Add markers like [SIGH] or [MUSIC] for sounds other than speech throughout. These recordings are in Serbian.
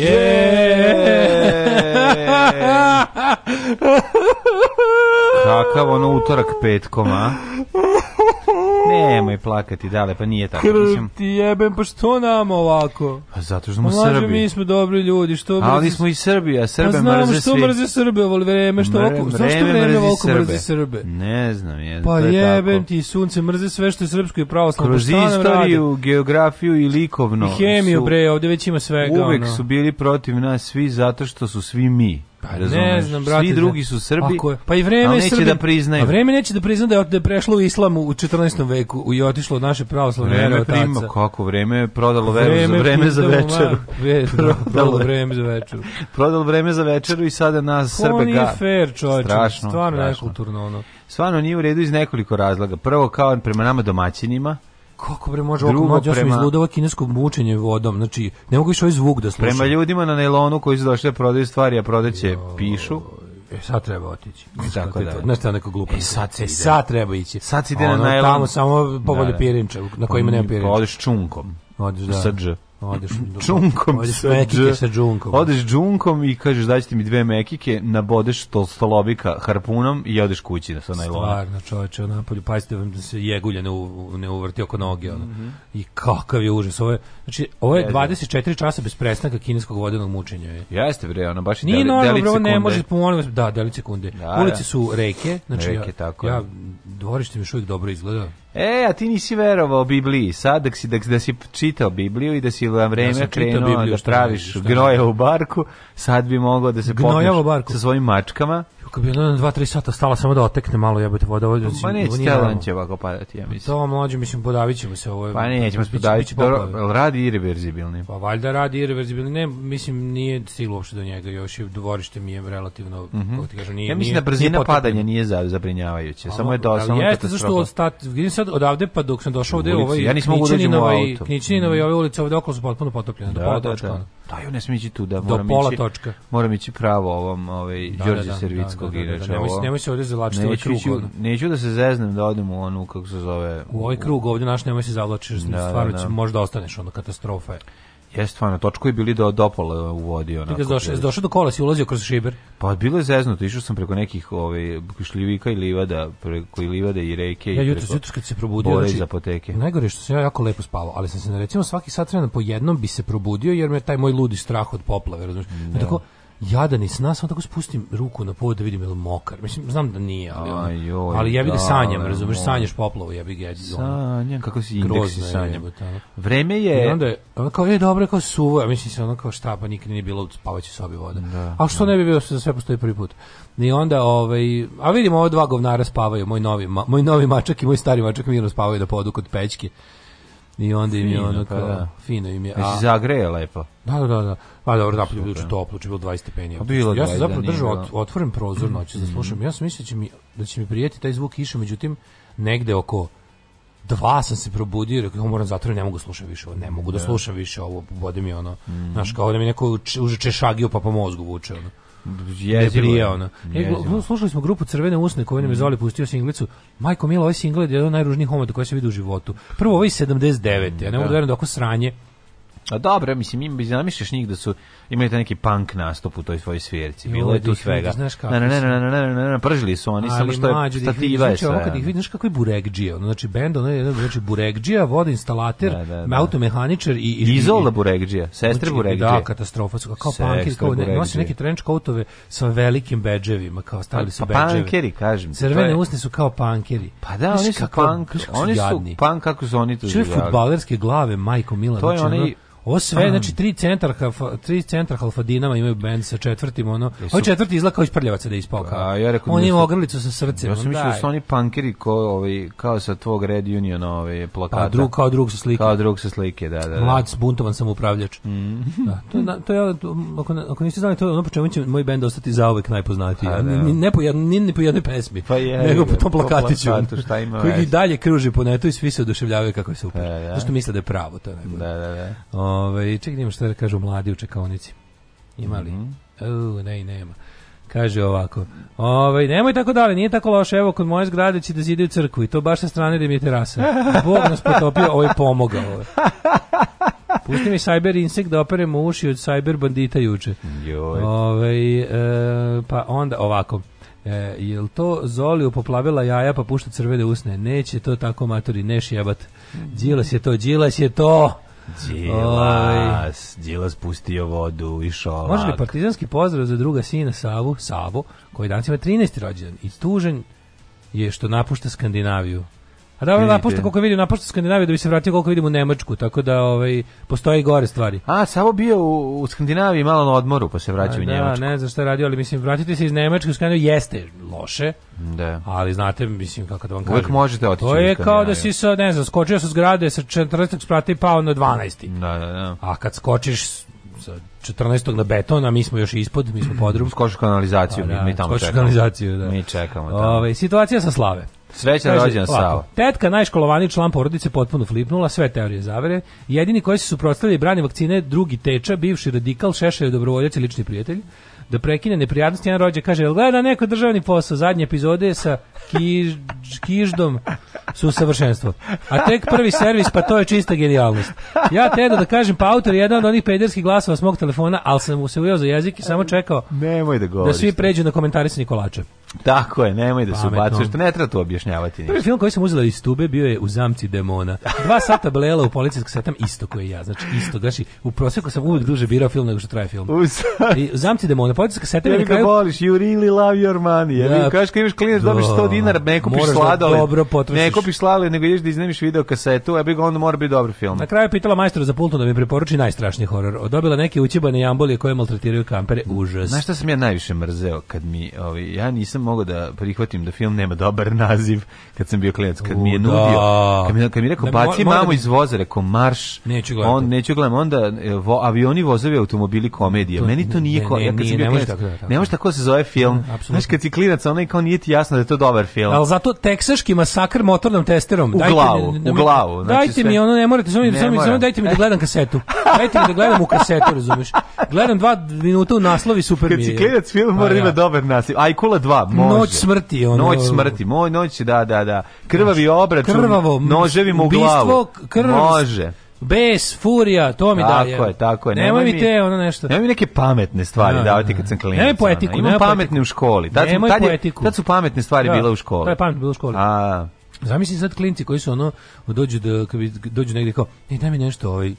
Yeah! Kakav ono utorak petkom, a? plakati, dale, pa nije tako. Krv mislim. ti jebem, pa što nam ovako? Pa zato što smo pa Mlađe, Srbi. mi smo dobri ljudi, što brzi... Ali smo i Srbi, a pa Srbe pa znam, mrze što svi. mrze Srbe, voli vreme, što Mre, ovako, vreme, vreme mrzi, Srbe. mrzi Srbe? Ne znam, je, Pa jebem tako. ti, sunce mrze sve što je srpsko i pravoslavno. Kroz istoriju, rade? geografiju i likovno. I hemiju, su, bre, ovde već ima svega. Uvek ono. su bili protiv nas svi zato što su svi mi. Pa ne znam, brate. Svi da. drugi su Srbi. Ako pa i vreme neće Srbi, da priznaju. A vreme neće da priznaju da je, da je prešlo u islamu u 14. veku i otišlo od naše pravoslavne vreme vere prima, kako vreme je prodalo veru vreme, za vreme za večeru. Ve, da, prodalo, vreme za večeru. prodalo vreme za večeru i sada nas Ko pa Srbe ga. fair, čoveče. Strašno, stvarno strašno. nekulturno ono. Stvarno nije u redu iz nekoliko razloga. Prvo kao prema nama domaćinima kako bre može ovako mlađe prema... izludova kinesko mučenje vodom. Znači, ne mogu više ovaj zvuk da slušam. Prema ljudima na nailonu koji su došli da prodaju stvari, a prodaće no, pišu. E, sad treba otići. I tako da. da znaš šta neko glupo. E, sad se e, ide. sad treba ići. Sad si ide na nailon. Tamo samo povolje da, da. pirinča, na kojima pa nema pirinča. Pa odeš čunkom. Odeš, da. Srđe. Odeš džunkom odeš sa, dž... džunkom. Odeš džunkom i kažeš daj ti mi dve mekike, nabodeš stolobika harpunom i odeš kući na sa najlona. Stvarno, čoveče, napolju pazite da vam da se jegulja ne, u, ne uvrti oko noge. ona. Mm -hmm. I kakav je užas. Ovo je, znači, ovo je 24 časa bez prestanka kineskog vodenog mučenja. Je. Jeste bre, ona baš Nije deli, normalno, bro, ne možete pomoći vas, da, deli sekunde. Da, Ulice da. su reke, znači reke, ja, tako. ja dvorište mi još uvijek dobro izgleda. E, a ti nisi verovao Bibliji, sad da si, da, da si čitao Bibliju i da si na vreme ja krenuo Bibliju, da praviš gnoja u barku, sad bi mogao da se popneš sa svojim mačkama Kako bi jedno dva, tri sata stala samo da otekne malo jebote voda. Ovo, pa neće stjelan će ovako padati, ja mislim. To mlađe, mislim, podavit ćemo se. Ovo, pa nećemo se podaviti, radi irreverzibilni. Pa valjda radi irreverzibilni, ne, mislim, nije stiglo uopšte do njega, još i dvorište mi je relativno, mm -hmm. kako mhm. ti kažem, nije... Ja mislim da brzina padanja nije zabrinjavajuća, pa samo je dosta. samo jeste, zašto od stat, vidim sad odavde, pa dok sam došao ovde, ovaj, ja nisam mogu da uđem u auto. Knićininova i mhm. ove ulice ovde okolo su potpuno potopljene, da, da pola točka. Da. Da, pa ja ne smići tu da moram Do pola ići, točka. Moram ići pravo ovom ovaj da, da Đorđe da, da, Servickog da, da, inače. Da, da, nemoj, nemoj se ovdje zavlačiti ovaj krug. neću da se zeznem da odem u onu kako se zove. U ovaj krug ovde naš nemoj se zavlačiti, da, stvarno da, da. možda ostaneš ono katastrofa je. Jeste, stvarno, točko je bili do dopola u vodi. Onako, došao, došao do kola, si ulazio kroz šiber? Pa bilo je zeznuto, išao sam preko nekih ovaj, šljivika i livada, preko i livade i reke. Ja jutro, jutro kad se probudio, znači, iz apoteke. najgore što sam ja jako lepo spavao, ali sam se na recimo svaki sat vremena po jednom bi se probudio, jer me taj moj ludi strah od poplave, razumiješ? Da. Tako, jadan i sna, sam tako spustim ruku na pod da vidim je li mokar. Mislim, znam da nije, ali, ono, Ajoj, ali ja da, sanjam, razumeš, sanjaš poplavu, jebi bi ga Sanjam, kako si indeksi sanjam. Je, Vreme je... I onda je, ono kao, je dobro, kao suvo, ja mislim se ono kao šta, pa nikad nije bilo u spavaćoj sobi voda. Da, a što da. ne bi bilo, za sve postoji prvi put. I onda, ovaj, a vidim, ova dva govnara spavaju, moj novi, ma, moj novi mačak i moj stari mačak mirno spavaju da podu kod pećke. I onda im je ono pa kao, da. fino im je. Znači, zagreje lepo. Da, da, da. da pa dobro, napolje bilo toplo, če bilo 20 stepeni. Bilo ja sam zapravo da držao ot, otvoren prozor noći da mhm. slušam. Ja sam mislio da će mi, da će mi prijeti taj zvuk kiše, međutim, negde oko dva sam se probudio, rekao moram zatvoriti, ne mogu da slušati više, ne mogu da slušam više ovo, bode mi ono, mm. znaš, kao da mi neko uže češagio pa po mozgu vuče ono. Jezivo ono. Je, slušali smo grupu Crvene usne koju nam je mm. Zoli pustio singlicu. Majko Milo, ovaj single je jedan od najružnijih homota koje se vidi u životu. Prvo, ovaj 79. Ja ne mogu da, da verujem da oko sranje A dobro, mislim, im zamišljaš njih da su imali taj neki punk nastup u toj svojoj svirci. Bilo je tu svega. Da ne, ne, ne, ne, ne, ne, ne, ne, pržili su oni, samo što je da stativa je znači, sve. Ali da kad ih vidiš kako je buregđija, ono, znači bend, ono je znači buregđija, vodoinstalater, da, da, da. automehaničar i... i Izolda buregđija, sestre znači, buregđija. Da, katastrofa su, kao punkeri, kao ne, nosi neke trench coatove sa velikim bedževima, kao stali pa su pa, bedževi. Punkeri, kažem. Crvene usne su kao punkeri. Pa da, oni su punk, oni su punk kako su oni to Čuje fudbalerske glave, Majko Mila, to je znači, onaj Ovo sve, um. znači tri centar halfa, tri centar halfadinama imaju bend sa četvrtim ono. Jesu. Ovo ovaj četvrti izlako kao iz prljavaca da ispoka. A ja rekao on da ima ogrlicu sa srcem. Ja sam mislio da su oni pankeri ko ovaj kao sa tvog Red Uniona ove ovaj, plakata. A pa, drug kao drug sa slike. Kao drug sa slike, da, da. da. Mlad buntovan sam upravljač. Mm. [LAUGHS] da, to, je, to je to, ako, ako niste znali to je ono po čemu će moj bend ostati zauvek najpoznatiji. A, da. Ne, ne po jedno, ni ne po jednoj pesmi. Pa je, nego po tom plakatiću. Po šta ima koji i dalje kruži po netu i svi se oduševljavaju kako je super. Pa, da. da. Zašto misle da je pravo to je Da, da, da. Ove, čekaj, nima da što da kažu mladi u čekavnici. Imali? Mm -hmm. O, ne, nema. Kaže ovako, ovaj, nemoj tako dalje, nije tako loše, evo kod moje zgrade će da zide u crkvu i to baš sa strane gde da mi je terasa. [LAUGHS] Bog nas potopio, ovo je pomogao. Pusti mi cyber insekt da operem uši od cyber bandita juče. Ovaj, e, pa onda ovako, e, jel to Zoliju poplavila jaja pa pušta crvede usne? Neće to tako maturi, neš jebat. Đilas je to, Đilas je to. Đilas, Đilas pustio vodu i šolak. Može li partizanski pozdrav za druga sina Savu, Savo, koji danas ima 13. rođendan i tužen je što napušta Skandinaviju. A da, napušta koliko vidim, napušta Skandinaviju da bi se vratio koliko vidim u Nemačku, tako da ovaj, postoje gore stvari. A, samo bio u, u Skandinaviji malo na odmoru pa se vraća u Nemačku. Da, ne znam šta je radio, ali mislim, vratiti se iz Nemačke u Skandinaviju jeste loše, da. ali znate, mislim, kako da vam kažem. Uvijek možete otići To je kao da si, sa, ne znam, skočio sa zgrade sa 14. sprata i pao na 12. Da, da, da. A kad skočiš sa 14. na beton, a mi smo još ispod, mi smo podrum. Skočiš kanalizaciju, a, pa da, mi tamo čekamo. kanalizaciju, da. Mi čekamo. Da. Ove, ovaj, situacija sa slave. Srećan rođendan Sava. Tetka najškolovani član porodice potpuno flipnula sve teorije zavere. Jedini koji se suprotstavili brani vakcine, drugi teča, bivši radikal, Šešelj dobrovoljac i lični prijatelj da prekine neprijatnosti jedan rođak kaže jel gleda neko državni posao zadnje epizode sa kiž, kiždom su savršenstvo a tek prvi servis pa to je čista genijalnost ja tedo da kažem pa autor je jedan od onih pederskih glasova s mog telefona ali sam mu se ujeo za jezik i samo čekao Nemoj da, govoriš, da svi pređu na komentarisanje kolača Tako je, nemoj da se ubacuješ, ne treba to objašnjavati Prvi film koji sam uzela iz tube bio je U zamci demona. Dva sata belela u policijskom setam isto koji ja, znači isto, znači u prosjeku sam uvek duže birao film nego što traje film. I U zamci demona, policijska setam ja na kraju. voliš, you really love your money. Ja, ja da. kažeš kad imaš klinac dobiš 100 da. dinara, ne kupiš da sladole. Dobro potrošiš. Ne kupiš sladole, nego ideš da iznemiš video kasetu, a bi ga onda mora biti dobar film. Na kraju pitala majstora za pultom da mi preporuči najstrašniji horor. Dobila neke učibane jambolije koje maltretiraju kampere, užas. Znaš šta sam ja najviše mrzeo kad mi, ovi, ja nisam nisam mogao da prihvatim da film nema dobar naziv kad sam bio klinac. Kad mi je nudio, da. kad mi, kad mi je rekao, baci mamu da iz voza, rekao, marš. Neću gledam. On, neću gledam. Onda e, vo, avioni, vozovi, automobili, komedija. Meni to nije, ko, ja kad sam bio ne može tako da se zove film. znači kad si klinac, onaj kao nije ti jasno da je to dobar film. Ali zato teksaški masakr motornom testerom. U glavu, u glavu. znači Dajte mi ono, ne morate, samo samo dajte mi da gledam kasetu. Dajte mi da gledam u kasetu, razumeš. Gledam 2 minuta u naslovi super mi je. Kad klinac film mora pa ima dobar naslov. Ajkula 2, može. Noć smrti. Ono, noć smrti, moj noć, da, da, da. Krvavi obračun, krvavo, noževim u glavu. Krv, može. Bez furija, to mi tako daje. Tako je, tako je. Nemoj, nemoj mi te ono nešto. Nemoj mi neke pametne stvari no, da, davati da, kad sam da. klinac. Nemoj poetiku, Imam nemoj pametne poetiku. u školi. Tad, nemoj tad, poetiku. Tad su pametne stvari da, bile u školi. To je pametno bilo u školi. A. Zamisli sad klinci koji su ono dođu da dođu negde kao, ne daj mi nešto ovaj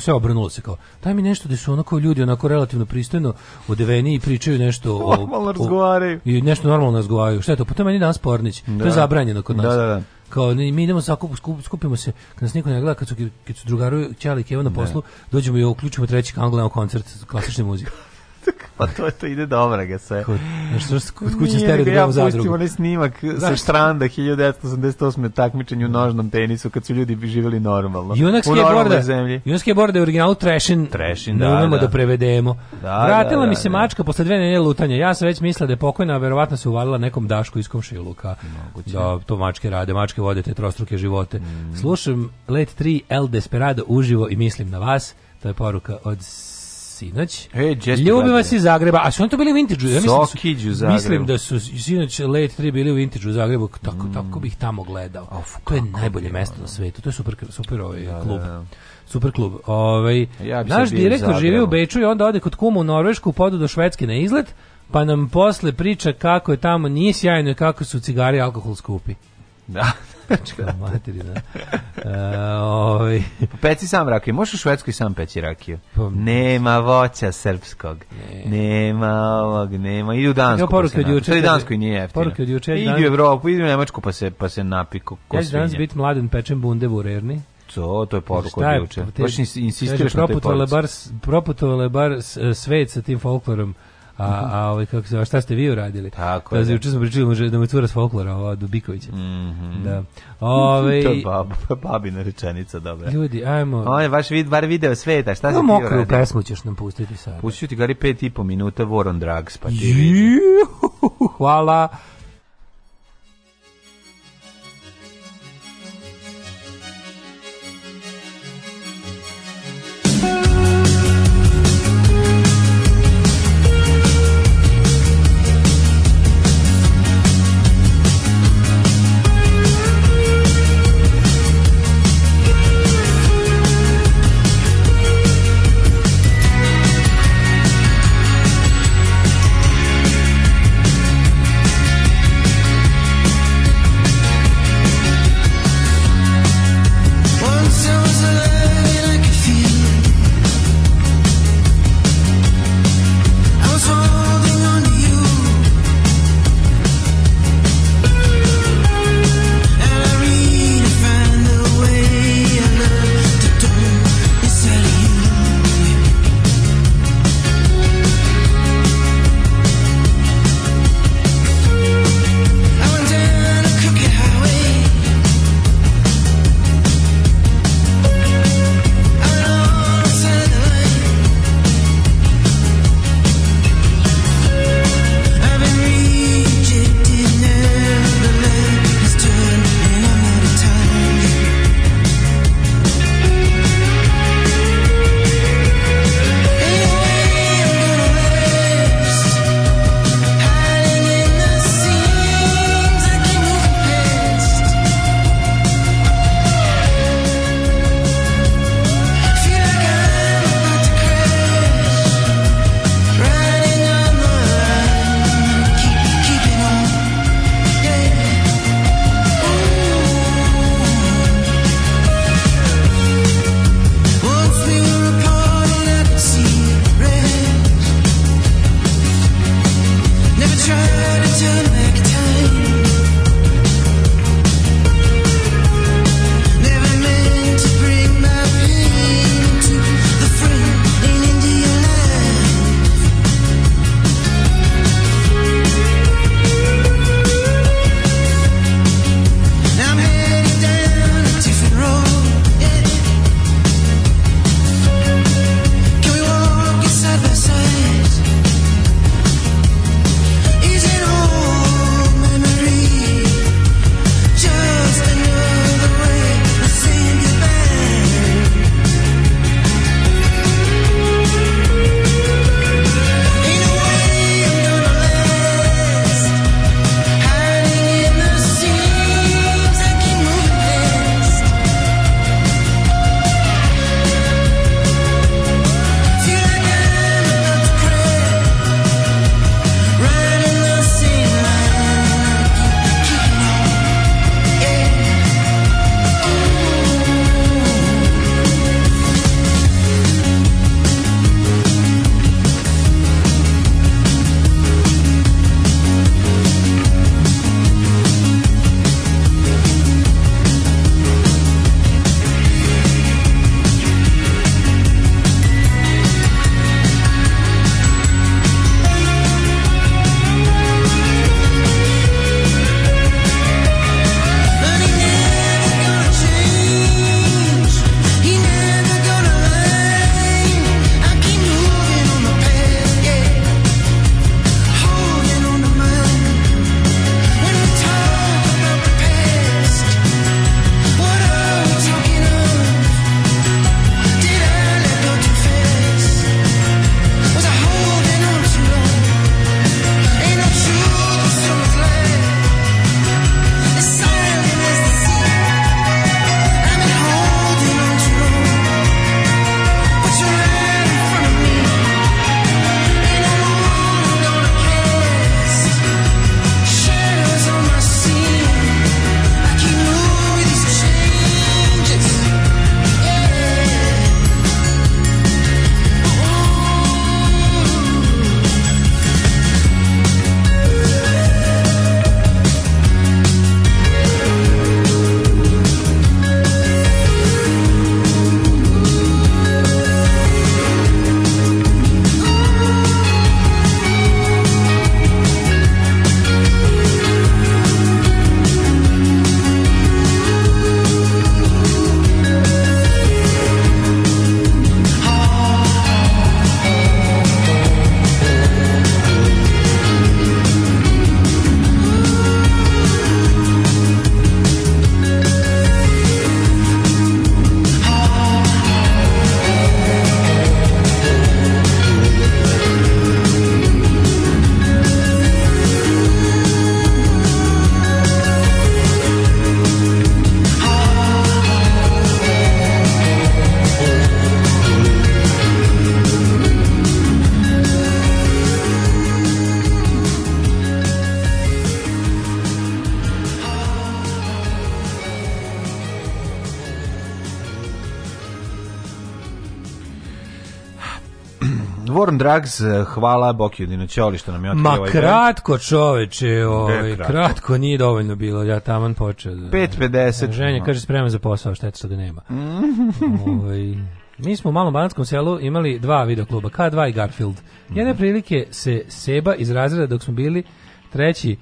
sve obrnulo se kao daj mi nešto da su onako ljudi onako relativno pristojno odeveni i pričaju nešto o, normalno razgovaraju i nešto normalno razgovaraju šta je to pa to je meni danas Pornić da. to je da. zabranjeno kod da, nas da, da, da. kao mi idemo sako skup, skupimo se kad nas niko ne gleda kad su, kad su drugaru Ćali Keva na da. poslu dođemo i uključimo treći kanal gledamo koncert klasične muzike pa to, to ide dobro ga sve. Kod, kod kuće stereo da ja zadrugu. onaj snimak sa stranda 1988. takmičenju u nožnom tenisu kad su ljudi živeli normalno. Junakske borda, zemlji. Junakske borda je original trashin. Trešin, da, da, da. da prevedemo. Da, da Vratila da, da, mi se da. mačka posle dve nedelje lutanja. Ja sam već mislila da je pokojna, a verovatno se uvalila nekom dašku iz komšiluka. Da, to mačke rade, mačke vode te trostruke živote. Mm. Slušam Let 3 El Desperado uživo i mislim na vas. To je poruka od sinoć. E, Ljubim vas iz Zagreba. A su oni to bili u Vintiđu? Ja mislim, da su, mislim da su sinoć let 3 bili u Vintiđu u Zagrebu. Tako, mm. tako bih tamo gledao. Of, to je najbolje mesto na svetu. To je super, super ovaj da, klub. Da, da. Super klub. Ovaj, ja naš direktor živi u Beču i onda ode kod kuma u Norvešku, podu do Švedske na izlet, pa nam posle priča kako je tamo nije sjajno i kako su cigari i alkohol skupi. Da. Čekaj, da, materi, da. E, ovaj. Peci sam rakiju. Možeš u Švedskoj sam peći rakiju. Pa, nema voća srpskog. Nema ovog, nema. Idu Dansku. Evo poruke pa od juče. Sve Danskoj nije jeftina. Poruke od juče. Idu u Evropu, idu u Nemačku pa se, pa se napiku. Ja ću danas biti mladen pečen bunde u Rerni. To, to je poruka od juče. Baš insistiraš na toj poruci. Proputovale bar, bar svet sa tim folklorom A, a ovaj, kako se, a šta ste vi uradili? Tako da, da. Juče smo pričali da me cura s folklora, ova Dubikovića. Mhm. Da. Ovaj [LAUGHS] to babina rečenica, dobro. Ljudi, ajmo. On vaš vid, bar video sveta, šta se si ti uradio? Mokru pesmu ćeš nam pustiti sad. Pustit ću ti gari pet i po minuta Voron Drugs, pa ti Hvala. Drags, eh, hvala Bokijudinu Ćoli što nam je otkrio Ma ovaj kratko čoveče, ovaj, kratko? kratko? nije dovoljno bilo, ja taman počeo. 5.50. Da- Ženja no. kaže spreman za posao, šteta što ga da nema. [LAUGHS] ovaj, mi smo u malom banatskom selu imali dva videokluba, K2 i Garfield. Jedne mhm. prilike se Seba iz razreda dok smo bili treći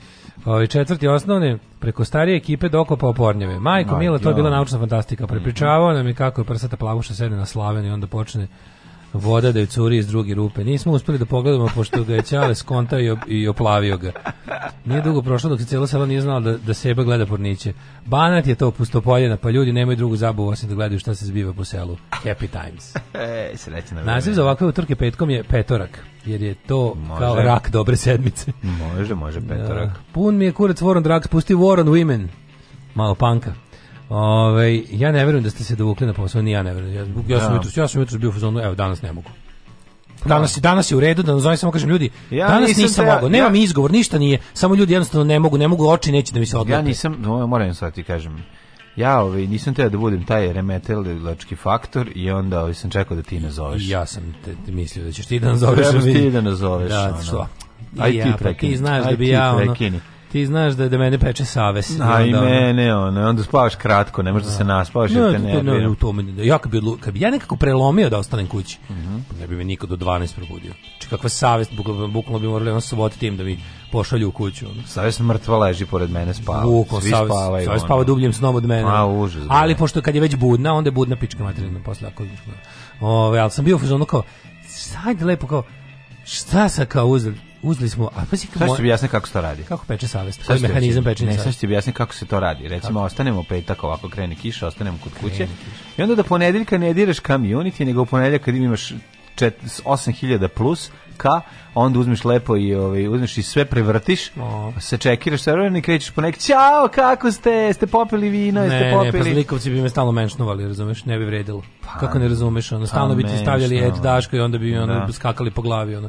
Ovaj četvrti osnovne preko starije ekipe dokopao pornjeve. Majko Mila, to je bila naučna fantastika. Prepričavao mhm. nam je kako je prsata plavuša sedne na slaven i onda počne voda da je curi iz druge rupe. Nismo uspeli da pogledamo pošto ga je Ćale skontao i, i oplavio ga. Nije dugo prošlo dok se cijelo selo nije znalo da, da seba gleda porniće. Banat je to pustopoljena, pa ljudi nemaju drugu zabavu osim da gledaju šta se zbiva po selu. Happy times. [LAUGHS] e, srećno. Naziv za ovakve utrke petkom je petorak jer je to može. kao rak dobre sedmice. Može, može da. petorak. Da. Pun mi je kurac Voron Drag, pusti Voron Women. Malo panka. Ove, ja ne verujem da ste se dovukli na posao, ni ja ne verujem. Ja, ja, sam, da. jutros, ja sam jutros bio u zonu, evo danas ne mogu. Da. Danas, danas je u redu, da nazovem samo kažem ljudi, ja danas nisam, nisam da, mogao, nemam ja, izgovor, ništa nije, samo ljudi jednostavno ne mogu, ne mogu, oči neće da mi se odlepe. Ja nisam, no, moram sad ti kažem, ja ovaj, nisam teo da budem taj remetilački faktor i onda ovaj, sam čekao da ti nazoveš. Ja sam te, mislio da ćeš ti da nazoveš. Trebaš da ti da nazoveš. Da, ono. što? Aj ti ja, pa prekini. Ti znaš da bi ja ono... Ti znaš da da mene peče saves. Na i mene, ono, onda spavaš kratko, ne možeš da se da. naspavaš, no, jer te ne, ne, u tome, ja kad bi, kad bi ja nekako prelomio da ostanem kući, mm -hmm. ne bi me niko do 12 probudio. Či znači, kakva savest, bukvalno, bukvalno bi morali ono soboti tim da mi pošalju u kuću. Ono. Savest mrtva leži pored mene, spava. Bukvalno, Svi savest, spavaju, savest spava dubljim snom od mene. A, pa, užas. Da. Ali pošto kad je već budna, onda je budna pička materina, mhm. posle ako Ove, ali sam bio u fazonu kao, sad lepo kao, šta sa kao uzeli? uzeli smo, a pa si kako... Sada ti objasni kako se to radi? Kako peče savest? Koji mehanizam peče Ne, sad ću ti objasni kako se to radi. Recimo, kako? ostanemo petak ovako, krene kiša, ostanemo kod kuće. I onda da ponedeljka ne diraš community, nego u ponedeljak kad imaš 8000 plus ka, onda uzmeš lepo i ovaj uzmeš i sve prevrtiš, o. se čekiraš, server i krećeš po nek ćao, kako ste? Ste popili vino, ne, ste popili. Ne, pa zlikovci bi me stalno menšnovali, razumeš, ne bi vredilo. Pa, kako ne razumeš, ono stalno pa bi ti pa stavljali et daško i onda bi da. ono skakali po glavi, ono.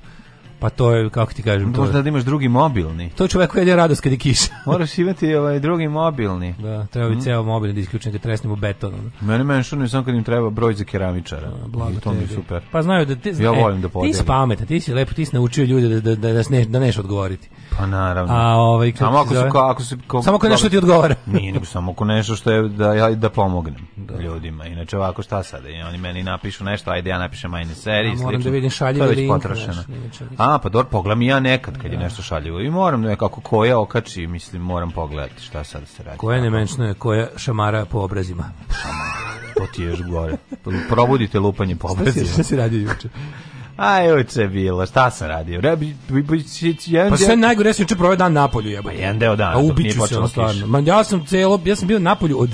Pa to je, kako ti kažem, to Možda da imaš drugi mobilni. To je čovek koji je radost kad je kiša. [LAUGHS] Moraš imati ovaj drugi mobilni. Da, treba bi mm. ceo mobilni da isključen kad tresnemo beton. Mene meni šunuje samo kad im treba broj za keramičara. Blago I to mi je super. Pa znaju da ti, ja e, volim da podelim. Ti si pametan, ti si lepo, ti si naučio ljude da, da, da, da, ne, da neš odgovoriti. Pa naravno. A, ovaj, samo ako, su, ako se... ko, samo ako nešto ti odgovara. [LAUGHS] Nije, nego samo ako nešto što je da, ja, da pomognem da. ljudima. Inače ovako šta sada? Oni meni napišu nešto, ajde ja napišem ajne serije. Moram da vidim šaljive link. To je već potrošeno a pa dobro pogledam ja nekad kad je da. nešto šaljivo i moram nekako koja okači, mislim moram pogledati šta sad se radi. Koja nemenčno je, koja šamara po obrazima. to ti ješ gore. Probudite lupanje po obrazima. Šta si, šta si radio juče? A juče je bilo, šta sam radio? Rebi, pa sve najgore, ja sam juče proveo dan napolju, jebate. Pa jedan deo dana. A ubiću se, ono stvarno. Ma, ja sam celo, ja sam bio napolju od,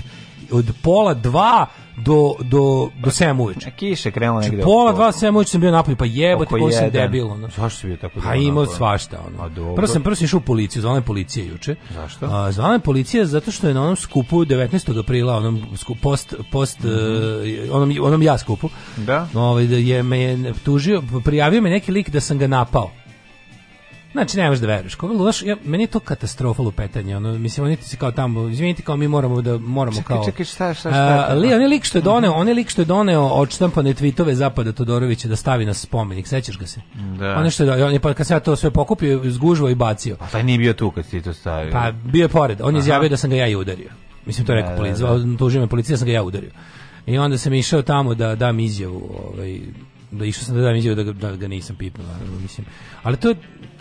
od pola dva do, do, do 7 uveče. E, kiše krenulo znači, negde. Znači, pola dva 7 uveče sam bio napolju, pa jebote kako sam debil. Ono. Zašto si bio tako Pa imao svašta. Ono. A dobro. Prvo sam, prvo sam išao u policiju, zvala me policija juče. Zašto? A, zvala me policija zato što je na onom skupu 19. aprila, onom skup, post, post mm -hmm. uh, onom, onom ja skupu, da? Ovaj, da je, me je tužio, prijavio me neki lik da sam ga napao. Znači, ne možeš da veruješ. Kao, loš, ja, meni je to katastrofa lupetanje. Ono, mislim, oni ti se kao tamo, izvinite, kao mi moramo da moramo čekaj, kao... Čekaj, čekaj, šta, šta, šta? Uh, li, on je lik što je doneo, on je lik što je doneo odštampane tvitove Zapada Todorovića da stavi na spomenik. Sećaš ga se? Da. On je što je, on je, pa kad sam ja to sve pokupio, zgužvao i bacio. Pa taj nije bio tu kad si to stavio. Pa bio je pored. On je izjavio da sam ga ja i udario. Mislim, to je da, rekao da, policija. Da. Tužio me policija, sam ga ja udario. I onda sam išao tamo da dam izjavu ovaj, da išao sam da dam izjavu da, da ga nisam pipnuo, naravno, mislim. Ali to je,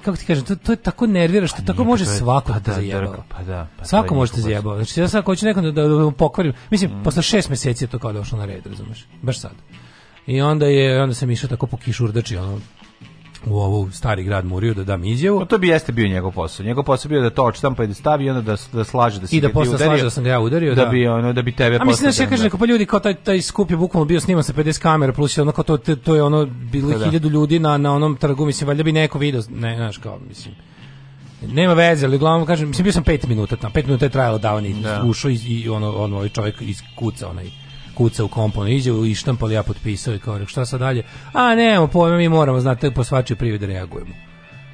kako ti kažem, to, to je tako nervira što pa tako može pa svako da, pa da, te zajebava. Pa da. Pa Svako može te zajebava. Znači ja sad hoću nekom da, da, da mu pokvarim. Mislim, mhm. posle šest meseci je to kao došlo da na red, razumeš? Baš sad. I onda je onda sam išao tako po kišu urdači, ono u ovu stari grad Muriju da dam izjavu. Pa to bi jeste bio njegov posao. Njegov posao bio da to odštampa i da stavi onda da da slaže da se I da posle slaže da sam ga ja udario da, da bi ono da bi tebe A mislim da se kaže pa ljudi kao taj taj skup je bukvalno bio sniman sa 50 kamera plus ono kao to to je ono bilo pa da, 1000 ljudi na na onom trgu mislim valjda bi neko video ne znaš kao mislim nema veze, ali uglavnom kažem, mislim bio sam 5 minuta tamo. 5 minuta je trajalo davanje, da. ušao i, i ono, ono, ovaj čovjek iz kuca onaj kuca u kompon, iđe u ištampal, ja potpisao i kao, šta sad dalje? A nemamo pojma, mi moramo, znate, po svačoj privi da reagujemo.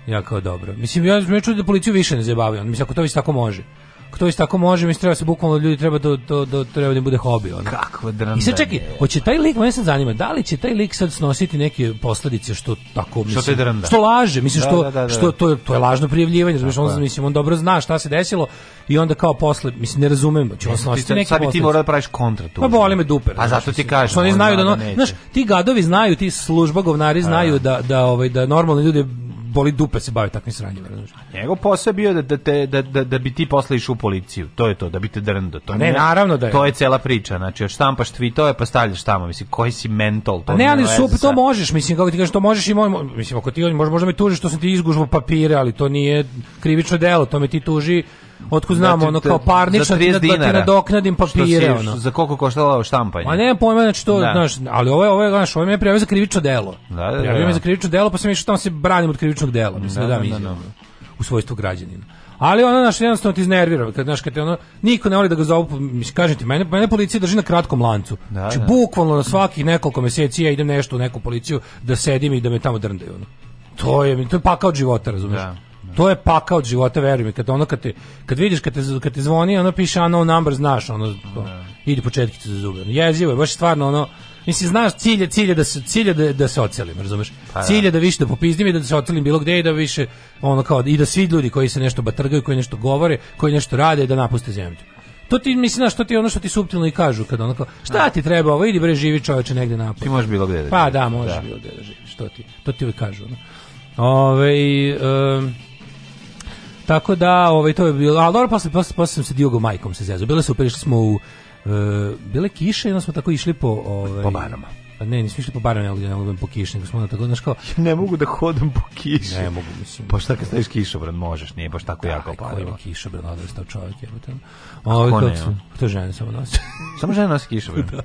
Ja kao dobro. Mislim, ja me čuo da policiju više ne zabavio. Mislim, ako to već tako može. Kto je tako može, mislim treba se bukvalno ljudi treba do do do treba da bude hobi ono. Kakva drama. I sad čekaj, hoće taj lik, mene se zanima, da li će taj lik sad snositi neke posledice što tako mislim. Što, dranda? što laže, mislim da, što da, da, da, što to je to je lažno prijavljivanje, razumeš, on mislim on dobro zna šta se desilo i onda kao posle, mislim ne razumem, će on snositi neke. Sad bi ti morao da praviš kontra tu. Pa boli me duper. A pa zato ti kažeš. Oni znaju da, znaš, ti gadovi znaju, ti služba govnari pa znaju da. da da ovaj da normalni ljudi boli dupe se bavi takvim sranjima, mm. razumiješ? Njegov posao je bio da, da, te, da, da, da bi ti posle u policiju, to je to, da bi te drndo. To ne, ne, naravno da je. To je cela priča, znači, od štampaš tvitove pa stavljaš tamo, mislim, koji si mental, To A ne, ali sup, to možeš, mislim, kako ti kažeš, to možeš i moj, mislim, ako ti, možda, možda me tuži što sam ti izgužvo papire, ali to nije krivično delo, to me ti tuži otkud znam, znači, ono, kao parnično da ti, na, da ti nadoknadim papire, si, ono. Za koliko koštalo ovo štampanje? Ma pa nema pojma, znači to, da. znaš, ali ovo je, ovo je, znaš, ovo je me prijavio za krivično delo. Da, da, da. Prijavio da. za krivično delo, pa sam išao tamo se branim od krivičnog dela, mislim, da, da, da, da, da, u svojstvu građanina. Ali ona naš jednostavno ti iznervira, kad znaš kad te ono niko ne voli da ga zovu, pa, mislim kažem ti, mene mene policija drži na kratkom lancu. Da, znači bukvalno na svakih nekoliko meseci ja idem nešto u neku policiju da sedim i da me tamo drndaju ono. To je mi to je pakao života, razumeš? Da. To je paka od života, veruj mi, kad ono kad te kad vidiš kad te kad te zvoni, ono piše ano number, znaš, ono to, da. idi početkicu za zube. Jezivo je, baš stvarno ono Mislim, znaš, cilje, cilje da se, cilje da, da se ocelim, razumeš? Pa, da. cilj da više da popizdim i da se ocelim bilo gde i da više, ono kao, i da svi ljudi koji se nešto batrgaju, koji nešto govore, koji nešto rade, da napuste zemlju. To ti mislim znaš, to ti ono što ti suptilno i kažu kad onako šta da. ti treba ovo idi bre živi čoveče negde napolje. Ti možeš bilo gde da. Pa da, možeš da. bilo gde da živiš, to ti to ti uvek kažu. No. Ove, um, Tako da, ovaj, to je bilo, al dobro, posle, posle, posle sam se Diogo Majkom se zezao. Bile super, išli smo u, e, bile kiše i onda smo tako išli po... Ovaj, po banama Pa ne, nismo išli po baru, ne mogu da po kišniku, smo onda tako, znaš kao... ne mogu da hodam po kiši. Ne mogu, mislim. Pa šta kad staviš kišobran, možeš, nije baš tako da, jako parilo. Ko ima kišobran, odrastao čovjek, jebate. Ovo, kako ne, sam, to žene samo nosi. [LAUGHS] samo žene nosi kišobran. da.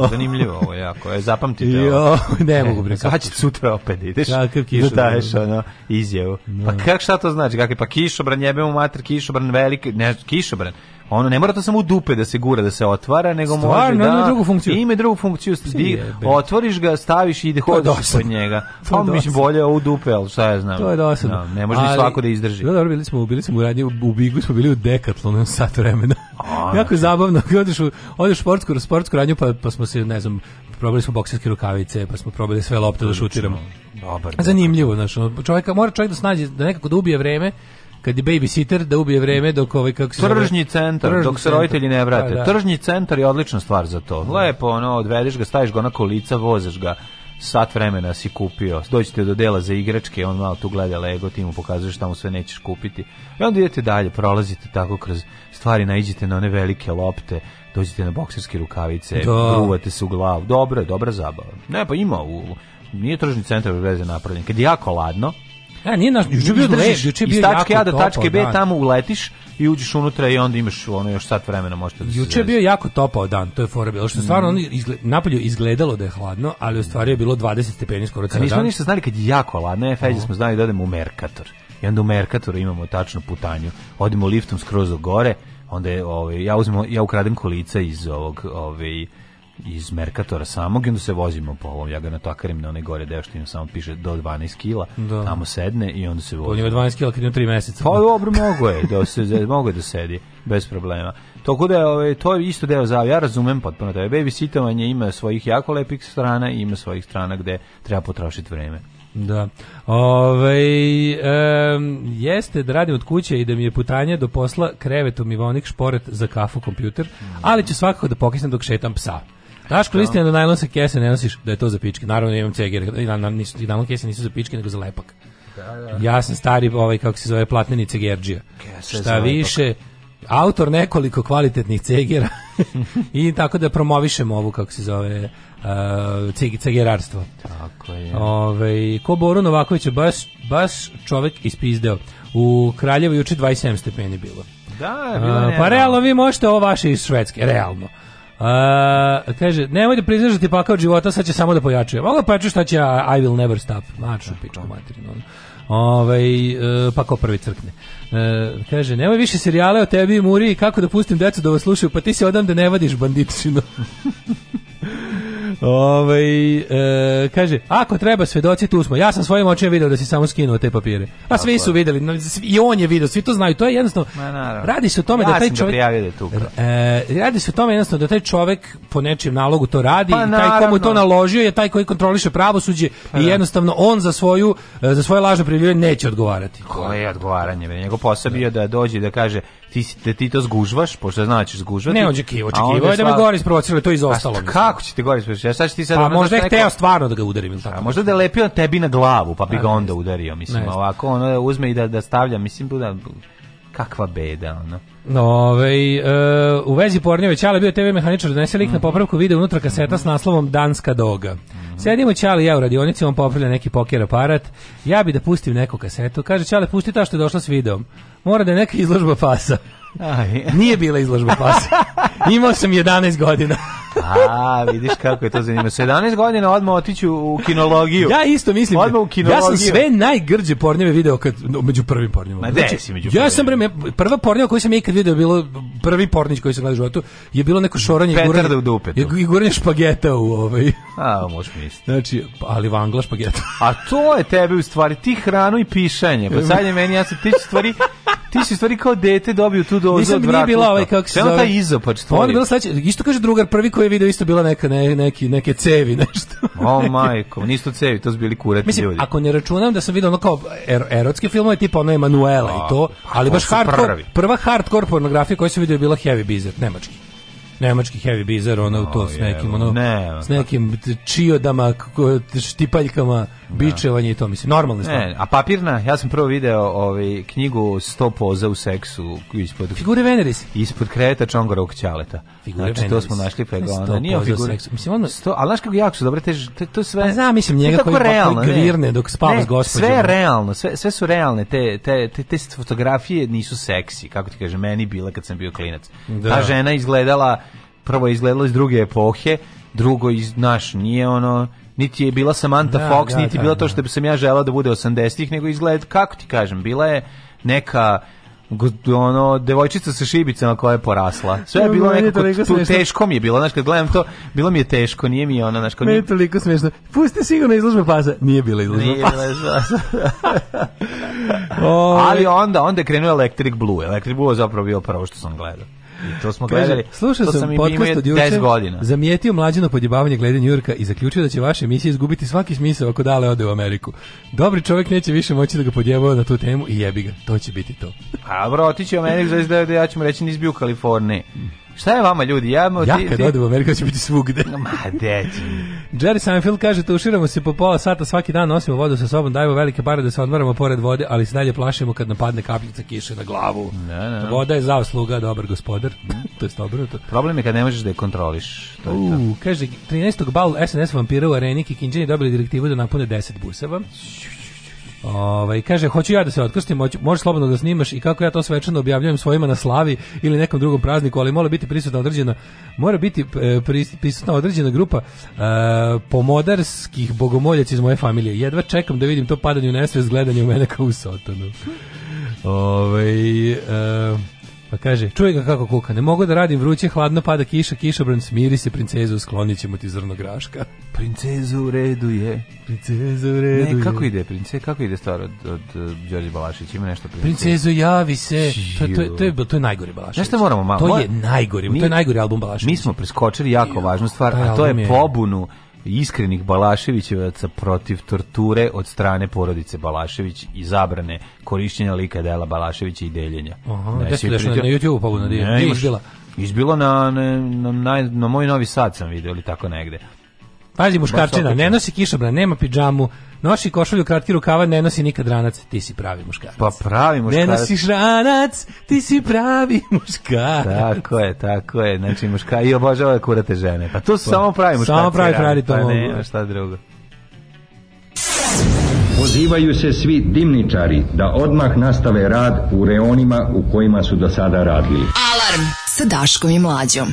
da. zanimljivo ovo jako, e, zapamti zapamtite jo, ovo. [LAUGHS] ne e, mogu bre. Sad će sutra opet ideš, Kakav da kišobran. da daješ ono, izjavu. No. Da. Pa kak, šta to znači? Kakve, pa kišobran, jebemo mater, kišobran, veliki, ne, kišobran. Ono ne mora to samo u dupe da se gura, da se otvara, nego Stvarno, može da ima drugu funkciju. Ima drugu funkciju, pa di, otvoriš ga, staviš i ide hodiš pod njega. Pa mislim bolje u dupe, al šta ja znam. To je dosadno. No, da, ne može ali, ni svako da izdrži. Da, dobro, bili smo, bili smo u radnji u Bigu, smo bili u Dekatlonu sat vremena. A, [LAUGHS] jako zabavno, odeš u odeš sportsku, sportsku radnju pa pa smo se ne znam probali smo bokserske rukavice, pa smo probali sve lopte da šutiramo. Dobar. Zanimljivo, znači, čovjeka mora čovjek da snađe da nekako da ubije vreme kad je babysitter da ubije vreme dok ovaj kako se tržni centar tržni dok se roditelji ne pa vrate. A, da. Tržni centar je odlična stvar za to. Da. Lepo ono odvedeš ga, staviš ga na kolica, vozaš ga sat vremena si kupio, dođete do dela za igračke, on malo tu gleda Lego, ti mu pokazuješ šta mu sve nećeš kupiti. I onda idete dalje, prolazite tako kroz stvari, naiđete na one velike lopte, dođete na bokserske rukavice, da. gruvate se u glavu. Dobro je, dobra zabava. Ne, pa ima u... Nije tržni centar veze napravljen. Kad je jako ladno, Ja, nije naš, juče bio držiš, juče bio iz tačke A do tačke B da. tamo uletiš i uđeš unutra i onda imaš ono još sat vremena možete da se Juče je bio jako topao dan, to je fora bilo. Što stvarno mm. izgled, napolju izgledalo da je hladno, ali u stvari je bilo 20 stepeni skoro ceo dan. Nismo ništa znali kad je jako hladno, je feđe smo znali da odemo u Merkator. I onda u Merkatoru imamo tačnu putanju. Odimo liftom skroz do gore, onda je, ovaj, ja uzmem ja ukradem kolica iz ovog, ovaj iz Merkatora samog onda se vozimo po ovom. Ja ga natakarim na onaj gore deo što im samo piše do 12 kila, da. tamo sedne i onda se vozi. Ponio 12 kila kad ima 3 meseca. Pa dobro, mogo je da, se, da, mogo je da sedi, bez problema. Tako da ovaj, to je isto deo za, ja razumem potpuno tebe. Babysitovanje ima svojih jako lepih strana i ima svojih strana gde treba potrošiti vreme. Da. Ove, um, jeste da radim od kuće i da mi je putanje do posla krevet i vonik šporet za kafu kompjuter, ali će svakako da pokisnem dok šetam psa. Daško no. Da. liste na najlon kese ne nosiš da je to za pičke. Naravno imam CG, i na, na, nisu, i najlon kese nisu za pičke nego za lepak. Da, da. Ja sam stari, ovaj, kako se zove, platneni cegerđija. Šta više, lepak. autor nekoliko kvalitetnih cegera [LAUGHS] i tako da promovišemo ovu, kako se zove, uh, ceg, cegerarstvo. Tako je. Ove, ko Boru Novakovića, baš, baš čovek ispizdeo. U Kraljevu juče 27 stepeni bilo. Da, bilo uh, Pa realno vi možete ovo vaše iz Švedske, realno. A, kaže, nemoj da priznaš da ti pakao života, sad će samo da pojačuje. Mogu pa šta će I will never stop. Maču, pičku materinu. Ovaj, e, pa ko prvi crkne. Uh, kaže, nemoj više serijale o tebi i Muri, kako da pustim decu da vas slušaju, pa ti se odam da ne vadiš banditšinu. [LAUGHS] Ove, ovaj, e, kaže, ako treba svedoci, tu smo. Ja sam svojim očima video da si samo skinuo te papire. A pa svi su videli, i on je video, svi to znaju. To je jednostavno, Ma, radi se o tome da ja da taj čovjek... Da e, radi se o tome jednostavno da taj čovjek po nečijem nalogu to radi pa, i taj komu to naložio je taj koji kontroliše pravosuđe pa, i da. jednostavno on za svoju e, za svoje lažne prijavljivanje neće odgovarati. Koje je odgovaranje? Njegov posao bio da dođe da kaže ti, te, da ti to zgužvaš, pošto znači zgužvati. Ne, očekivao, očekivao je da me gore isprovocirali, to je izostalo. A, kako ćete gore isprovocirati? čega, šta će ti sad... Pa možda je hteo stvarno da ga udarim ili tako. A možda da je lepio tebi na glavu, pa bi ga onda udario, mislim, ovako, ono uzme i da, da stavlja, mislim, da, kakva beda, ono. No, ovaj, e, u vezi Pornjeve Ćale bio TV mehaničar, donese lik mm. na mhm. popravku video unutra kaseta mm. s mhm. naslovom Danska doga. Mm. Sedimo Ćale ja u radionici, on popravlja neki poker aparat. Ja bi da pustim neku kasetu. Kaže Ćale, pusti ta što je došla s videom. Mora da je neka izložba pasa. Aj. Nije bila izložba pasa. [LAUGHS] Imao sam 11 godina. A, vidiš kako je to zanimljivo. 17 godina odmah otiću u kinologiju. Ja isto mislim. Da- odmah u kinologiju. Ja sam sve najgrđe pornjeve video kad, među prvim pornjevima. Ma znači, si među Ja sam bre, prva pornjeva koju sam ikad video, bilo prvi pornić koji sam gledao u životu, je bilo neko šoranje i guranje, da u dupetu. i guranje špageta u ovaj. A, možeš misliti. Znači, ali vangla špageta. A to je tebi u stvari, ti hranu i pišanje. Pa sad je meni, ja sam ti stvari, ti si stvari kao dete dobio tu dozu od vrata. Nisam nije bila ovaj, kako se zove. taj izopač stvari. Pa onda bilo sledeće, isto kaže drugar, prvi koji je video isto bila neka ne, neki neke cevi [LAUGHS] nešto. o majko, nisu cevi, to su bili kurati Mislim, ljudi. ako ne računam da sam video ono kao er, erotski filmovi tipa ono Emanuela i to, ali pa baš hardcore, prva hardcore pornografija koju sam video je bila Heavy Bizer, nemački nemački heavy bizar ono u to s nekim ono ne, s pa- nekim čiodama štipaljkama bičevanje i to mislim, normalno stvari. Ne, a papirna, ja sam prvo video ovaj, knjigu 100 poza u seksu ispod... Figure Veneris. Ispod kreveta Čongorovog ćaleta. znači, Veneris. to smo našli prego, ona nije figure... Mislim, ono... 100, ali znaš kako jako su dobre, te, te, to sve... Pa znam, mislim, njega koji, realno, koji dok spava ne, s gospođom. Sve je realno, sve, sve su realne, te, te, te, te fotografije nisu seksi, kako ti kaže, meni bila kad sam bio klinac. Da. Ta žena izgledala, prvo izgledala iz druge epohe, drugo iz, naš, nije ono niti je bila Samantha da, Fox, da, niti je da, bila to da. što bi sam ja želao da bude 80-ih, nego izgled, kako ti kažem, bila je neka ono devojčica sa šibicama koja je porasla. Sve je bilo nekako tu teško mi je bilo, znaš, kad gledam to, bilo mi je teško, nije mi ona, znači nije... toliko smešno. Pusti sigurno izložbe pasa. Nije bila izložba nije pasa. Bila o... [LAUGHS] [LAUGHS] Ali onda onda je krenuo Electric Blue. Electric Blue je zapravo bio prvo što sam gledao. I to smo gledali. Slušao sam, sam podcast od godina. Zamijetio mlađeno podjebavanje glede Njurka i zaključio da će vaša emisija izgubiti svaki smisao ako dale ode u Ameriku. Dobri čovjek neće više moći da ga podjebava na tu temu i jebi ga. To će biti to. A pa, bro, otići u Ameriku, znači da ja ćemo reći nisi u Kaliforniji. Šta je vama ljudi? Ja, ja kad ti... odem u Ameriku će biti svugde. [LAUGHS] Ma, deći. Jerry Seinfeld kaže, tuširamo se po pola sata svaki dan, nosimo vodu sa sobom, dajemo velike pare da se odmaramo pored vode, ali se dalje plašimo kad napadne kapljica kiše na glavu. Ne, da, ne. Da, da. Voda je zao sluga, dobar gospodar. [LAUGHS] to je To... Problem je kad ne možeš da je kontroliš. To uh, to. Kaže, 13. bal SNS vampira u areni Kikinđeni dobili direktivu da napune 10 buseva. Ovaj kaže hoću ja da se otkrstim, možeš slobodno da snimaš i kako ja to svečano objavljujem svojima na slavi ili nekom drugom prazniku, ali mora biti prisutna određena mora biti e, prisutna određena grupa e, pomodarskih bogomoljaca iz moje familije. Jedva čekam da vidim to padanje u nesvest gledanje u mene kao u sotanu. Ovaj e, Pa kaže, čuje ga kako kuka, ne mogu da radim vruće, hladno pada kiša, kišobran, smiri se princezu, sklonit ćemo ti zrno graška. Princezu u redu je. Princezu u redu ne, kako ide prince, kako ide stvar od, od eh, Đorđe Balašić, ima nešto prince. Princezu javi se, to, to, to, je, to je to najgori Balašić. Nešto moramo malo. To je najgori, mi, to je najgori album Balašić. Mi smo preskočili jako važnu stvar, a to je pobunu iskrenih Balaševićevaca protiv torture od strane porodice Balašević i zabrane korišćenja lika dela Balaševića i deljenja. Aha, ne, si pridio... na YouTube-u pogodno, izbila? Izbilo na, na, na, na, moj novi sad sam vidio ili tako negde. Pazi muškarčina, ne nosi kišobran, nema pidžamu, nosi košulju kratki rukava, ne nosi nikad ranac, ti si pravi muškarac. Pa pravi muškarac. Ne nosiš ranac, ti si pravi [LAUGHS] muškarac. Tako je, tako je. Znači muška i obožava kurate žene. Pa to su pa, samo pravi muškarci. Samo pravi pravi pa to. Pa ne, šta drugo. Pozivaju se svi dimničari da odmah nastave rad u reonima u kojima su do sada radili. Alarm sa Daškom i Mlađom.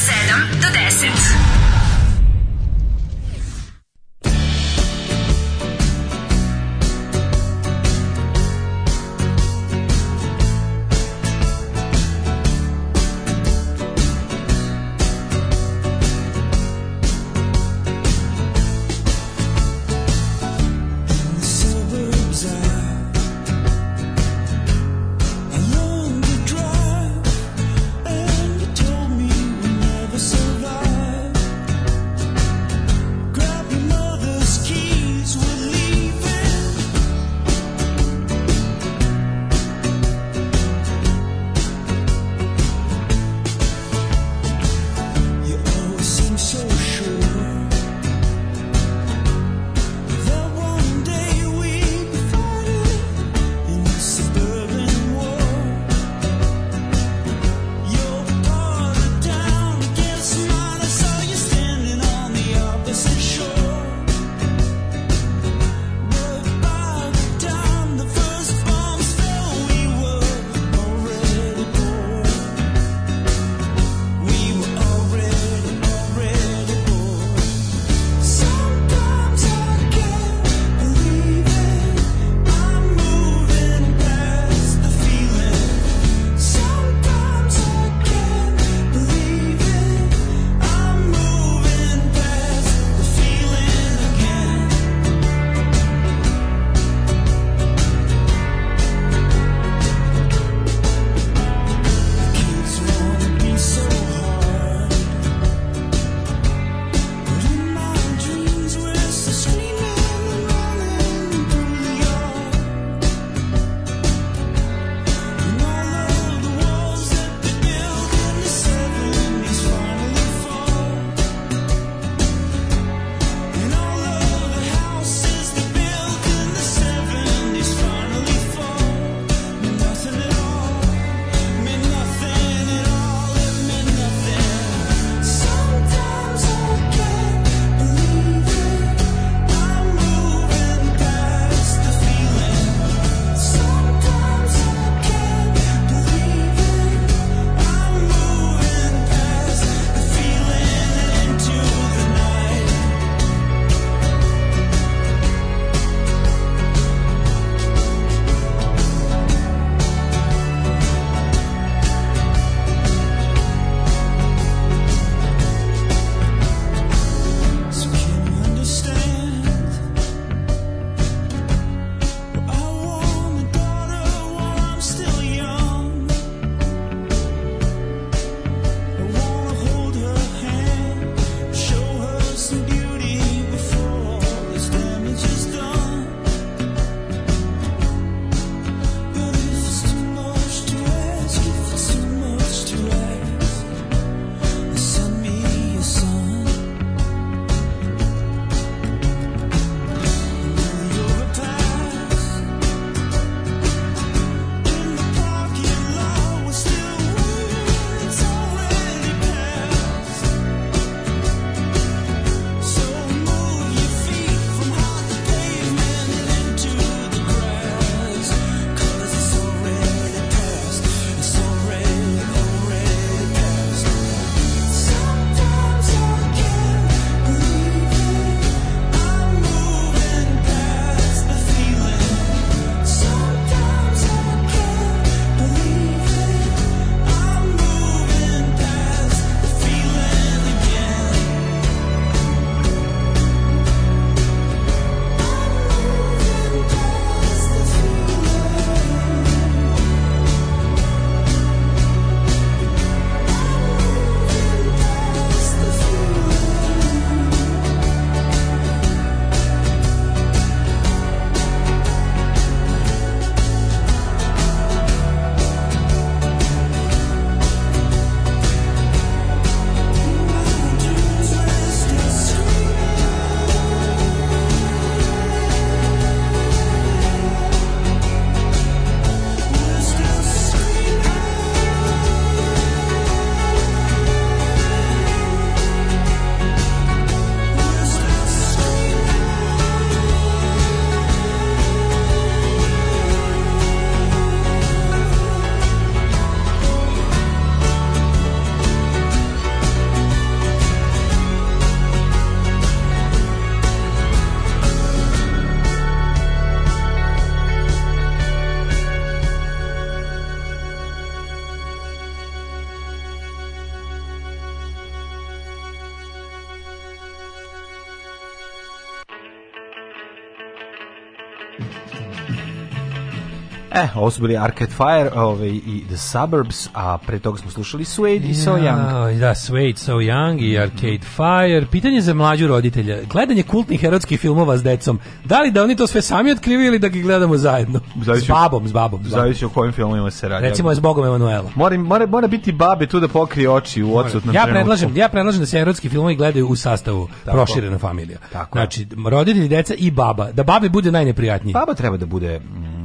E, ovo su bili Arcade Fire ove, ovaj, i The Suburbs, a pre toga smo slušali Suede i So Young. Da, Suede, So Young i mhm. Arcade Fire. Pitanje za mlađu roditelja. Gledanje kultnih erotskih filmova s decom. Da li da oni to sve sami otkrivaju ili da ga gledamo zajedno? Zaviši, s babom, s babom. S babom. Zavisi o kojim filmovima se radi. Recimo je s Bogom Emanuela. Mora, mora, mora biti babe tu da pokrije oči u odsutnom ja predlažem, Ja predlažem da se erotski filmovi gledaju u sastavu Tako. proširena familija. Tako. Znači, roditelji, deca i baba. Da babi bude najneprijatniji. Baba treba da bude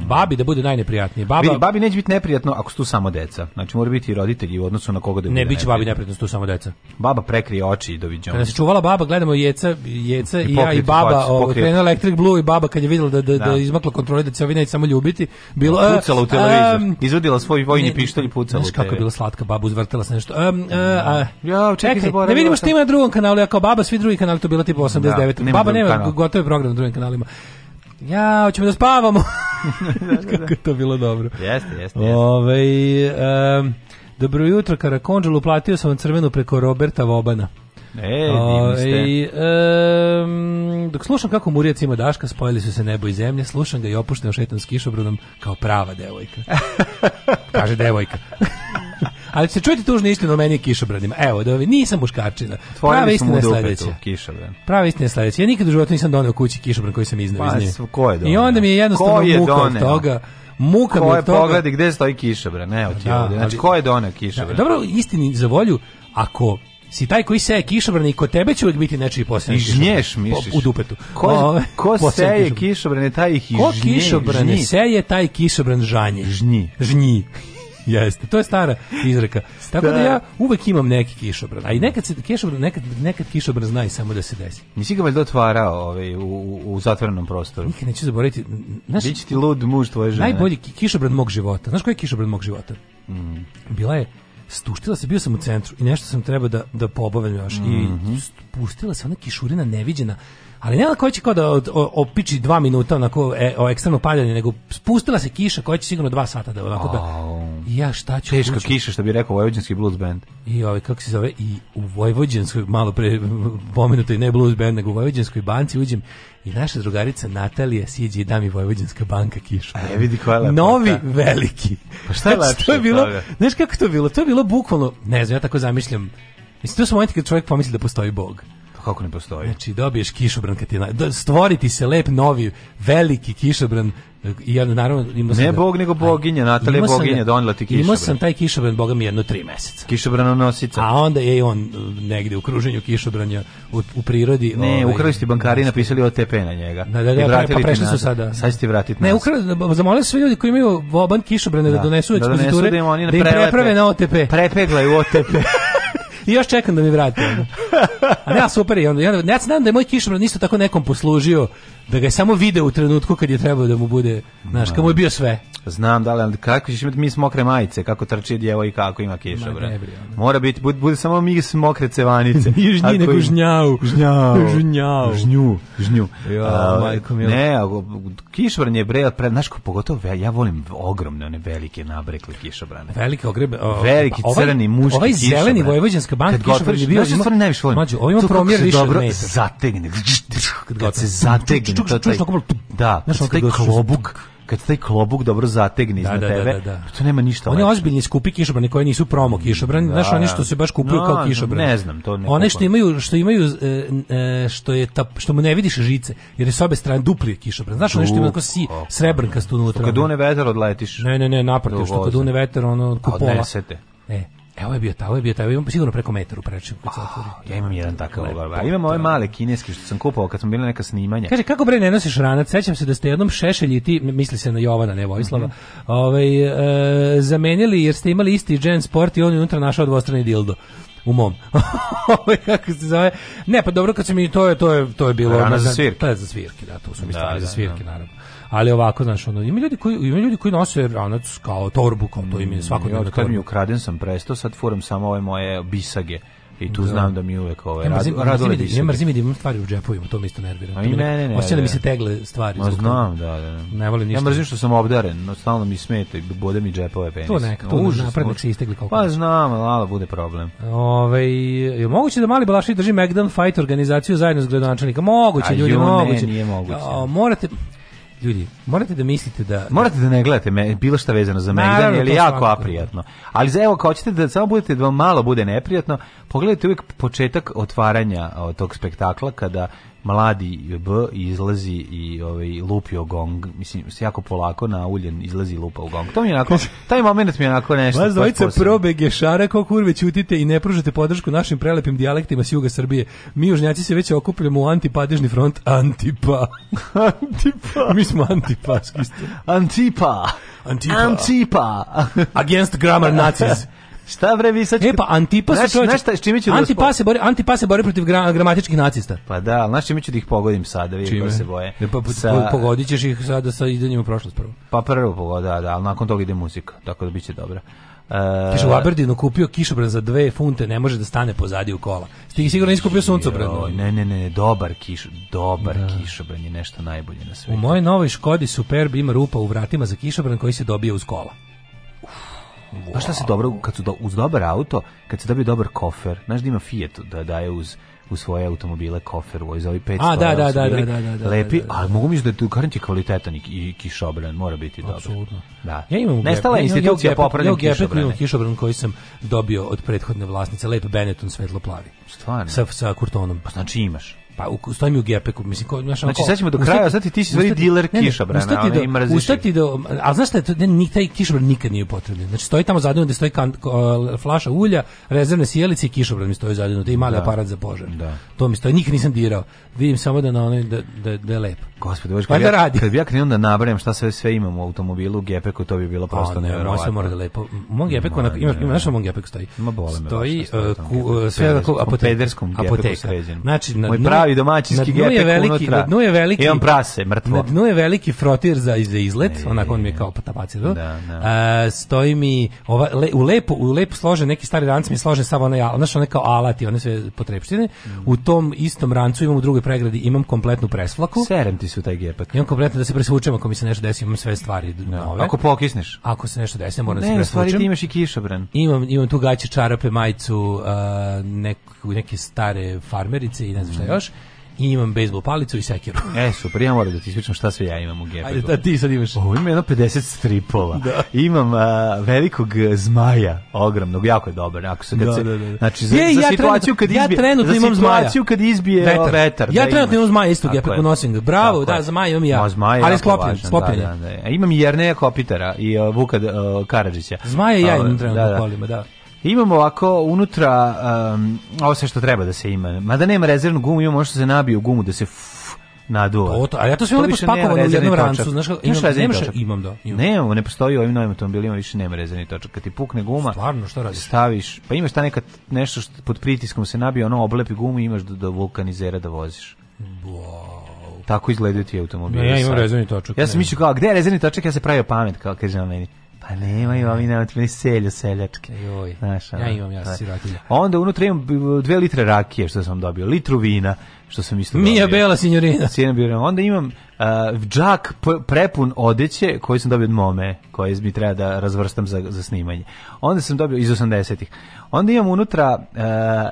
babi da bude najneprijatnije. Baba Vidi, babi neće biti neprijatno ako su tu samo deca. Znači mora biti i roditelji u odnosu na koga da Ne biće babi neprijatno su samo deca. Baba prekrije oči i doviđamo. Kada se čuvala baba, gledamo jeca, jeca i, i ja i baba, krenula Electric Blue i baba kad je videla da da, da. da izmakla kontrole da će ovi samo ljubiti, bilo a, da, e, pucala u televizor. Um, izvadila svoj vojni pištolj i pucala. Znaš kako je bila slatka baba, uzvrtela se nešto. Um, uh, a, ja, čekaj, čekaj ne vidimo šta ima na drugom kanalu, ja kao baba, svi drugi kanali to bilo tipa 89. Da, nema baba nema gotove program na drugim kanalima. Ja, hoćemo da spavamo da, [LAUGHS] da, Kako je to bilo dobro. Jeste, jeste. Ove, um, dobro jutro, Karakonđelu, platio sam vam crvenu preko Roberta Vobana. E, I, um, dok slušam kako Murijac ima Daška, spojili su se nebo i zemlje, slušam ga i opušteno šetam s kišobrodom kao prava devojka. [LAUGHS] Kaže devojka. Ali se čujte tužnu istinu meni i kišobranima. Evo, da nisam muškarčina. Prava istina je sledeća. Kišobran. Prava istina je sledeća. Ja nikad u životu nisam doneo kući kišobran koji sam iznao pa, iz nje. Ko je doneo? I onda mi je jednostavno je muka od toga. Muka ko mi je od toga. pogledi, gde stoji kišobran. Evo ti da, ovdje. Znači, ali, ko je doneo kišobran? Da, dobro, istini za volju, ako si taj koji seje kišobran i kod tebe će uvijek biti nečiji posljednji kišobran. Ižnješ, misliš? U dupetu. Ko, ko seje kišobrane, taj ih žnije. Ko kišobrane seje, taj kišobran žanje. Žnji. Žnji. Jeste, to je stara izreka. Tako da ja uvek imam neki kišobran. A i nekad se kišobran, nekad, nekad kišobran zna i samo da se desi. Nisi ga valjda otvarao ovaj, u, u zatvorenom prostoru. Nikad neću zaboraviti. Znaš, Biće ti lud muž tvoje žene. Najbolji kišobran mog života. Znaš koji je kišobran mog života? Mhm. Bila je stuštila se, bio sam u centru i nešto sam trebao da, da pobavim još mm -hmm. i mhm. spustila se ona kišurina neviđena ali ne koja će kao da opiči dva minuta onako e, o ekstremno paljanje, nego spustila se kiša koja će sigurno dva sata da onako da... ja šta ću... Teška kuću? kiša što bi rekao Vojvođanski blues band. I ovaj, kako se zove, i u Vojvođanskoj, malo pre pomenuto i ne blues band, nego u Vojvođanskoj banci uđem i naša drugarica Natalija siđe i da mi Vojvođanska banka kišu. A je vidi koja je Novi veliki. Pa šta je znači, to je bilo, toga? Znaš kako to je bilo? To je bilo bukvalno, ne znam, ja tako zamišljam. Mislim, to su momenti kad čovjek pomisli da postoji Bog kako ne postoji. Znači dobiješ kišobran kad ti stvoriti se lep novi veliki kišobran e, i ja naravno ima sam ne da- bog da, nego boginja Natalija boginja da- donela ti kišobran. Imao sam taj kišobran boga mi jedno tri meseca. Kišobran nosica. A onda je on e, negde u kruženju kišobranja u, u prirodi. Ne, ovaj, ukrali ste bankari napisali OTP na njega. Da, da, da, pa, pa prešli su sada. Sad ti vratiti. Ne, ukrali da, zamolili sve ljudi koji imaju oban kišobrane da, da donesu ekspoziture. Da, donesu da im oni da im preprave na OTP. Prepegla u OTP. [LAUGHS] I još čekam da mi vrati. A ne, super je. Ja, ja se nadam da je moj kišobran isto tako nekom poslužio, da ga je samo video u trenutku kad je trebao da mu bude, znaš, kao mu je bio sve. Znam, da li, ali kako ćeš imati mi smokre majice, kako trči djevo i kako ima kišobran. Mora biti, bude, bude samo mi smokre cevanice. [LAUGHS] Nije žnji, nego žnjau. Žnjau. Žnjau. Žnju. Žnju. Ja, majko mi Ne, kišobran je bre, pre, znaš, pogotovo ja volim ogromne, one velike nabrekle kišobrane. Velike ogrebe. Veliki ovaj- crni muški Ovaj zeleni vojvođanska banka kad kiša vrši, bio, znaš što stvarno najviše volim? Mađo, ovo ima promjer više dobro zategne. Kad, da, kad se zategne, to taj... Da, kad taj klobuk, kad taj klobuk dobro zategne da, iznad da, da, tebe, da, da, to nema ništa. Oni ozbiljni skupi kišobrani koji nisu promo kišobrani, da. znaš oni što se baš kupuju no, kao kišobrani. Ne znam, to ne. One što imaju što imaju e, e, što je ta, što mu ne vidiš žice, jer je s obe strane dupli kišobran. Znaš oni što ima tako si srebrnkasto unutra. Kad une veter odletiš. Ne, ne, ne, naprotiv što kad une veter, ono kupola. Odnesete. E. Evo je bio taj, ovo je bio taj, imam sigurno preko metara prečim. Ah, ja imam jedan takav. A imam ove male kineske što sam kupovao kad sam bili neka snimanja. Kaže kako bre ne nosiš ranac? Sećam se da ste jednom šešelj i ti, misli se na Jovana, ne Vojislava, mm -hmm. ovaj e, zamenili jer ste imali isti džen sport i on je unutra našao dvostrani dildo u mom. [LAUGHS] Ovaj, kako se zove? Ne, pa dobro kad se mi to je to je to je bilo Rana za svirke. Pa za svirke, da, to su mi da, stvari za da, svirke da. naravno ali ovako znaš ono ima ljudi koji ima ljudi koji nose ranac kao torbu kao to im je mm, svakodnevno. Kad mi ukraden sam presto, sad furam samo ove moje bisage. I tu da. znam da mi uvek ove rad, radole da mrzim da imam stvari u džepovima, to me isto nervira. A i mene ne. Osjećam da mi se tegle stvari. Ma znam, da, da, da. Ne volim ništa. Ja mrzim što sam obdaren, no stalno mi smeta i bode mi džepove penis. To neka, to už naprednik se istegli koliko. Pa znam, ala bude problem. Ovaj je moguće da mali Balašić drži Megdan Fight organizaciju zajedno s gradonačelnikom. Moguće, ljudi, moguće. Ne, nije moguće. morate ljudi, morate da mislite da... Morate da ne gledate me, bilo šta vezano za Megdan, je je jako svakako. aprijatno. Ali za, evo, ako hoćete da samo budete, da vam malo bude neprijatno, pogledajte uvijek početak otvaranja o, tog spektakla, kada mladi B izlazi i ovaj lupio gong, mislim se jako polako na uljen izlazi lupa u gong. To mi je onako [LAUGHS] taj momenat mi je onako nešto. Vas dvojica probege šara kako kurve ćutite i ne pružate podršku našim prelepim dijalektima s juga Srbije. Mi južnjaci se već okupljamo u antipadežni front antipa. [LAUGHS] antipa. Mi smo antipaski. Antipa. Antipa. Antipa. Against grammar nazis. [LAUGHS] Šta bre vi sad? E pa Antipa se čovjek. Znaš šta, s čime ću da Antipa se bori, Antipa se bori protiv gra, gramatičkih nacista. Pa da, znaš čime ću da ih pogodim sada, vidim kako se boje. Ne, pa, sa... Pogodićeš ih sada sa idanjem u prošlost prvo. Pa prvo pogoda, da, da, ali nakon toga ide muzika, tako da biće dobro. Uh, Kaže, u Aberdeenu kupio kišobran za dve funte, ne može da stane pozadi u kola. Ti sigurno iskupio suncobran. Ne, ne, ne, dobar, kiš, dobar da. kišobran je nešto najbolje na svijetu. U mojoj novoj Škodi Superb ima rupa u vratima za kišobran koji se dobije uz kola. Wow. Znaš šta se dobro, kad su do, uz dobar auto, kad se dobije dobar kofer, znaš da ima Fiat da daje uz u svoje automobile kofer u ovi 500 A, da, da, da, da, da, da, da, lepi, da, da. ali mogu mi da je tu garanti kvalitetan i, i kišobran, mora biti dobro. Absolutno. Da. Ja imam Nestala je institucija ja, popravljena ja, kišobrana. Ja kišobran koji sam dobio od prethodne vlasnice, lep Benetton svetlo plavi. Stvarno? Sa, sa kurtonom. Pa znači imaš. Pa u, stoji mi u gepeku, mislim, ko, znaš, znači, sad ćemo do kraja, ustati, sad ti si stvari diler kišobrana, ustati do, šta ti do, a znaš šta, ne, ni, taj kišobran nikad nije potreban Znači, stoji tamo zadnje gde stoji kan, uh, flaša ulja, rezervne sijalice i kišobran mi stoji zadnje da i mali da. aparat za požar. Da. To mi stoji, nikad nisam dirao. Vidim samo da na onaj da, da, da je lepo. Gospod, bož, kad, ja, radi. kad bi ja krenuo da nabrajam šta sve, sve imam u automobilu, u gepeku, to bi bilo prosto pa, ne Ovo sve mora da lepo. U mom gepeku, ima, ima, da. ima, znaš mom gepeku stoji? ima bole me. Stoji, e, sve na apotekarskom gepeku sređen. Znači, na pravi domaćinski gepek unutra. veliki, na dnu je veliki. I on prase, mrtvo. Na dnu je veliki frotir za, za izlet, e, onako on mi je kao potapaci. Da, da, da. A, stoji mi, ova, le, u lepo, u lepo slože, neki stari ranci mi slože samo onaj, znaš, one kao i one sve potrebštine. Mm. U tom istom rancu imam u drugoj pregradi, imam kompletnu presvlaku. Serem ti su taj gepak. Imam kompletno da se presvučem ako mi se nešto desi, imam sve stvari no. Da. nove. Ako pokisneš. Ako se nešto desi, moram da se presvučem. Ne, stvari imaš i kišobran. Imam, imam tu gaće, čarape, majicu, uh, nek, neke stare farmerice i ne znam šta mhm. još i imam bejsbol palicu i sekiru. E, super, ja moram da ti ispričam šta sve ja imam u gepetu. Ajde, da ti sad imaš. Ovo ima jedno 50 stripova. Da. Imam a, velikog zmaja, ogromnog, jako je dobar. Ako se, kad da, se, da, da. da. Znači, za, je, za ja situaciju kad izbije, ja trenutno imam zmaja. situaciju kad izbije vetar. vetar ja da trenutno imam zmaja isto gepetu, nosim ga. Bravo, da, zmaja imam ja. No, zmaja ali sklopljen, važan, da, sklopljen. Da, da, da. Imam i Jerneja Kopitara i uh, Vuka uh, Karadžića. Zmaja i ja imam trenutno da, da. kolima, da. Imamo ovako unutra um, ovo sve što treba da se ima. Mada nema rezervnu gumu, imamo ono što se nabije u gumu da se naduva. To, a ja to sve lepo spakovano u jednom rancu, znaš kako, imaš rezervni točak? Imam, da. Imam. Ne, ne postoji u ovim novim automobilima, više nema rezervni točak. Kad ti pukne guma, Stvarno, šta radiš? staviš, pa imaš ta nekad nešto što pod pritiskom se nabije, ono oblepi gumu i imaš do, do vulkanizera da voziš. Wow tako izgledaju ti automobili. Ne, ja imam rezervni točak. Ja sam mislio kao, gde je rezervni točak? Ja se pravio pamet, kao kaže na meni. A pa nemaju, ovi ne otvori selju seljačke. Joj, Znaš, ja imam ja sirotilja. Onda unutra imam dve litre rakije što sam dobio, litru vina što sam isto dobio. Mija Bela, signorina. Onda imam uh, džak prepun odeće koji sam dobio od mome, koje mi treba da razvrstam za, za snimanje. Onda sam dobio iz 80-ih. Onda imam unutra,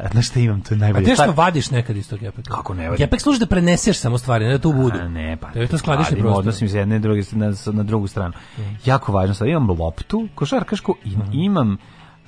uh, znaš šta imam, to je najbolje. A ti što vadiš nekad iz tog gepeka? Kako ne vadim? Jepek služi da preneseš samo stvari, ne da tu budu. A, ne, pa. Da je to skladiš i prostor. Odnosim se jedne druge, na, na drugu stranu. Mm. Jako važno, sad imam loptu, košarkašku i mm. imam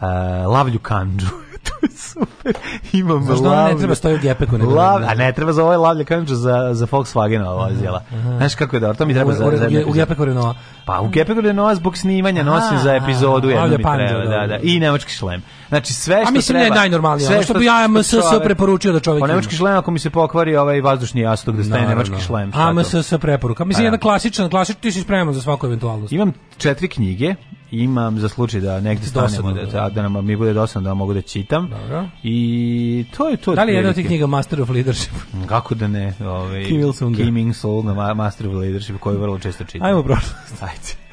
uh, lavlju kanđu. [LAUGHS] to je super. Imam Znaš da ne treba stoji u gepeku. Nego Lav... A ne treba za ovaj lavlje kanđu za, za Volkswagena vozila. Znaš kako je dobro, to mi treba u, za... za u, u gepeku Renault. Pa u gepeku Renault zbog snimanja nosim za epizodu jednu mi treba. Da, da. I nemački šlem. Znači sve što treba. A mislim treba, ne najnormalnije, sve što, što bi AMSS preporučio da čovjek. Pa nemački šlem ako mi se pokvari ovaj vazdušni jastog da staje nemački šlem. AMSS preporuka. Mislim pa jedan klasičan, klasičan ti si spreman za svaku eventualnost. Imam četiri knjige, imam za slučaj da negde stanemo da, da, nam mi bude dosadno da mogu da čitam. Dobro. I to je to. Da li je jedna od knjiga Master of Leadership? Mm, kako da ne, ovaj Kim Il Sung, Kim Il Sung na Master of Leadership koji vrlo često čitam. Hajmo prošlost. Ajde.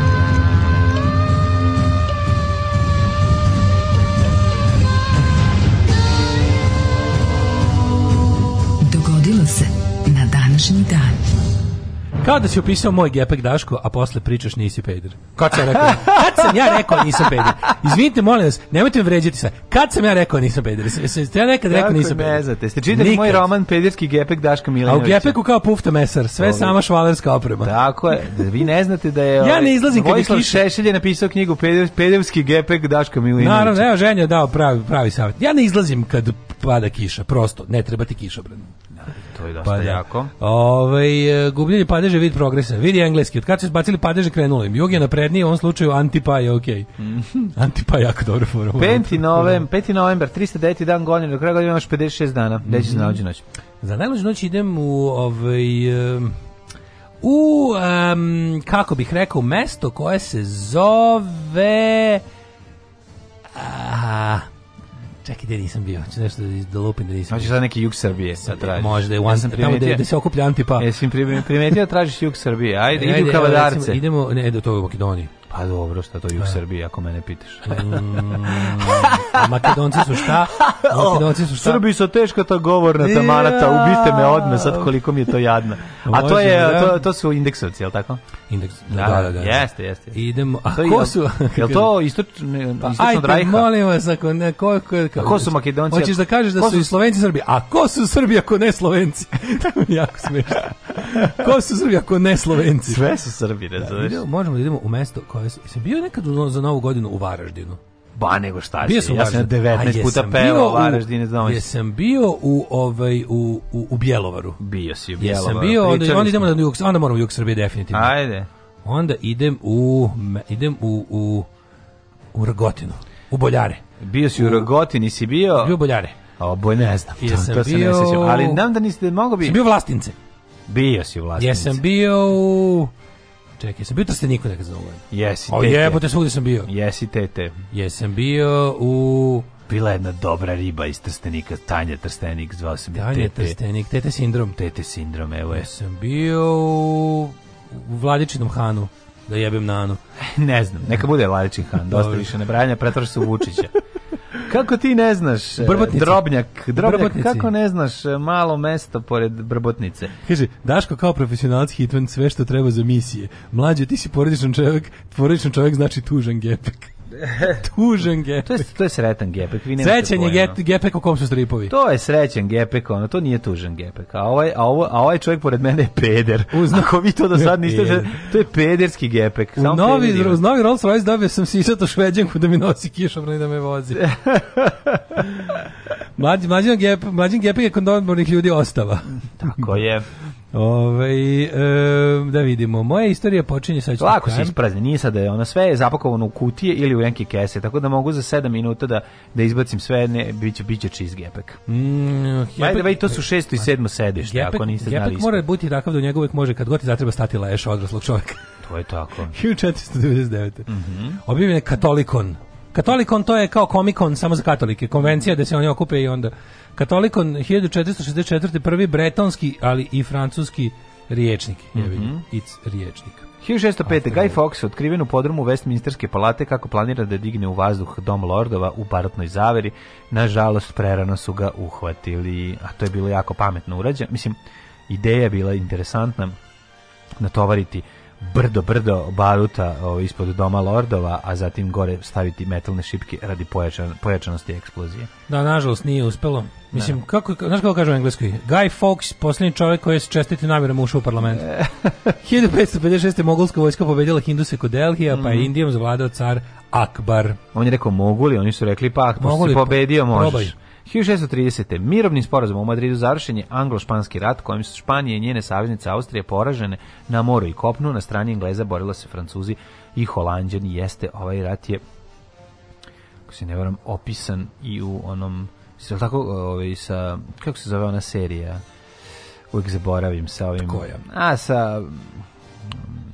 [LAUGHS] današnji dan. Kao da si opisao moj gepek Daško, a posle pričaš nisi peder. Kad sam rekao, kad sam ja rekao nisam peder. Izvinite, molim vas, nemojte me vređati sa. Kad sam ja rekao nisam peder. Jeste ja nekad rekao nisam peder. Ne znate, ste čitali moj roman Pederski gepek Daška Milinovića. A u gepeku kao pufta mesar, sve Ovi. sama švalerska oprema. Tako je, da vi ne znate da je Ja ovaj, ne izlazim kad Vojislav Šešelj je napisao knjigu Peder, Pederski gepek Daška Milinovića. Naravno, evo ženja dao pravi pravi savet. Ja ne izlazim kad pada kiša, prosto, ne treba ti kiša, bre. Da, to je dosta pa, da. jako. Ove, ovaj, gubljenje padeže vid progresa. Vidi engleski, od kada su izbacili padeže krenulo im. Jug je napredniji, u ovom slučaju antipa je okej. Okay. Mhm. antipa je jako dobro. 5. novembar, 5. novembar, 309. dan godine, do kraja godine imaš 56 dana. Gde mm -hmm. na ođu noć? Za najluđu noć idem u ovaj... u, um, kako bih rekao, mesto koje se zove... Aha. Čekaj, gde nisam bio, ću nešto da, da lupim da nisam Hoćeš bio. sad neki jug Srbije da sad tražiš. Možda, one, ja tamo da, da se okuplja antipa. Jesi primetio da tražiš jug Srbije, ajde, ajde idi u Kavadarice. Idemo, ne, do toga u Makedoniji. Pa dobro, šta to je u da. Srbiji, ako mene pitaš. Mm, a Makedonci su šta? [LAUGHS] Makedonci su šta? Srbi su teška ta govorna ta manata, ubiste me odme, sad koliko mi je to jadno. A to, je, da. to, to su indeksovci, je li tako? Indeks, da, da, da, da. Jeste, jeste. Idemo, a ko su? [LAUGHS] Je li to istočno, pa istočno Ajde, molim vas, ako ne, ko, ko, ko, ko su Makedonci? Hoćeš da kažeš da su, i Slovenci Srbi, a ko su Srbi ako ne Slovenci? [LAUGHS] jako smiješno. [LAUGHS] Ko su Srbi ako ne Slovenci? Sve su Srbi, da, razumeš. Da, možemo da idemo u mesto koje se... Se bio nekad u, za Novu godinu u Varaždinu? Ba nego šta bio ja sam 19 puta pevao Varaždinu. znam. Jesam bio u ovaj u u, u Bjelovaru. Bio si u Bjelovaru. Jesam bio, onda, onda idemo na jug, onda moramo jug Srbije definitivno. Ajde. Onda idem u idem u u u Rogotinu, u Boljare. Bio si u, u Rogotini, si bio? Bio Boljare. A ne znam. Jesam to, to bio... se ne sjećam, ali znam da niste mogao bi. Sam bio Vlastince. Bio si u Vlasotincu. Jesam bio u... Čekaj, sam bio to ste niko nekad zove. Ovaj? Jesi, te. O jebote, svugde sam bio. Jesi, te, te. Jesam bio u... Bila jedna dobra riba iz Trstenika, Tanja Trstenik, zvao sam Tanja Tete. Trstenik, Tete sindrom. Tete sindrom, evo je. Jesam bio u, u Vladičinom Hanu, da jebem Nanu. [LAUGHS] ne znam, neka bude Vladičin Han, dosta više ne branja, pretvor se u Vučića. [LAUGHS] Kako ti ne znaš? E, Brbotnice. Drobnjak. Drobnjak, kako ne znaš e, malo mesto pored Brbotnice? Kaže, Daško kao profesionalac hitvan sve što treba za misije. Mlađe, ti si porodičan čovjek, porodičan čovjek znači tužan gepek. [LAUGHS] Tužen gepek. To je, to je sretan gepek. Vi Srećan je gepek u kom su stripovi. To je srećan gepek, ono, to nije tužen gepek. A ovaj, a ovaj, a ovaj čovjek pored mene je peder. Uz, [LAUGHS] Ako vi to do sad niste, peder. to je pederski gepek. Samo u novi, uz novi Rolls Royce dobio sam sisato šveđanku da mi nosi kišobran i da me vozi. [LAUGHS] Mlađi, mlađi, gep, mlađi gepek je kod odbornih ljudi ostava. Tako je. Ove, ovaj, e, da vidimo, moja istorija počinje sa Lako se isprazni, nije sad da je ona sve je zapakovano u kutije ili u neke kese, tako da mogu za 7 minuta da, da izbacim sve, ne, biće, biće čist gepek. Mm, gepek Ajde, to su 6. i 7. sedište, gepek, ako niste znali. Gepek ispred. mora biti takav da u njega može, kad god ti zatreba stati leš odraslog čovjeka. [LAUGHS] To je tako. 1499. Mm -hmm. Objavljen je Katolikon. Katolikon to je kao komikon samo za katolike, konvencija da se oni okupe i onda Katolikon 1464. prvi bretonski, ali i francuski riječnik. Mm -hmm. It's riječnik. 1605. Guy Fawkes otkriven u podrumu Westminsterske palate kako planira da digne u vazduh dom lordova u barotnoj zaveri. Nažalost, prerano su ga uhvatili, a to je bilo jako pametno urađeno. Mislim, ideja je bila interesantna natovariti brdo, brdo baruta o, ispod doma lordova, a zatim gore staviti metalne šipke radi pojačan, pojačanosti eksplozije. Da, nažalost, nije uspelo. Mislim, kako, znaš kako kažu u engleskoj? Guy Fawkes, posljednji čovjek koji je s čestitim namjerama ušao u parlament. 1556. [LAUGHS] mogulska vojska pobedila Hinduse kod Delhija, pa je mhm. Indijom zavladao car Akbar. On je rekao moguli, oni su rekli pa, ako si pa pobedio, možeš. Probaj. 1630. Mirovnim sporazumom u Madridu završen je anglo-španski rat kojim su Španije i njene saveznice Austrije poražene na moru i kopnu. Na strani Engleza borila se Francuzi i Holandjani. Jeste, ovaj rat je, ako se ne varam, opisan i u onom Jel tako, ovaj, sa, kako se zove ona serija? Uvijek zaboravim sa ovim... Koja? A, sa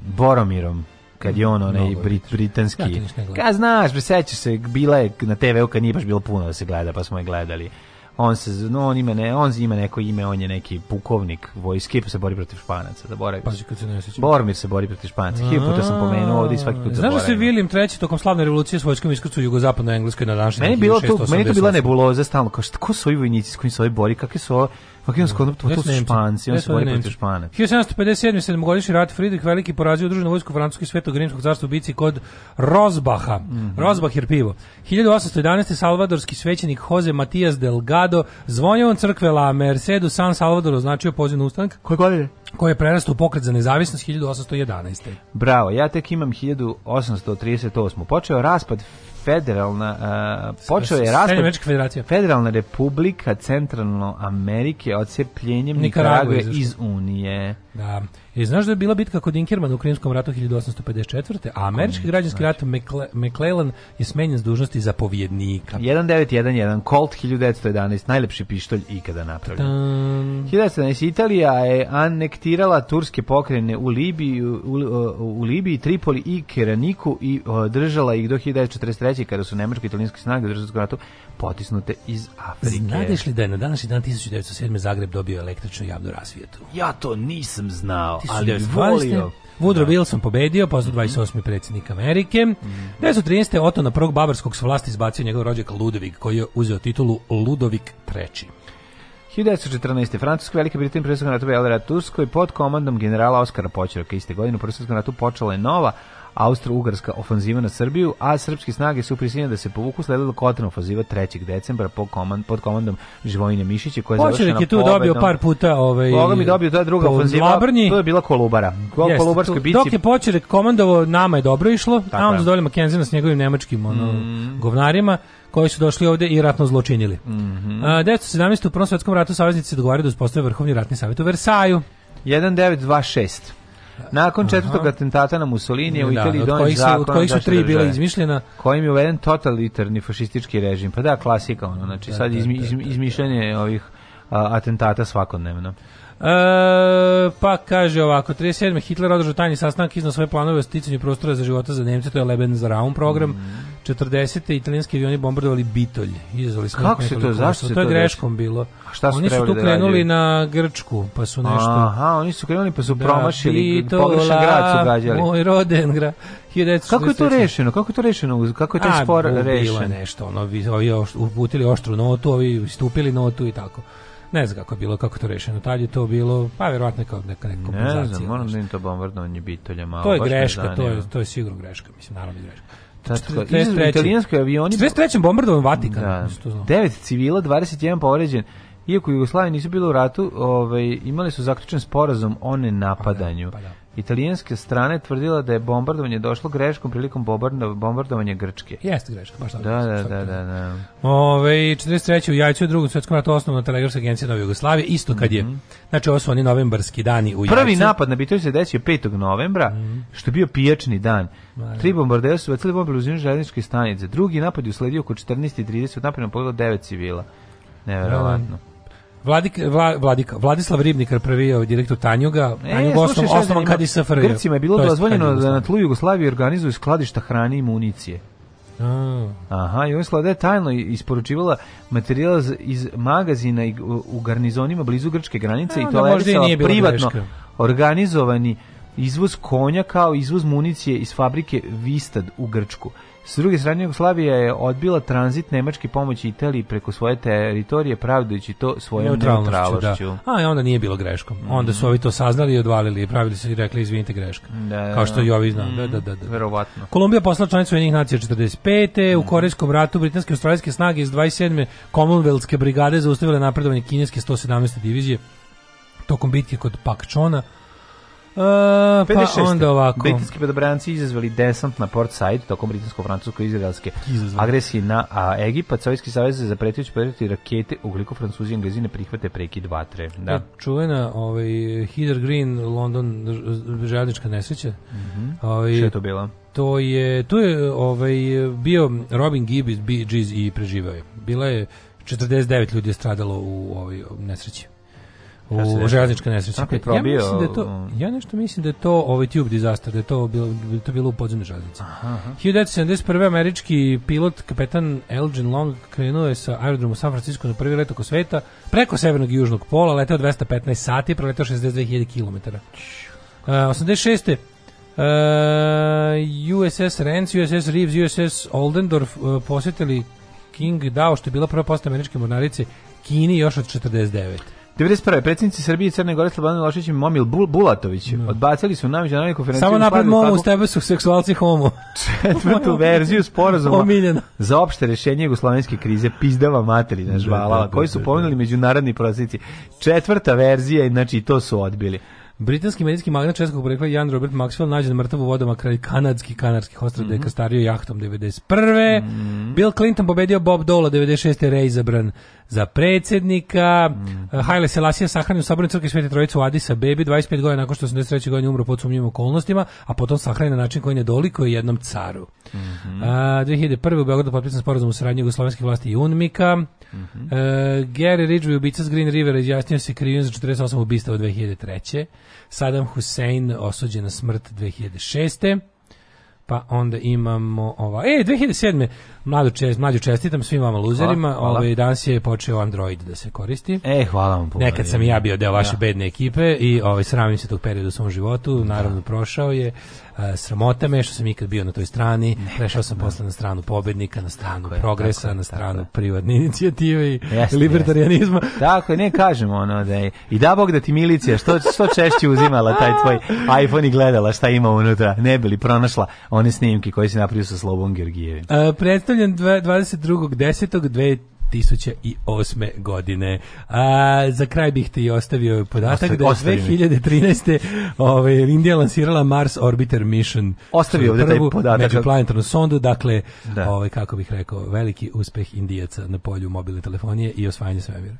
Boromirom kad je on onaj brit, britanski. Ja, Kad znaš, sećaš se, bila je na TV-u kad nije baš bilo puno da se gleda, pa smo je gledali on se no, on ima ne, on ima neko ime, on je neki pukovnik vojske, pa se bori protiv Španaca, zaboravio. Pazi kad se ne sećam. Bormir se bori protiv Španaca. Hiljadu puta sam pomenuo ovde i svaki put zaboravim. Znaš se Vilim III tokom slavne revolucije s vojskom iskrcao jugozapadnoj Engleskoj na današnji Meni bilo to, meni to bila nebuloza stalno kao šta ko su ovi vojnici s kojim se ovaj bori, kakvi su ovo, Makedonsko pa ono, pa to su Španci, oni se bori protiv Špana. 1757. sedmogodišnji rat Fridrik Veliki porazio družno vojsko Francuske i Svetog Rimskog carstva u bici kod Rozbaha. Mm -hmm. Rozbah jer pivo. 1811. salvadorski svećenik Jose Matias Delgado zvonjavom crkve La Mercedu San Salvador označio poziv na ustank. Koje godine? koji je prerastao pokret za nezavisnost 1811. Bravo, ja tek imam 1838. Počeo raspad federalna uh, počeo je raspad Federalna Republika Centralno Amerike odcepljenjem Nikaragve iz Unije. Da. I e, znaš da je bila bitka kod Inkermana u Krimskom ratu 1854. A američki građanski znači. rat McCle McClellan je smenjen s dužnosti zapovjednika. 1911 Colt 1911 najlepši pištolj ikada napravljen. 1911 Italija je anektirala turske pokrene u Libiji u, u, u Libiji Tripoli i Keraniku i o, e, držala ih do 1943 kada su nemačko italijanske snage u državskom ratu potisnute iz Afrike. Znadeš li da je na današnji dan 1907 Zagreb dobio električnu javnu rasvijetu? Ja to nisam nisam znao, ali još volio. Woodrow da. Wilson pobedio, postao 28. Mm -hmm. predsjednik Amerike. Mm -hmm. 1913. Otona prvog babarskog s vlasti izbacio njegov rođak Ludovik, koji je uzeo titulu Ludovik III. 1914. Francuska Velika Britanija na ratu Elera Turskoj pod komandom generala Oskara Počerka. Iste godine u prvstvenom ratu počela je nova austro-ugarska ofanziva na Srbiju, a srpske snage su prisiljene da se povuku sledila kotrna ofanziva 3. decembra po komand, pod komandom Živojine Mišića koja je završena pobedom. je tu pobedom. dobio par puta ovaj Boga mi dobio ta druga ofanziva, Labrnji. to je bila Kolubara. Gol yes, Kolubarskoj Dok je Počerek komandovao, nama je dobro išlo, Tako a onda dolje Makenzina s njegovim nemačkim ono, mm. govnarima koji su došli ovde i ratno zločinili. Mm -hmm. A, 1917. u Prvom svetskom ratu saveznici se dogovaraju da uspostave Vrhovni ratni savjet u Versaju. 1926. Nakon četvrtog Aha. atentata na Mussolini u da, Italiji da, donet zakon. Od kojih da su tri bila izmišljena? Kojim je uveden totalitarni fašistički režim. Pa da, klasika ono, znači da, sad izmi, izmi, izmišljanje ovih a, atentata svakodnevno. E, pa kaže ovako, 37. Hitler održao tajni sastanak iznao svoje planove o sticanju prostora za života za Nemce, to je Lebensraum program. Mm. 40. italijanski avioni bombardovali Bitolj. Izazvali smo Kako se to, zašto se to je greškom deš? bilo. A šta su oni su tu da krenuli na Grčku, pa su nešto. Aha, oni su krenuli pa su da, promašili, Bitola, pogrešan grad su gađali. Moj roden grad. Kako je to rešeno? Kako je to rešeno? Kako je taj spor rešen? nešto, ono, ovi uputili oštru notu, ovi istupili notu i tako ne znam kako je bilo, kako je to rešeno. Tad je to bilo, pa verovatno kao neka neka kompenzacija. Ne znam, moram da im to bombardovanje bitolja malo. To je greška, to je to je sigurno greška, mislim, naravno da greška. Tačko, italijanski avioni... 43. bombardovan Vatikan. Da. Devet civila, 21 povređen. Iako Jugoslavije nisu bili u ratu, ovaj, imali su zaključen sporazum o nenapadanju. Pa da, pa da italijanske strane tvrdila da je bombardovanje došlo greškom prilikom bombardovanja Grčke. Jeste greška, baš tako. Da, da, da, da, da. Ove, 43. u Jajcu u drugom svjetskom ratu osnovna telegrafska agencija Nove Jugoslavije, isto kad je, mm -hmm. znači ovo su oni novembarski dani u Jajcu. Prvi napad na Bitolj se desio 5. novembra, mm -hmm. što je bio pijačni dan. Maravno. Tri bombardera su vacili bombe u željezničke stanice. Drugi napad je usledio oko 14.30, od napadnog pogledalo 9 civila. Neverovatno. Mm -hmm. Vladik, Vla, Vladika, Vladislav Ribnikar prvi ovaj direktor Tanjuga, e, Tanjug osnovan, osnovan kad je SFRJ. Grcima je bilo dozvoljeno da na tlu Jugoslavije organizuju skladišta hrane i municije. A. Aha, Jugoslava je tajno isporučivala materijal iz magazina i u garnizonima blizu grčke granice A, i tolerisala da, i privatno greška. organizovani izvoz konja kao izvoz municije iz fabrike Vistad u Grčku. S druge strane, Jugoslavija je odbila tranzit nemačke pomoći Italiji preko svoje teritorije, pravdajući to svojom neutralnošću. neutralnošću. Da. A onda nije bilo greškom. Onda su ovi to saznali i odvalili i pravili su i rekli izvinite greška. Da, da Kao što i ovi znam. Da, da, da, da. da. Mm, verovatno. Kolumbija poslala članicu jednih nacija 45. Mm. U Korejskom ratu britanske i australijske snage iz 27. Commonwealthske brigade zaustavile napredovanje kineske 117. divizije tokom bitke kod Pakčona. Uh, 56. pa onda ovako. Britanski pedobranci izazvali desant na Port Said tokom britansko-francusko-izraelske agresije na a, Egipat. Sovjetski savez je zapretio da će predati rakete ukoliko Francuzi i Englezi ne preki prekid vatre. Da. E, čuvena ovaj, Heather Green, London, željnička nesreća. Mm -hmm. ovaj, Što je to bila? To je, tu je ovaj, bio Robin Gibb iz Bee Gees i preživao je. Bila je 49 ljudi je stradalo u ovoj nesreći u železnička nesreća. Kako je probio? Ja, mislim da je to, um, ja nešto mislim da je to ovaj tube disaster, da je to bilo, da to bilo u podzemnoj železnici. 1971. američki pilot, kapetan Elgin Long, krenuo je sa aerodromu San Francisco na prvi let oko sveta, preko severnog i južnog pola, letao 215 sati, proletao 62.000 km. Uh, 86. Uh, USS Rance, USS Reeves, USS Oldendorf uh, posjetili King Dao, što je bila prva posta američke mornarice Kini još od 49. 91. predsjednici Srbije i Crne Gore Slobodan Milošević i Momil Bulatović no. Da. odbacili su na međunarodnoj konferenciji. Samo napred momu, uz tebe su seksualci homo. [LAUGHS] Četvrtu verziju sporazuma za opšte rešenje jugoslavenske krize pizdava materina da, žvala, da, koji su pomenuli međunarodni prosjeci. Četvrta verzija, znači to su odbili. Britanski medijski magnat českog porekla Jan Robert Maxwell nađen mrtav u vodama kraj kanadski kanarskih ostrva mm -hmm. je mhm. jahtom 91. Mm -hmm. Bill Clinton pobedio Bob Dole 96. reizabran za predsednika. Mm. Haile Selassie sahranjen u sabornici Crkve Svete Trojice u Adisa Bebi 25 godina nakon što se 83. godine umro pod sumnjivim okolnostima, a potom sahranjen na način koji ne dolikuje jednom caru. Mm -hmm. a, 2001. u Beogradu potpisan sporazum u saradnji jugoslovenskih vlasti i UNMIKA. Mm -hmm. Eh, a, Gary Ridgway, ubica s Green River, izjasnio se krivim za 48 ubistava u 2003. Saddam Hussein osuđen na smrt 2006. Pa onda imamo ova... E, 2007. Mladu čest, mlađu čestitam svim vama luzerima. Ovaj hvala. Ove, danas je počeo Android da se koristi. E, hvala vam puno. Nekad sam i ja bio deo vaše ja. Da. bedne ekipe i ovaj, sramim se tog perioda u svom životu. Da. Naravno, prošao je. Sramota me što sam ikad bio na toj strani. Prešao sam da. posle na stranu pobednika, na stranu tako progresa, tako, na stranu privatne inicijative i jeste, libertarijanizma. Jeste. Tako je, ne kažemo ono da je. I da Bog da ti milicija što, što češće uzimala taj tvoj iPhone i gledala šta ima unutra. Ne bi pronašla one snimke koje si napravio sa Slobom Georgijevim. E, objavljen 22.10. 2008. godine. A, za kraj bih te i ostavio podatak Ostav, da je 2013. ovaj, Indija lansirala Mars Orbiter Mission. Ostavio ovde taj podatak. Međuplanetarnu sondu, dakle, da. ovaj, kako bih rekao, veliki uspeh Indijaca na polju mobilne telefonije i osvajanje svemira.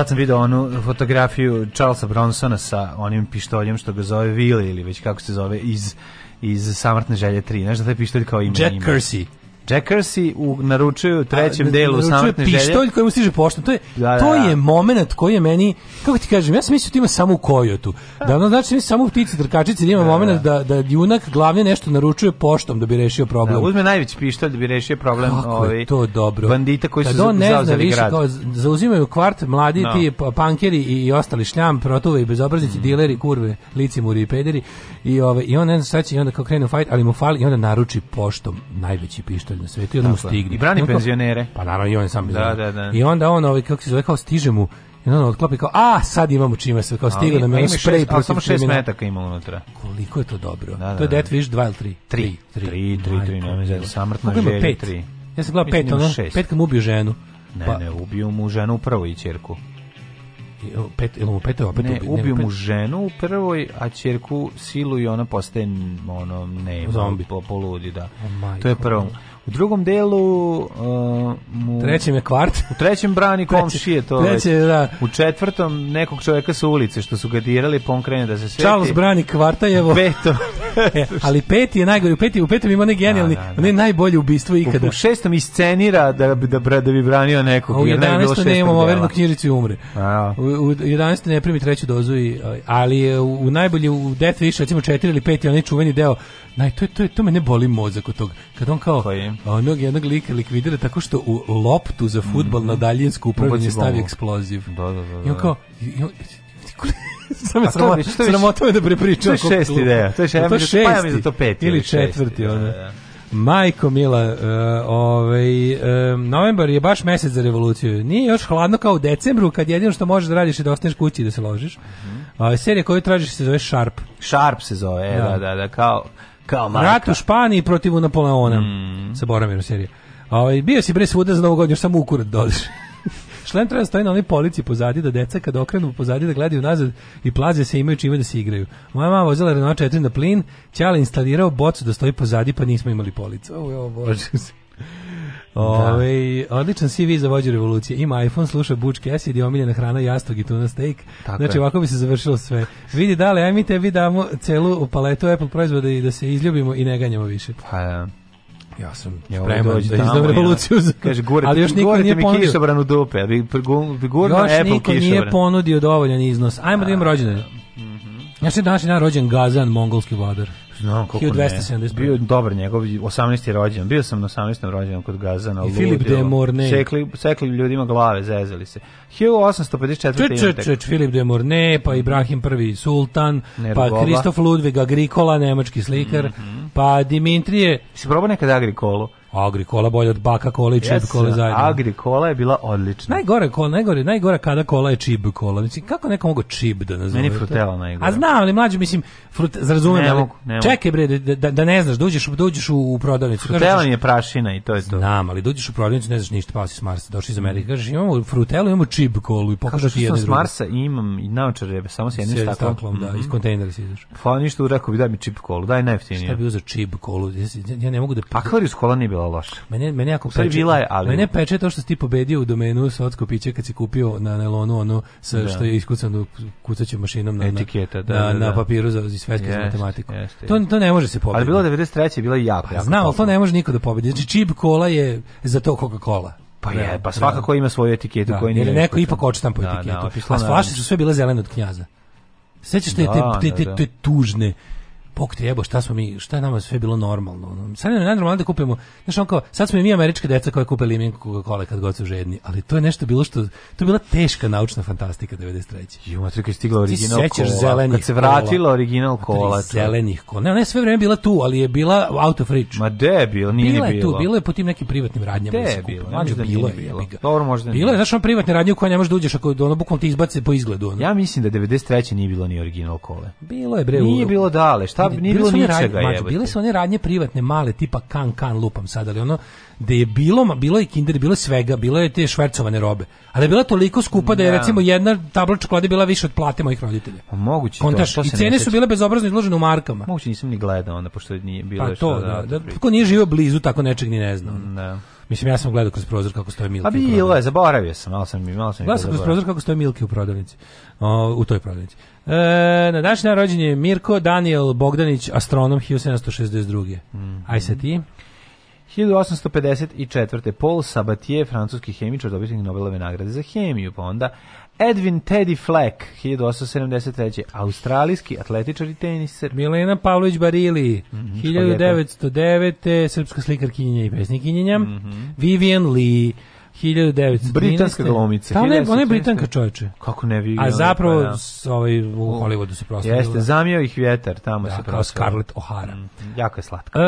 Sad sam vidio onu fotografiju Charlesa Bronsona sa onim pištoljem što ga zove Willy ili već kako se zove iz iz Samrtne želje 3. Znaš da taj pištolj kao ime Jack Kersey. Jackersi u naručuju u trećem A, delu Samrtne želje. Pištolj koji mu stiže poštom. To je da, da, da. to je momenat koji je meni kako kažem, ja sam mislio da ima samo u kojotu. Da ono znači mi samo u ptici trkačici da ima da, da, da. da, da junak glavni nešto naručuje poštom da bi rešio problem. Da, uzme najveći pištolj da bi rešio problem Kako ovi, ovaj, to dobro. bandita koji Kad su on ne zna više, grad. Kao, zauzimaju kvart mladi no. ti pa, pankeri i, ostali šljam, protuve i bezobraznici, mm. dileri, kurve, muri i pederi i, ove, ovaj, i on ne zna šta će i onda kao krenu fight, ali mu fali i onda naruči poštom najveći pištolj na svetu i onda mu stigne. I brani penzionere. Pa naravno i on sam. Da, da, da. I onda on, ovaj, kako se zove, kao stiže mu i onda on otklapi kao, a, sad imamo čime se kao stigao nam je sprej protiv samo 6 metaka ima unutra. Koliko je to dobro? Da, da, to je da. Death Wish 2 ili 3? 3. 3, 3, 3, ne znam, samrtna želja 3. Ja sam gledao 5, ono, 5 kad mu ubio ženu. Ne, pa, ne, ubio mu ženu upravo i ćerku. Pet, ili mu peto opet ne, ubio, ubio mu ženu u prvoj, a ćerku silu i ona postaje ono, ne, zombi. Po, poludi, da. Oh to je prvo. U drugom delu... Uh, u trećem je kvart. U trećem brani [LAUGHS] komšije to. Treće, da. U četvrtom nekog čovjeka sa ulice što su ga dirali, pa da se sveti. Charles brani Kvartajevo. Peto. [LAUGHS] E, ali peti je najgori. U, peti, u petom ima onaj da, genijalni, da, da, da. onaj najbolje ubistvo ikada. U, u šestom iscenira da, da, da, da bi branio nekog. A u jedanaestom ne imamo overenu knjižicu i umre. A. U, u jedanaestom ne primi treću dozu, i, ali u, u najbolje u Death Wish, recimo 4 ili 5, onaj čuveni deo, naj, to, je, to, je, to me ne boli mozak od toga. Kad on kao, Koji? je. A onog jednog lika likvidira tako što u loptu za futbal mm -hmm. na daljinsku upravljanje stavi eksploziv. Da, da, da. I da, on da. kao... I on, [LAUGHS] Samo je sramo, sramota me da prepričam. To je da šest ideja. To je šest, to je šesti, pa ja za to peti. Ili četvrti, ono. Da, da. Majko Mila, uh, ovaj, um, novembar je baš mesec za revoluciju. Nije još hladno kao u decembru, kad jedino što možeš da radiš je da ostaneš kući i da se ložiš. Mm -hmm. uh, serija koju tražiš se zove Sharp. Sharp se zove, e, da, da, da, da kao... Kao Marka. Rat u Španiji protiv Napoleona. Mm. Sa Boromirom serije. Ovaj bio si bre svuda za novogodnje, samo u kurat dođeš. Da [LAUGHS] Šlem treba da stoji na onoj polici pozadi da deca kad okrenu pozadi da gledaju nazad i plaze se imaju čime da se igraju. Moja mama vozila Renault 4 na plin, ćala instalirao bocu da stoji pozadi pa nismo imali policu. Ovo je ovo bože. [LAUGHS] Da. Ove, odličan CV za vođu revolucije. Ima iPhone, sluša Butch Cassidy, i omiljena hrana jastog i tuna steak. Tako znači je. ovako bi se završilo sve. Vidi dale, aj mi tebi damo celu paletu Apple proizvoda i da se izljubimo i ne ganjamo više. Pa ja. Da. Ja sam ja spreman da izdam revoluciju. Ja. Kaže, gore, ali još niko nije ponudio. kišobranu dupe, bi, bi gurno Apple kišobran. Još niko nije ponudio dovoljan iznos. Ajmo da imam da. rođene. Mm -hmm. Ja sam danas dan rođen Gazan, mongolski vladar. Znam kako 1270. Bio dobar njegov, 18. rođendan. Bio sam na 18. rođendan kod Gazana. I Filip de Morne. Sekli, sekli ljudima glave, zezali se. 1854. Čeč, Filip de Morne, pa Ibrahim prvi sultan, Nerugova. pa Kristof Ludvig Agrikola, nemački slikar, mm -hmm. pa Dimitrije... Si probao nekada Agrikolu? Agrikola bolje od baka kola i čib yes, kola zajedno. Agrikola je bila odlična. Najgore kola, najgore, najgore kada kola je čib kola. Mislim, kako neko mogu čib da nazove? Meni frutela najgore. A znam, ali mlađe, mislim, frut, razumem, ne ali, da mogu, ne čekaj bre, da, da, da, da ne znaš, dođeš, uđeš, da uđeš u, u prodavnicu. Frutela je prašina i to je to. Znam, ali dođeš u prodavnicu, ne znaš ništa, pao si s Marsa, došli iz Amerike, kažeš imamo frutelu, imamo čib kolu i pokažu ti jedne druge. s Marsa i imam i naočare, samo s jednim staklom. staklom mm -hmm. da, iz mhm. kontejnera si izaš. Pa ništa, rekao bi daj mi čib kolu, daj najeftinije. Šta bi uzeo čib kolu? Ja, ne mogu da... Akvarijus kola nije bila bila loša. Mene mene jako peče. bila je, ali mene peče to što si ti pobedio u domenu sotsko piće kad si kupio na nelonu ono sa da. što je iskucano kucaćem mašinom na etiketa, da, na, da, da. na papiru za iz svetsku matematiku. Jeste, to to ne može se pobediti. Ali bilo 93 bilo jako, pa, jako. Znam, to ne može niko da pobedi. Znači čip kola je za to Coca-Cola. Pa je, pa svakako ima svoju etiketu da, koju nije. Ili neko ipak odštampa da, etiketu. Da, A flaše su sve bile zelene od knjaza. Sećaš te, te, te, te tužne Bog te jebo, šta smo mi, šta je nama sve bilo normalno. Sad je najnormalno da kupimo, znaš, on kao, sad smo i mi američke deca koje kupe limenku Coca-Cola kad god su žedni, ali to je nešto bilo što, to je bila teška naučna fantastika 93. Jo, ma je stigla original Ti sećaš kola, kad se vratila kola, original kola. Zelenih kola, ne, ona je sve vreme bila tu, ali je bila out of reach. Ma debil, nije bila. Bila je tu, bilo je po tim nekim privatnim radnjama. Debil, da se bilo da je. Bilo. Dobro, možda Bilo je, znaš, on privatne radnje u koje ne možeš da uđeš ako ono bukvalno ti izbace po izgledu. Ono. Ja mislim da 93. nije bilo ni original kole. Bilo je, bre. Nije bilo dale, šta šta pa nije bilo ničega je. Bile su one radnje privatne male tipa kan kan lupam sad, ali ono da je bilo, bilo je kinder, bilo je svega, bilo je te švercovane robe. Ali je bila toliko skupa da je da. recimo jedna tabla čokolade bila više od plate mojih roditelja. pa Moguće Kontaš, to, to I cene su bile bezobrazno izložene u markama. Moguće nisam ni gledao onda, pošto nije bilo pa to, da, da, da, ko nije živio blizu, tako nečeg ni ne znam Da. Mislim, ja sam gledao kroz prozor kako stoje pa Milke. A bilo je, zaboravio sam, malo sam, i malo sam. Gledao sam kroz prozor kako stoje Milke u prodavnici o, u toj prodavnici. E, na današnji dan rođen je Mirko Daniel Bogdanić, astronom 1762. Mm -hmm. Aj se ti. 1854. Paul Sabatier, francuski hemičar, dobitnik Nobelove nagrade za hemiju, pa onda Edwin Teddy Fleck, 1873. Australijski atletičar i teniser. Milena Pavlović Barili, mm -hmm, 1909. Srpska slikarkinjenja i pesnikinjenja. Mm -hmm. Vivian Lee, 1900 Britanska glumica. Kao ne, ona je Britanka čoveče. Kako ne vi? A pa zapravo pa, s, ovaj, u Hollywoodu se prosto. Jeste, zamio ih vjetar, tamo da, se prosto. Kao Scarlett O'Hara. Mm, jako je slatka. E,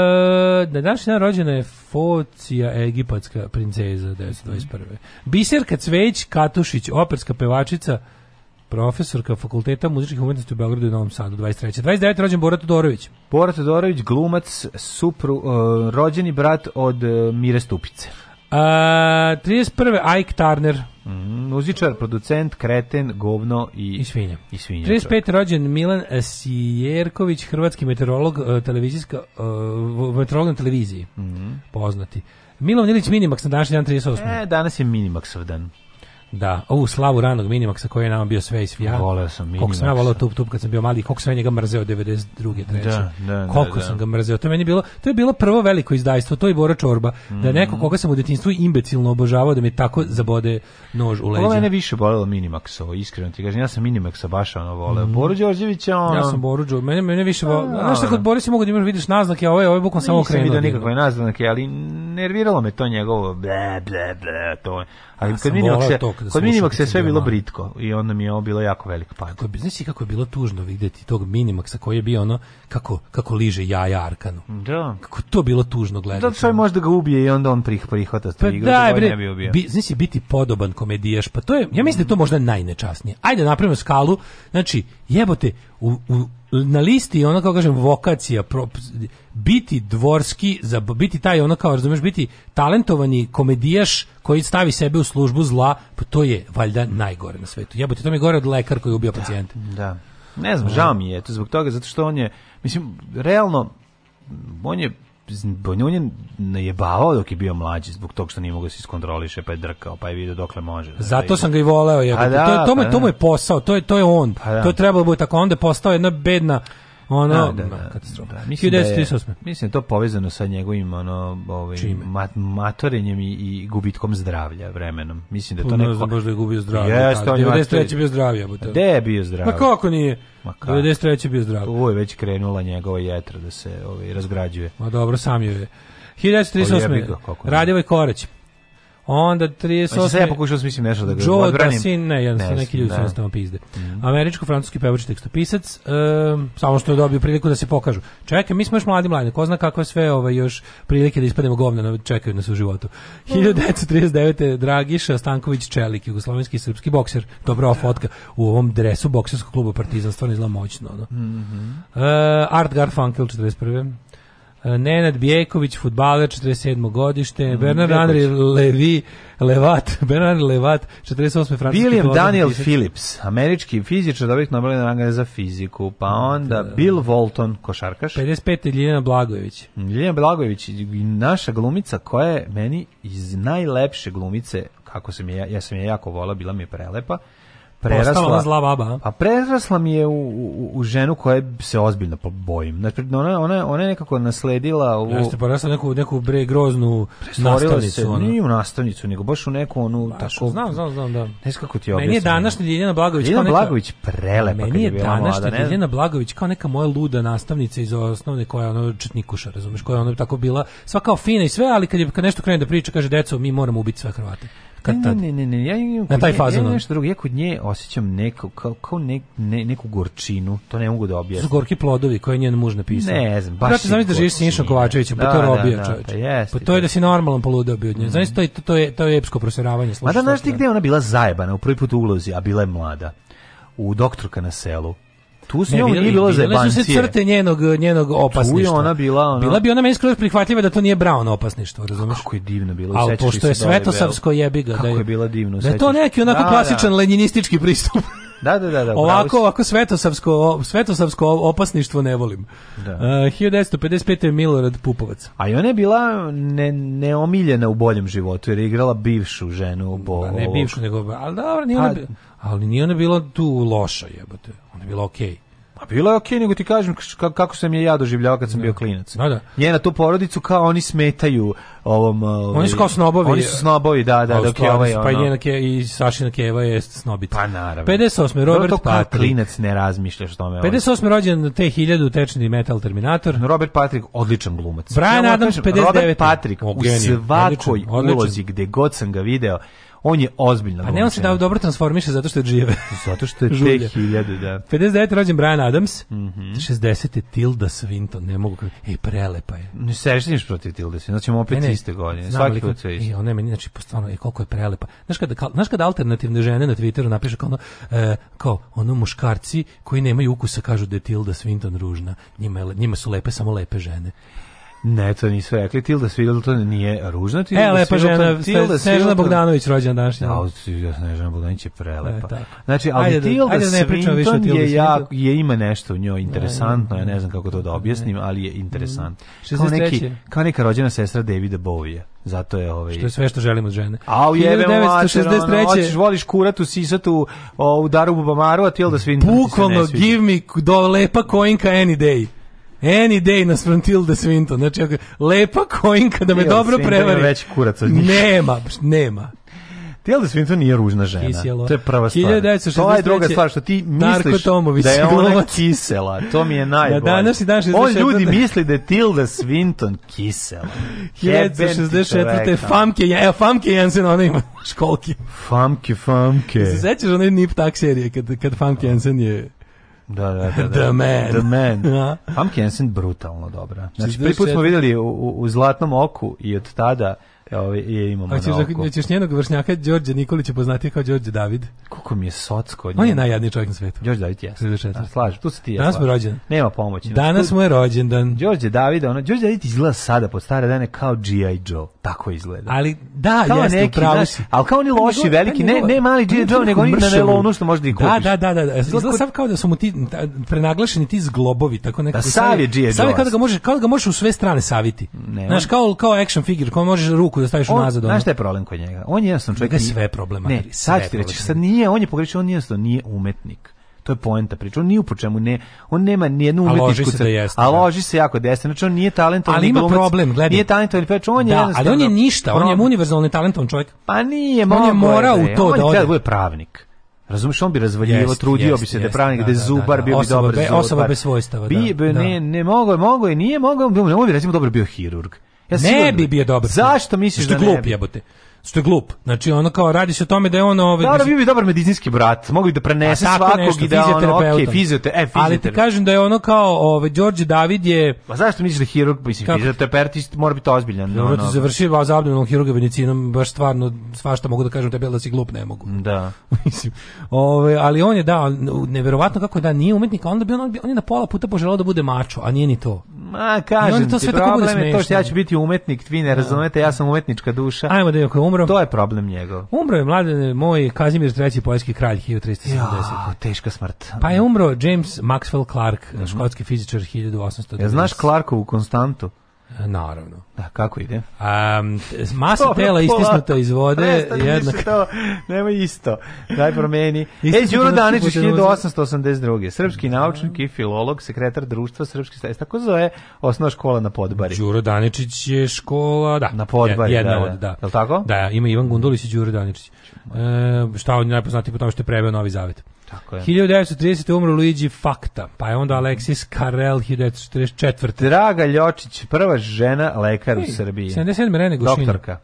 na današnji dan rođena je Focija, egipatska princeza 1921. Mm. Biserka Cveć Katušić, operska pevačica, profesorka fakulteta muzičkih umetnosti u Beogradu i Novom Sadu, 23. 29. rođen Bora Todorović. Bora Todorović, glumac, supru, uh, rođeni brat od uh, Mire Stupice. A, 31. Ike Turner. Mm, muzičar, producent, kreten, govno i, I svinja. I svinja 35. rođen Milan Sijerković, hrvatski meteorolog, e, televizijska, uh, meteorolog na televiziji. Mm. Poznati. Milan Ilić Minimax na današnji dan 38. E, danas je Minimaxov dan. Da, ovu slavu ranog Minimaxa koji je nama bio sve i svi ja. Voleo sam Minimaxa. Koliko sam ja voleo tup tup kad sam bio mali, koliko sam ja njega mrzeo 92. 3. Da, da, da, koliko da, da. sam ga mrzeo. To je meni bilo, to je bilo prvo veliko izdajstvo, to je Bora Čorba. Mm -hmm. Da je neko mm. koga sam u detinjstvu imbecilno obožavao da mi tako zabode nož u leđa. Ovo mene više volelo Minimaxa, iskreno ti kažem, ja sam Minimaxa baš ono voleo. Mm. Boru Đorđevića, ono... Ja sam Boru Đorđevića, mene, mene više voleo. Znaš šta, kod da. Bore si mogu da imaš, vidiš naznake, a ovo je, ovo je bukom samo krenuo. Nisam vidio nikakve naznake, ali nerviralo me to njegovo, ble, ble, ble, to Ali ja kod Minimax se, to, kod Minimax sve bilo britko i onda mi je bilo jako velik pad. Kako biznis i kako je bilo tužno videti tog Minimaxa koji je bio ono kako, kako liže jaja Arkanu. Da. Kako to bilo tužno gledati. Da, sve može da ga ubije i onda on prih, prihvata pa, igru, da, bre, ne bi ubio. Bi, znaš biti podoban komedijaš, pa to je, ja mislim da to možda najnečasnije. Ajde napravimo skalu, znači jebote, u, u, na listi ona kao kažem vokacija pro, biti dvorski za biti taj ona kao razumeš biti talentovani komedijaš koji stavi sebe u službu zla pa to je valjda najgore na svetu jebote to mi je gore od lekar koji ubija da, pacijenta da ne znam žao mi je to zbog toga zato što on je mislim realno on je on je najebavao dok je bio mlađi zbog tog što nije mogao da se iskontroliše pa je drkao pa je video dokle može da, zato da, sam ga i voleo je to, to, pa to, mu je posao to je to je on pa to je trebalo biti tako onda je postao jedna bedna Ono, da, da, da katastrofa. Da, mislim, da je, mislim to povezano sa njegovim ono, ovaj, mat, matorenjem i, i gubitkom zdravlja vremenom. Mislim da je to Puno pa neko... Znam, baš da je gubio zdravlje. Jeste, on je 93. bio zdravlja. Gde je bio zdrav? Pa kako nije? Ma kako? 93. bio zdravlje. Tu je već krenula njegova jetra da se ovaj, razgrađuje. Ma dobro, sam je. 1938. Radivoj Korać. Onda 38. Pa znači, ja pokušao smislim nešto da ga Joe odbranim. Tassin, da ne, jedan jednostavno neki ljudi su da. ostalo pizde. Mm -hmm. Američko-francuski pevač tekstopisac, um, samo što je dobio priliku da se pokažu. Čekaj, mi smo još mladi mladi, ko zna kakve sve ovaj, još prilike da ispademo govna, čekaju nas u životu. 1939. Mhm. Dragiša Stanković Čelik, jugoslovenski srpski bokser, dobra ova da. fotka, u ovom dresu bokserskog kluba Partizan, stvarno izgleda moćno. No? Mm -hmm. uh, Art Garfunkel, 41. Eh, Nenad Bijeković, futbaler 47. godište, mm, Bernard Andri Levi, Levat, [LAUGHS] Bernard Levat, 48. francuski William plodan, Daniel fizič. Phillips, američki fizičar, dobitnik Nobelove nagrade za fiziku, pa da. onda Bill Walton, košarkaš. 55. Ljiljana Blagojević. Ljiljana Blagojević, naša glumica koja je meni iz najlepše glumice, kako sam je, ja sam je jako vola, bila mi je prelepa, prerasla Postala zla baba. Pa prerasla mi je u, u, u ženu koja se ozbiljno bojim. Znači ona ona ona je nekako nasledila ovu Jeste porasla pa neku neku bre groznu nastavnicu, se, ona. u nastavnicu, nego baš u neku onu baš, pa, tako. Znam, znam, znam, da. Ne kako ti objasnim. Meni je današnja Ljiljana Blagović Ljiljana Blagović prelepa Meni je, je današnja mlada, Ljiljana Blagović kao neka moja luda nastavnica iz osnovne koja je ona četnikuša, razumeš, koja je ona tako bila, sva kao fina i sve, ali kad je kad nešto krene da priča, kaže deca, mi moramo ubiti sve Hrvate kad e, tad. Ne, ne, ne, ja imam na taj fazon. Ja nešto drugo, ja kod nje osjećam neku kao, kao ne, ne, neku gorčinu, to ne mogu da objasnim. Gorki plodovi koje je njen muž napisao. Ne znam, baš. Brate, znaš da živiš sa Nišom Kovačevićem, pa, da, da, da, pa, pa to je robija, čoveče. Pa to je da si normalan poludeo bio od nje. Znaš to je to je to je epsko proseravanje, slušaj. Ma da znaš ti gde ona bila zajebana, u prvi put u ulozi, a bila je mlada. U doktorka na selu Tu s njom ne, nije bilo zebancije. su se crte njenog, e, njenog opasništva. Tu je ona bila ona. Bila bi ona meni skroz prihvatljiva da to nije Brown opasništvo, razumiješ? Kako je divno bilo. Ali pošto da je svetosavsko jebiga. Kako da je, je bila divno. Da je to neki onako da, da, da. klasičan da. leninistički pristup. [LAUGHS] Da, da, da, da. Ovako, ovako svetosavsko, svetosavsko opasništvo ne volim. Da. Uh, e, 1955. je Milorad Pupovac. A i ona je bila ne, neomiljena u boljem životu, jer je igrala bivšu ženu. Bo, ne bivšu, nego... Ali dobro, nije ona... Pa, ali nije ona bila tu loša jebote, ona je bila okej. Okay. A bila je okej, okay, nego ti kažem kako sam je ja doživljavao kad sam da. bio klinac. Da, da. Njena tu porodicu kao oni smetaju ovom... Uh, oni su kao snobovi. Oni su snobovi, da, da, dok je ovaj... Pa i njena ke, i Sašina Keva je snobica. Pa naravno. 58. Robert Dobro to kao klinac ne razmišljaš o tome. 58. Ovaj. rođen T-1000, tečni metal Terminator. Robert Patrick, odličan glumac. Brian ja, Adams, 59. Robert Patrick, o, u svakoj odličan, odličan. ulozi gde god sam ga video, on je ozbiljno. A ne on se da dobro transformiše zato što je džive. [LAUGHS] zato što je te hiljade, da. 59. rođen Brian Adams, mm -hmm. 60. Tilda Swinton, ne mogu kako, ej, prelepa je. Ne sešniš protiv Tilda Swinton, znači opet ne, ne, iste godine, svaki put sve isto. I ona meni, znači, stvarno, je, koliko je prelepa. Znaš kada, znaš kada alternativne žene na Twitteru napiše kao ono, e, kao ono muškarci koji nemaju ukusa kažu da je Tilda Swinton ružna, njima, je, njima su lepe samo lepe žene. Ne, to nisu rekli. Tilda Svilton nije ružna. Tilda e, lepa žena, Tilda Snežana Bogdanović rođena današnja. Da, da, Snežana Bogdanović je prelepa. E, znači, ali ajde, da- Tilda ajde Svinton da više Tilda je, jak, je ima nešto u njoj interesantno, ja ne znam kako to da objasnim, ali je interesantno. Mhm. Kao, neki, kao neka rođena sestra Davida Bowie. Zato je ovaj Što je sve što želimo od žene. A u jebe 1963. Hoćeš voliš kuratu sisatu, o, u daru bubamaru, a Tilda Svinton. Bukvalno give me do lepa koinka any day. Any day na Svantilda Swinton. Znači, lepa koinka da me Tilda dobro Swinton prevari. Već kurac od njih. Nema, nema. Tilda Swinton nije ružna žena. Kisjelo. To je prva stvar. 1963. To je druga stvar što ti misliš Tomović, da je ona glovac. kisela. To mi je da najbolje. Na danas i danas On ljudi misli da je Tilda Swinton kisela. 1964. Famke, ja, e, Famke Jensen, ona ima školke. Famke, Famke. Se sećaš onaj Nip Tak serije kad, kad Famke Jensen je Da, da, [LAUGHS] da. The da. man. The man. ja. Pam Hensen brutalno dobra. Znači, prvi put smo vidjeli u, u Zlatnom oku i od tada E, ovaj je imamo. Hoćeš da ćeš njenog vršnjaka Đorđe Nikolića poznati kao Đorđe David. Kako mi je socsko. On je najjadniji čovjek na svetu. Đorđe David jeste. Ja da, slažem. Tu si ti ja. Danas mu rođen. Nema pomoći. Danas tu... mu je rođendan. Đorđe David, ono, Đorđe David izgleda sada pod stare dane kao G.I. Joe. Tako izgleda. Ali da, kao jeste neki, pravi. Znaš, ali kao oni pa loši, pa ne, veliki, ne, ne mali pa G.I. Joe, nego oni na nelonu što možda i da, kupiš. Da, da, da, da. Izgleda sav kao da su mu ti prenaglašeni ti zglobovi, tako da nekako. Da, sav je G.I. Joe. Sav kao ga možeš, kao da ga možeš u sve strane saviti. Znaš, kao, kao action figure, kao možeš ruku da staviš on, nazad. Znaš šta je problem kod njega? On je jednostavno čovjek... Njega sve problema. Ne, sad ti reći, sad nije, on je pogrešio, on jednostavno nije umetnik. To je poenta priče. On ni u po čemu ne, on nema ni jednu umetničku se da jeste, A da. loži se jako desno. Da znači on nije talentovan, ali ima glumac, problem, gledaj. Nije talentovan, peč, on je da, ali on je ništa, problem. on je univerzalni talentovan čovjek. Pa nije, on je morao da u to on da ode. On je bio pravnik. Razumeš, on bi razvaljivo, trudio bi se da pravnik, da, zubar, bio bi dobar zubar. Osoba bez svojstava, da. Bi, be, ne, ne mogo je, mogo je, nije mogao, on on bi recimo dobro bio hirurg. Ja ne bi bio dobar. Zašto misliš da ne bi? je glup jebote? što je glup. Znači ono kao radi se o tome da je ono ovaj Da, da bi dobar medicinski brat, mogli da prenese pa svakog nešto, i da on okay, fizioterapeut. E, ali ti kažem da je ono kao ovaj Đorđe David je Ma zašto misliš da hirurg mislim kako? fizioterapeut mora biti ozbiljan? Dobro, no, završio za abdominalnog hirurga medicinom, baš stvarno svašta mogu da kažem tebi da si glup ne mogu. Da. [LAUGHS] da. mislim. Ovaj ali on je da neverovatno kako je da nije umetnik, a onda bi on, on je na pola puta poželeo da bude mačo, a nije ni to. Ma kažem, on je to sve problem tako bude je to što ja ću biti umetnik, vi ne da. razumete, ja sam umetnička duša. Ajmo da je umro. To je problem njegov. Umro je mladen moj Kazimir III. poljski kralj 1370. Ja, teška smrt. Pa je umro James Maxwell Clark, mm -hmm. škotski fizičar 1800. Ja znaš Clarkovu konstantu? Naravno. Da, kako ide? Um, masa [LAUGHS] tela istisnuta iz vode. Jednak... to, nema isto. Daj promeni. [LAUGHS] e, Đuro Daničić, 1882. Srpski da. naučnik i filolog, sekretar društva Srpski stajs. Tako zove osnova škola na Podbari. Đuro Daničić je škola, da. Na Podbari, da, jedna da, da. od, da. Je li tako? Da, ima Ivan Gundulić i Đuro Daničić. E, šta on je najpoznatiji po tome što je preveo Novi Zavet. 1930. umro Luigi Fakta, pa je onda Alexis Carrel 1944. Draga Ljočić, prva žena lekar u Srbiji. 77. Rene Gušini. Doktorka.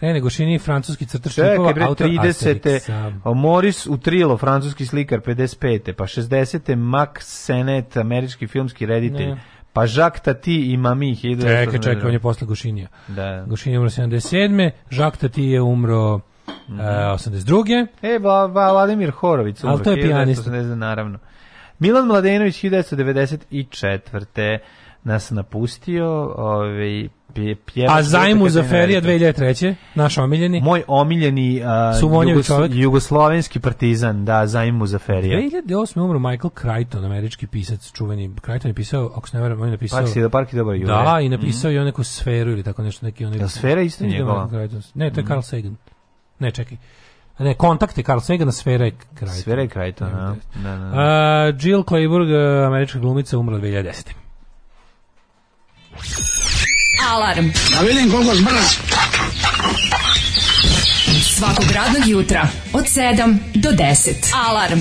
Rene Gošini, francuski crtač likova, autor 30. Moris Utrilo, francuski slikar, 55. Pa 60. Max Senet, američki filmski reditelj. Ne. Pa Jacques Tati i Mami. Čekaj, čekaj, on je posle Gošinija. Da. Gošinija umro 77. Jacques Tati je umro Mm -hmm. uh, 82. Vladimir Horović. Ali to je pijanist. naravno. Milan Mladenović 1994. nas napustio, ovaj pjevač. A zajmu za Ferija 2003. Naš omiljeni. Moj omiljeni uh, Jugos jugoslovenski partizan, da, zajmu za Ferija. 2008. umro Michael Crichton, američki pisac, čuveni. Crichton je pisao, ako se ne varam, on je napisao... Park da Park i dobar jure. Da, i napisao mm -hmm. i on neku sferu ili tako nešto. Neki, on je, da, sfera isto njegova? Ne, to je mm -hmm. Carl Sagan. Ne, čekaj. Ne, kontakte Carl Sagan, sfera je kraj. Sfera je kraj, to, da. da, da. Uh, Jill Clayburg, američka glumica, umrla 2010. Alarm. Da vidim koliko zbrz. Svakog radnog jutra od 7 do 10. Alarm.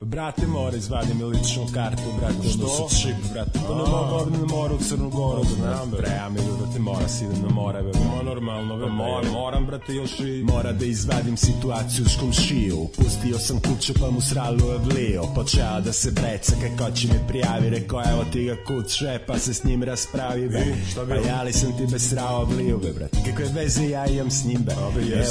Brate, mora izvadi mi ličnu kartu, brate, što? Ono su čip, brate, pa ne mogu ovdje na moru u Crnu Goru, da znam, bre, ja mi brate, mora si idem na more, be, ma normalno, pa be, moram, moram, brate, još i... Mora da izvadim situaciju s komšiju, pustio sam kuću, pa mu sralo je vlio, počeo da se breca, kako će me prijavi, rekao, evo ti ga kuće, pa se s njim raspravi, be, I, e, šta bi pa ja li sam ti be srao vlio, be, brate, kako je veze ja imam s njim, be,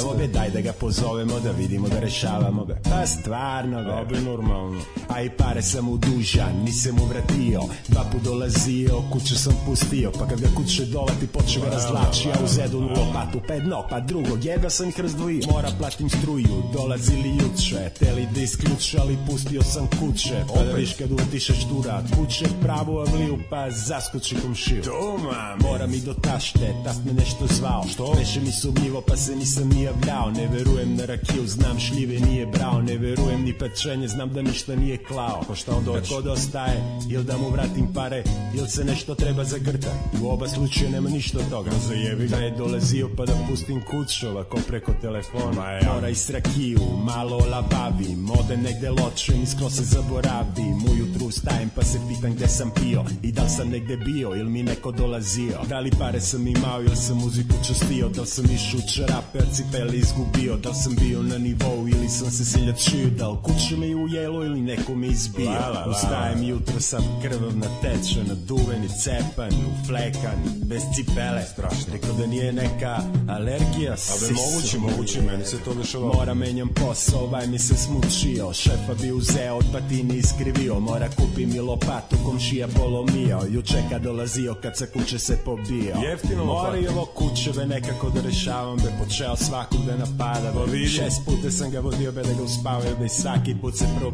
evo, be, daj da ga pozovemo, da vidimo, da rešavamo, be, pa stvarno, be, Obe, normalno, Bukvalno. A i pare sam mu dužan, nisam mu vratio. Dva put dolazio, kuću sam pustio. Pa kad ga kuće dolati, počeo ga razlači. Ja uz jednu lopatu, pa jedno, pa drugo. Jedva sam ih razdvojio. Mora platim struju, dolazili juče. Teli da isključali, pustio sam kuće. Pa da viš kad utišeš dura, kuće pravu avliju, pa zaskuči komšiju. Doma, Mora mi do tašte, tast me nešto zvao. Što? Veše mi sumnjivo, pa se nisam ni javljao. Ne verujem na rakiju, znam šljive nije brao. Ne verujem ni pečenje, znam da ništa nije klao Ko šta od kod ostaje Ili da mu vratim pare Ili se nešto treba zagrta U oba slučaja nema ništa od toga Zajebi Da je dolazio pa da pustim kućova Ko preko telefona je Mora i srakiju, malo labavi Ode negde ločem i skroz se zaboravim Ujutru stajem pa se pitan gde sam pio I da sam negde bio ili mi neko dolazio Da li pare sam imao ili sam muziku častio Da li sam išu čarape, cipele izgubio Da sam bio na nivou ili sam se siljačio Da li kuće me uje telo ili nekom me izbija la, la, la. Ustajem jutro sam krvav na tečan Duven i cepan, uflekan, bez cipele Strašno Rekao da nije neka alergija A be moguće, moguće, meni se to dešava Mora menjam posao, ovaj mi se smučio Šefa bi uzeo, pa ti ni iskrivio Mora kupi mi lopatu, komšija polomio Juče kad dolazio, kad se kuće se pobio Jeftino Mora i ovo kućeve nekako da rešavam Be da počeo svakog da napada pa Šest puta sam ga vodio, be da ga uspavio Be da svaki put se probio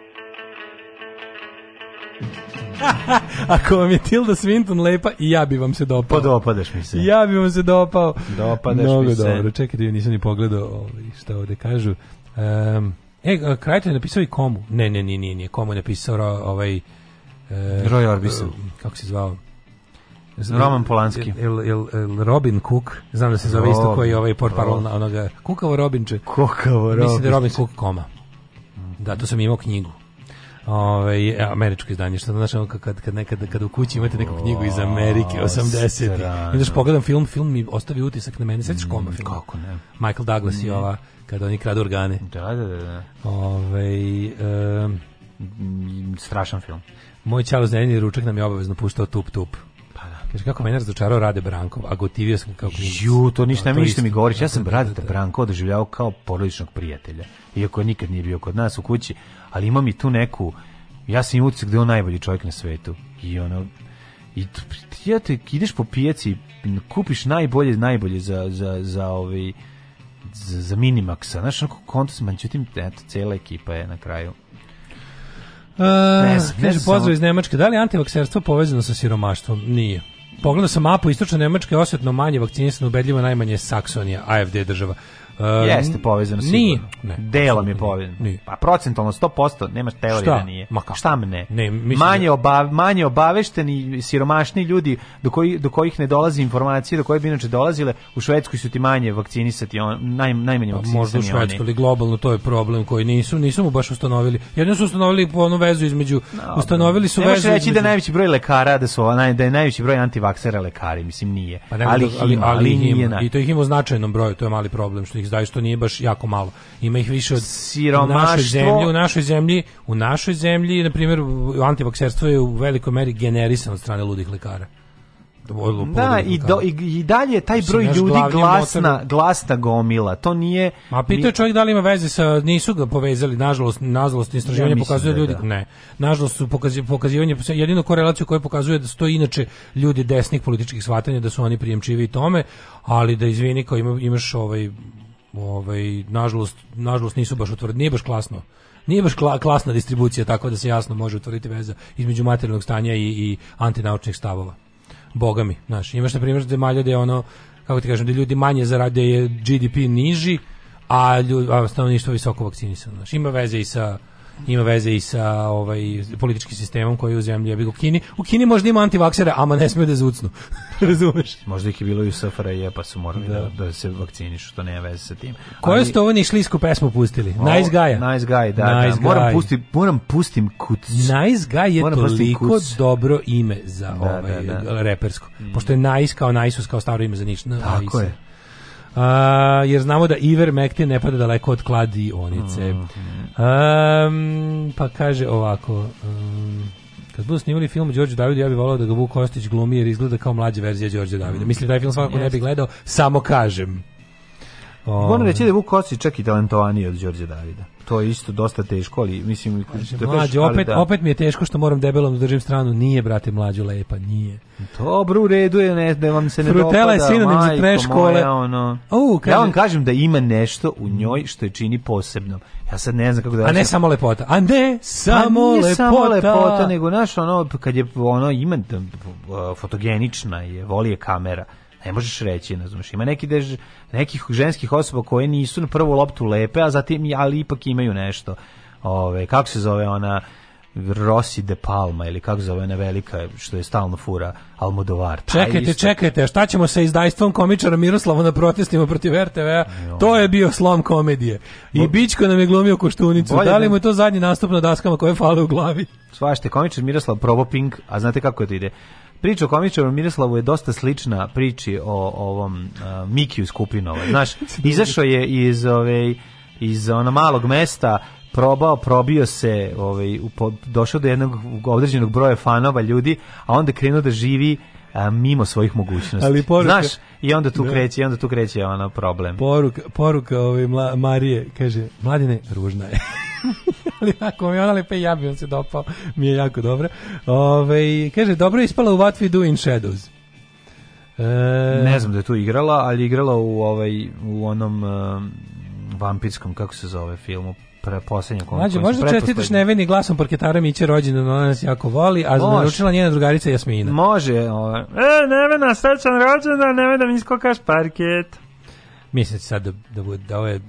[LAUGHS] Ako vam je Tilda Swinton lepa, i ja bi vam se dopao. Podopadaš mi se. Ja bi vam se dopao. Dopadaš Mnogo mi se. dobro, čekaj da nisam ni pogledao ovaj, šta ovde kažu. Um, e, Krajto je napisao i komu. Ne, ne, nije, nije, nije. Komu je napisao ovaj... E, Roy Orbison. Eh, kako se zvao? Roman Polanski. Il, il, il Robin Cook, znam da se zove isto koji je ovaj portparol na onoga. Kukavo Robinče. Kukavo Robinče. Mislim da je Robin Cook koma. Da, to sam imao knjigu. Ove, e, američko izdanje što znaš, on kad kad nekad kad u kući imate neku knjigu iz Amerike 80 i daš pogledam film film mi ostavi utisak na mene sećaš mm, koma film kako ne Michael Douglas ne. i mm. ova kada oni kradu organe da da da da ovaj um, strašan film moj čalo zemljeni ručak nam je obavezno puštao tup tup pa da. Kaže kako mene razočarao Rade Brankov, a gotivio sam kako Ju, to ništa ne da, ništa mi govoriš. Ja sam da, da, Rade Branko doživljavao kao porodičnog prijatelja. Iako nikad nije bio kod nas u kući, ali imam i tu neku, ja sam imao utisak da je on najbolji čovjek na svetu. I ono, i ti ja te ideš po pijaci, kupiš najbolje, najbolje za, za, za ovaj, za, za Minimaxa, znaš, onako kontos, međutim, eto, cela ekipa je na kraju. E, ne znam, pozdrav iz Nemačke, da li antivakserstvo povezano sa siromaštvom? Nije. Pogledao sam mapu istočne Nemačke, osjetno manje vakcinisano, ubedljivo najmanje Saksonija, AFD država. Ehm, Jeste povezano sigurno. Ni, Delom je povezano. Ni. Pa procentalno 100%, nemaš teorije da nije. Ma kako? Šta ne? ne mislim da- manje, oba, manje obavešteni, siromašni ljudi do, koji, do kojih ne dolazi informacije, do koje bi inače dolazile, u Švedskoj su ti manje vakcinisati, on, naj, najmanje vakcinisani pa Možda u Švedskoj, ali globalno to je problem koji nisu, nisu mu baš ustanovili. Jedno su ustanovili po onu vezu između, no, ustanovili su vezu reći da između... da najveći broj lekara, da, su, da je najveći broj antivaksera lekari, mislim nije. Pa da- ali, ali, ali, ali, I to ih ima u značajnom broju, to je mali problem, što ih izdaju, što nije baš jako malo. Ima ih više od Siromaštvo. u našoj zemlji, u našoj zemlji, u našoj zemlji, na primjer, antivakserstvo je u velikoj meri generisano od strane ludih lekara. Da, i, do, i, i dalje je taj broj ljudi glasna, motor... glasna gomila. To nije... Ma pitao je čovjek da li ima veze sa... Nisu ga povezali, nažalost, nažalost istraživanje ja pokazuje da ljudi... Da. Ne, nažalost su pokazi, pokazivanje... Jedino korelaciju koja pokazuje da stoji inače ljudi desnih političkih shvatanja, da su oni prijemčivi tome, ali da izvini kao ima, imaš ovaj ovaj, nažalost, nažalost nisu baš utvrdili, nije baš klasno. Nije baš kla, klasna distribucija, tako da se jasno može utvrditi veza između materijalnog stanja i, i antinaučnih stavova. Boga mi, znaš, imaš na primjer zemalja gde ono, kako ti kažem, da ljudi manje zarade je GDP niži, a, ljud, a stanovništvo visoko vakcinisano. Znaš, ima veze i sa ima veze i sa ovaj političkim sistemom koji je u zemlji jebi u Kini. U Kini možda ima antivaksere, ama ne smeju da zucnu. [LAUGHS] Razumeš? Možda ih je bilo i u SFRJ pa su morali da. da, da se vakcinišu, to nema veze sa tim. Koju Ali... ste ovo nišlijsku pesmu pustili? O, nice Guy. Nice Guy, da, da. nice da. Guy. Moram pustim, moram pustim kuc. Nice Guy je moram toliko kuc. dobro ime za da, ovaj da, da. repersko. Mm. Pošto je Nice kao Nice, kao staro ime za niš. Tako Nice. je. A, jer znamo da Iver Mekti ne pada daleko od kladionice. Mm -hmm. um, pa kaže ovako... Um, kad budu snimali film Đorđe David, ja bih volao da ga Vuk Kostić glumi jer izgleda kao mlađa verzija Đorđe Davida. Mislim da je film svakako yes. ne bi gledao, samo kažem. Um, Moram reći da je Vuk Kostić čak i talentovaniji od Đorđe Davida to je isto dosta teško, ali mislim... da mlađe, opet, da. opet mi je teško što moram debelom da držim stranu, nije, brate, mlađu lepa, nije. Dobro, u redu je, ne, da vam se ne dopada. Frutela je sinonim za preškole. Ono. U, kaže, ja vam kažem da ima nešto u njoj što je čini posebno. Ja sad ne znam kako da... A ne samo lepota. A ne pa samo lepota. samo lepota, nego, znaš, ono, kad je, ono, ima, da, fotogenična je, voli je kamera Ne možeš reći, razumiješ. Ima neki dež, nekih ženskih osoba koje nisu na prvu loptu lepe, a zatim ali ipak imaju nešto. Ove, kako se zove ona Rossi de Palma ili kako zove ona velika što je stalno fura Almodovar. Čekajte, isto... čekajte, šta ćemo sa izdajstvom komičara Miroslava na protestima protiv RTV-a? To je bio slom komedije. I Bićko nam je glumio koštunicu. Da li da- mu je to zadnji nastup na daskama koje fale u glavi? Svašte, komičar Miroslav probo ping, a znate kako to ide? priča o komičaru Miroslavu je dosta slična priči o ovom uh, Mikiju Skupinova. Znaš, [LAUGHS] izašao je iz ove ovaj, iz onog malog mesta probao, probio se, ovaj, došao do jednog određenog broja fanova ljudi, a onda krenuo da živi a, mimo svojih mogućnosti. Ali poruka, Znaš, i onda tu da. kreće, i onda tu kreće ono problem. Poruka, poruka ove ovaj, mla, Marije, kaže, mladine, ružna je. [LAUGHS] ali ako mi ona lepe, ja bi on se dopao, mi je jako dobro. Ove, ovaj, kaže, dobro je ispala u What We Do in Shadows. E, ne znam da je tu igrala, ali igrala u, ovaj, u onom um, vampirskom, kako se zove, filmu, pre poslednju konkursu. možda čestitaš neveni glasom parketara Miće rođendan, ona nas jako voli, a naručila njena drugarica Jasmina. Može. O, ovaj. e, Nevena, srećan rođendan, Nevena mi iskokaš parket. Mislim da sad da, da, bude, da ove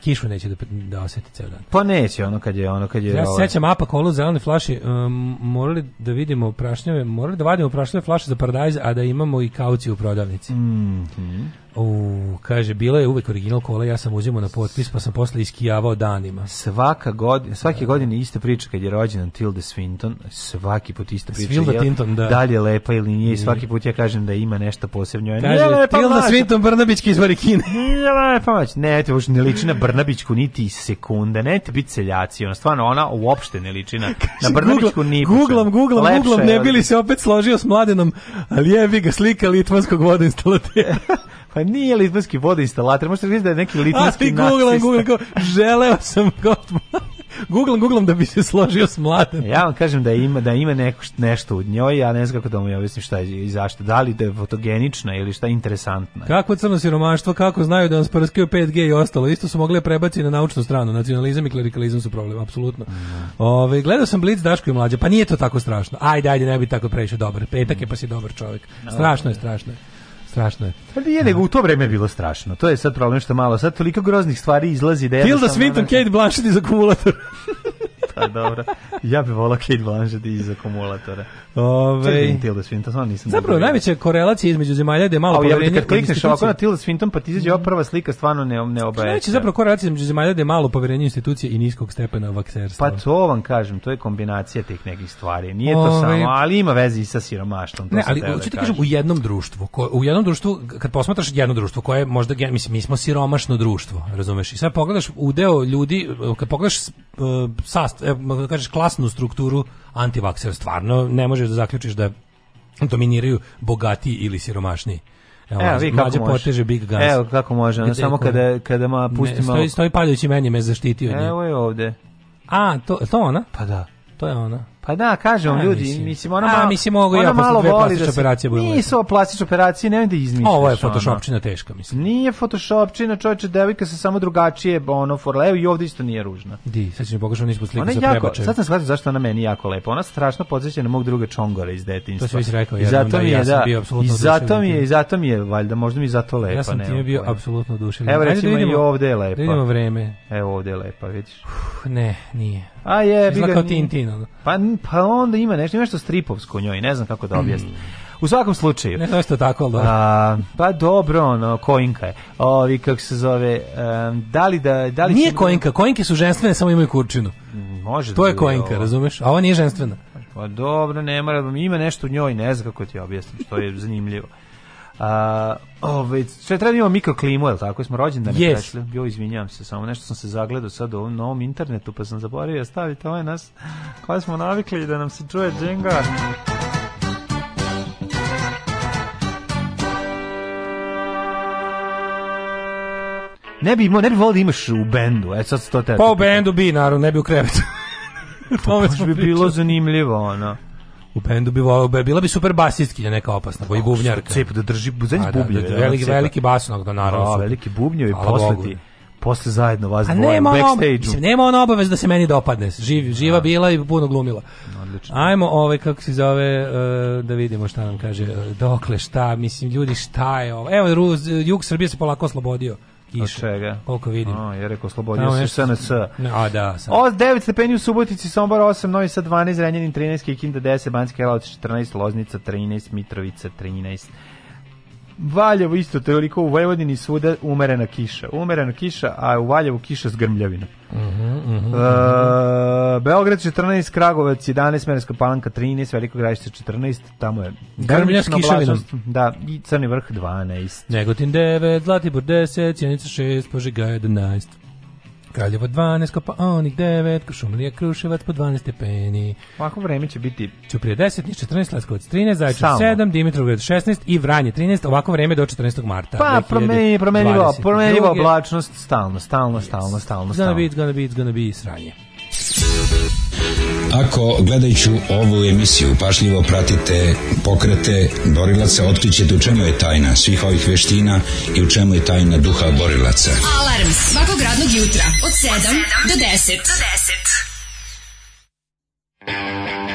kišu neće da da oseti ceo dan. Pa neće ono kad je ono kad je Ja se ovaj. sećam apa kolu zelene flaše, um, morali da vidimo prašnjave, morali da vadimo prašnjave flaše za paradajz, a da imamo i kauciju u prodavnici. Mhm. Mm U, kaže, bila je uvek original kola, ja sam uzimao na potpis, pa sam posle iskijavao danima. Svaka godina, svake godine iste priče kad je rođena Tilda Swinton, svaki put ista priča. Svilda Tinton, da. Da li je lepa ili nije, svaki put ja kažem da ima nešto posebno. Kaže, nije lepa Tilda mača. Swinton Brnabićki iz Varikine. [LAUGHS] Nije lepa mač. Ne, te ne liči na Brnabićku niti sekunda, ne te biti seljaci, ona stvarno, ona uopšte ne liči na, na Brnabićku ni. Googlam, googlam, googlam, ne bili se opet složio s mladenom, ali jevi ga slika litvanskog vodoinstalatera. [LAUGHS] Pa nije litvanski vodoinstalater, možete reći da je neki litvanski narcista. A ti googlam, googlam, želeo sam Googlam, googlam da bi se složio s mladen. Ja vam kažem da ima, da ima neko, nešto u njoj, ja ne znam kako da mu ja objasnim šta je i zašto. Da li da je fotogenična ili šta je interesantna. Kako crno siromaštvo, kako znaju da nas prskaju 5G i ostalo. Isto su mogli da prebaciti na naučnu stranu. Nacionalizam i klerikalizam su problem, apsolutno. Mm. Ove, gledao sam Blitz Daško i mlađe, pa nije to tako strašno. Ajde, ajde, ne bi tako prešao dobar. Petak je pa si dobar čovjek. Strašno je, strašno je. Strašno je. Pa nije, nego u to vreme je bilo strašno. To je sad problem što malo. Sad toliko groznih stvari izlazi da je... Tilda Swinton, Kate Blanchett iz akumulatora. [LAUGHS] Pa dobro. Ja bih volao Kate Blanchett iz akumulatora. Ove... Čekaj, Tilda Swinton, stvarno nisam... Zapravo, dobro najveća korelacija između zemalja da je malo poverenje... kad klikneš ovako na Tilda Swinton, pa ti izađe ova mm. prva slika stvarno ne, ne pa obajeća. Najveća zapravo korelacija između zemalja da je malo povjerenje institucije i niskog stepena vakserstva. Pa to vam kažem, to je kombinacija tih nekih stvari. Nije Ove... to samo, ali ima veze i sa siromaštvom. To ne, ali da hoću ti kažem, u jednom društvu, ko, u jednom društvu, kad posmatraš jedno društvo koje možda, mislim, mi smo siromašno društvo, razumeš? I sad pogledaš deo ljudi, kad pogledaš uh, sast, E, da kažeš klasnu strukturu antivaksera stvarno ne možeš da zaključiš da dominiraju bogati ili siromašni. Evo, Evo vi kako može. poteže Big Guns. Evo kako može, ono, samo kada, kada ma pustimo... Stoji, stoji paljući meni me zaštitio. Evo je ovde. A, to, to ona? Pa da. To je ona. Pa da, kažem A, ljudi, mislim, ona, ono, A, mislim, mogu ono ja malo dve voli da se... operacije budemo. Nisu ovo plastične operacije, nemoj da izmisliš. Ovo je photoshopčina ono. teška, mislim. Nije photoshopčina, čovječe, devojka se samo drugačije, ono, for evo i ovdje isto nije ružna. Di, sad ću mi pokažem nispod da slika sa prebačajem. Sad sam shvatio zašto ona meni jako lepa, ona strašno podsjeća na mog druga Čongora iz detinjstva. To si već rekao, I da da. zato mi je, ja da, bio i zato mi je, i zato mi je, valjda, možda mi zato lepa. Ja sam ti bio apsolutno oduševljen. Evo recimo i ovdje je lepa. Da vidimo vreme. Evo ovdje je lepa, vidiš. Ne, nije. A je, bi ga... Tintin, ono. Pa, pa onda ima nešto, ima nešto stripovsko u njoj, ne znam kako da objasnim. Mm. U svakom slučaju. Ne nešto tako, ali dobro. Da. A, pa dobro, ono, koinka je. Ovi, kako se zove, um, da li da... da li Nije će... koinka, koinke su ženstvene, samo imaju kurčinu. Može to da je koinka, ovo. razumeš? A ovo nije ženstvena. Pa dobro, ne mora, ima nešto u njoj, ne znam kako ti objasnim, što je zanimljivo. Ove, ovaj, sve treba da imamo mikroklimu, je li tako? Smo rođendani yes. prešli. Jo, izvinjavam se, samo nešto sam se zagledao sad u ovom novom internetu, pa sam zaboravio staviti ovaj nas koji pa smo navikli da nam se čuje džinga. Ne bi ne bi volio da imaš u bendu. E, sad se to te... Pa u bendu bi, naravno, ne bi u krevetu. [LAUGHS] Pa to bi bilo zanimljivo, ono. U bendu bi bila bi super basistkinja neka opasna, koji bubnjarka. Cep da drži, zadnji da, bubnjev. Da, da, veliki, veliki basnog da naravno. veliki bubnjo i poslati posle zajedno vas pa dvoje u backstage-u. Mislim, nema ona obavez da se meni dopadne. Živ, živa bila i puno glumila. Odlično. Ajmo ovaj, kako se zove, uh, da vidimo šta nam kaže. Eh, dokle, šta, mislim, ljudi, šta je ovo? Evo, Ruz, jug Srbije se polako oslobodio. Kiša. Od čega? Koliko vidim. O, je rekao, oslobodio se SNS. A, da. Sam. Od 9 stepeni u Subotici, Sombor 8, Novi Sad 12, Renjanin 13, Kikinda 10, Banski Jelac 14, Loznica 13, Mitrovica 13. Valjevo isto toliko, u Vojvodini svuda umerena kiša. Umerena kiša, a u Valjevu kiša s grmljavinom. Uh -huh, uh -huh. E, mhm. Beograd 14, Kragovac 11, Merska Palanka 13, Veliko Gradište 14, tamo je Grmlja s kišavinom. Da, i Crni vrh 12. Negotin 9, Zlatibor 10, Cijenica 6, Požiga 11. Kraljevo 12, pa onih 9, Šumlija Kruševac po 12 stepeni. Ovako vreme će biti... Ćuprije 10, Niš 14, Leskovac 13, Zajče 7, Dimitrovgrad 16 i Vranje 13, ovako vreme do 14. marta. Pa promeni, promenjivo, promenjivo oblačnost stalno, stalno, stalno, stalno. stalno. It's gonna be, it's gonna be, it's gonna be sranje. Ako gledajući ovu emisiju pašljivo pratite pokrete borilaca, otkrićete u čemu je tajna svih ovih veština i u čemu je tajna duha borilaca. Alarm svakog radnog jutra od 7 do 10. Do 10.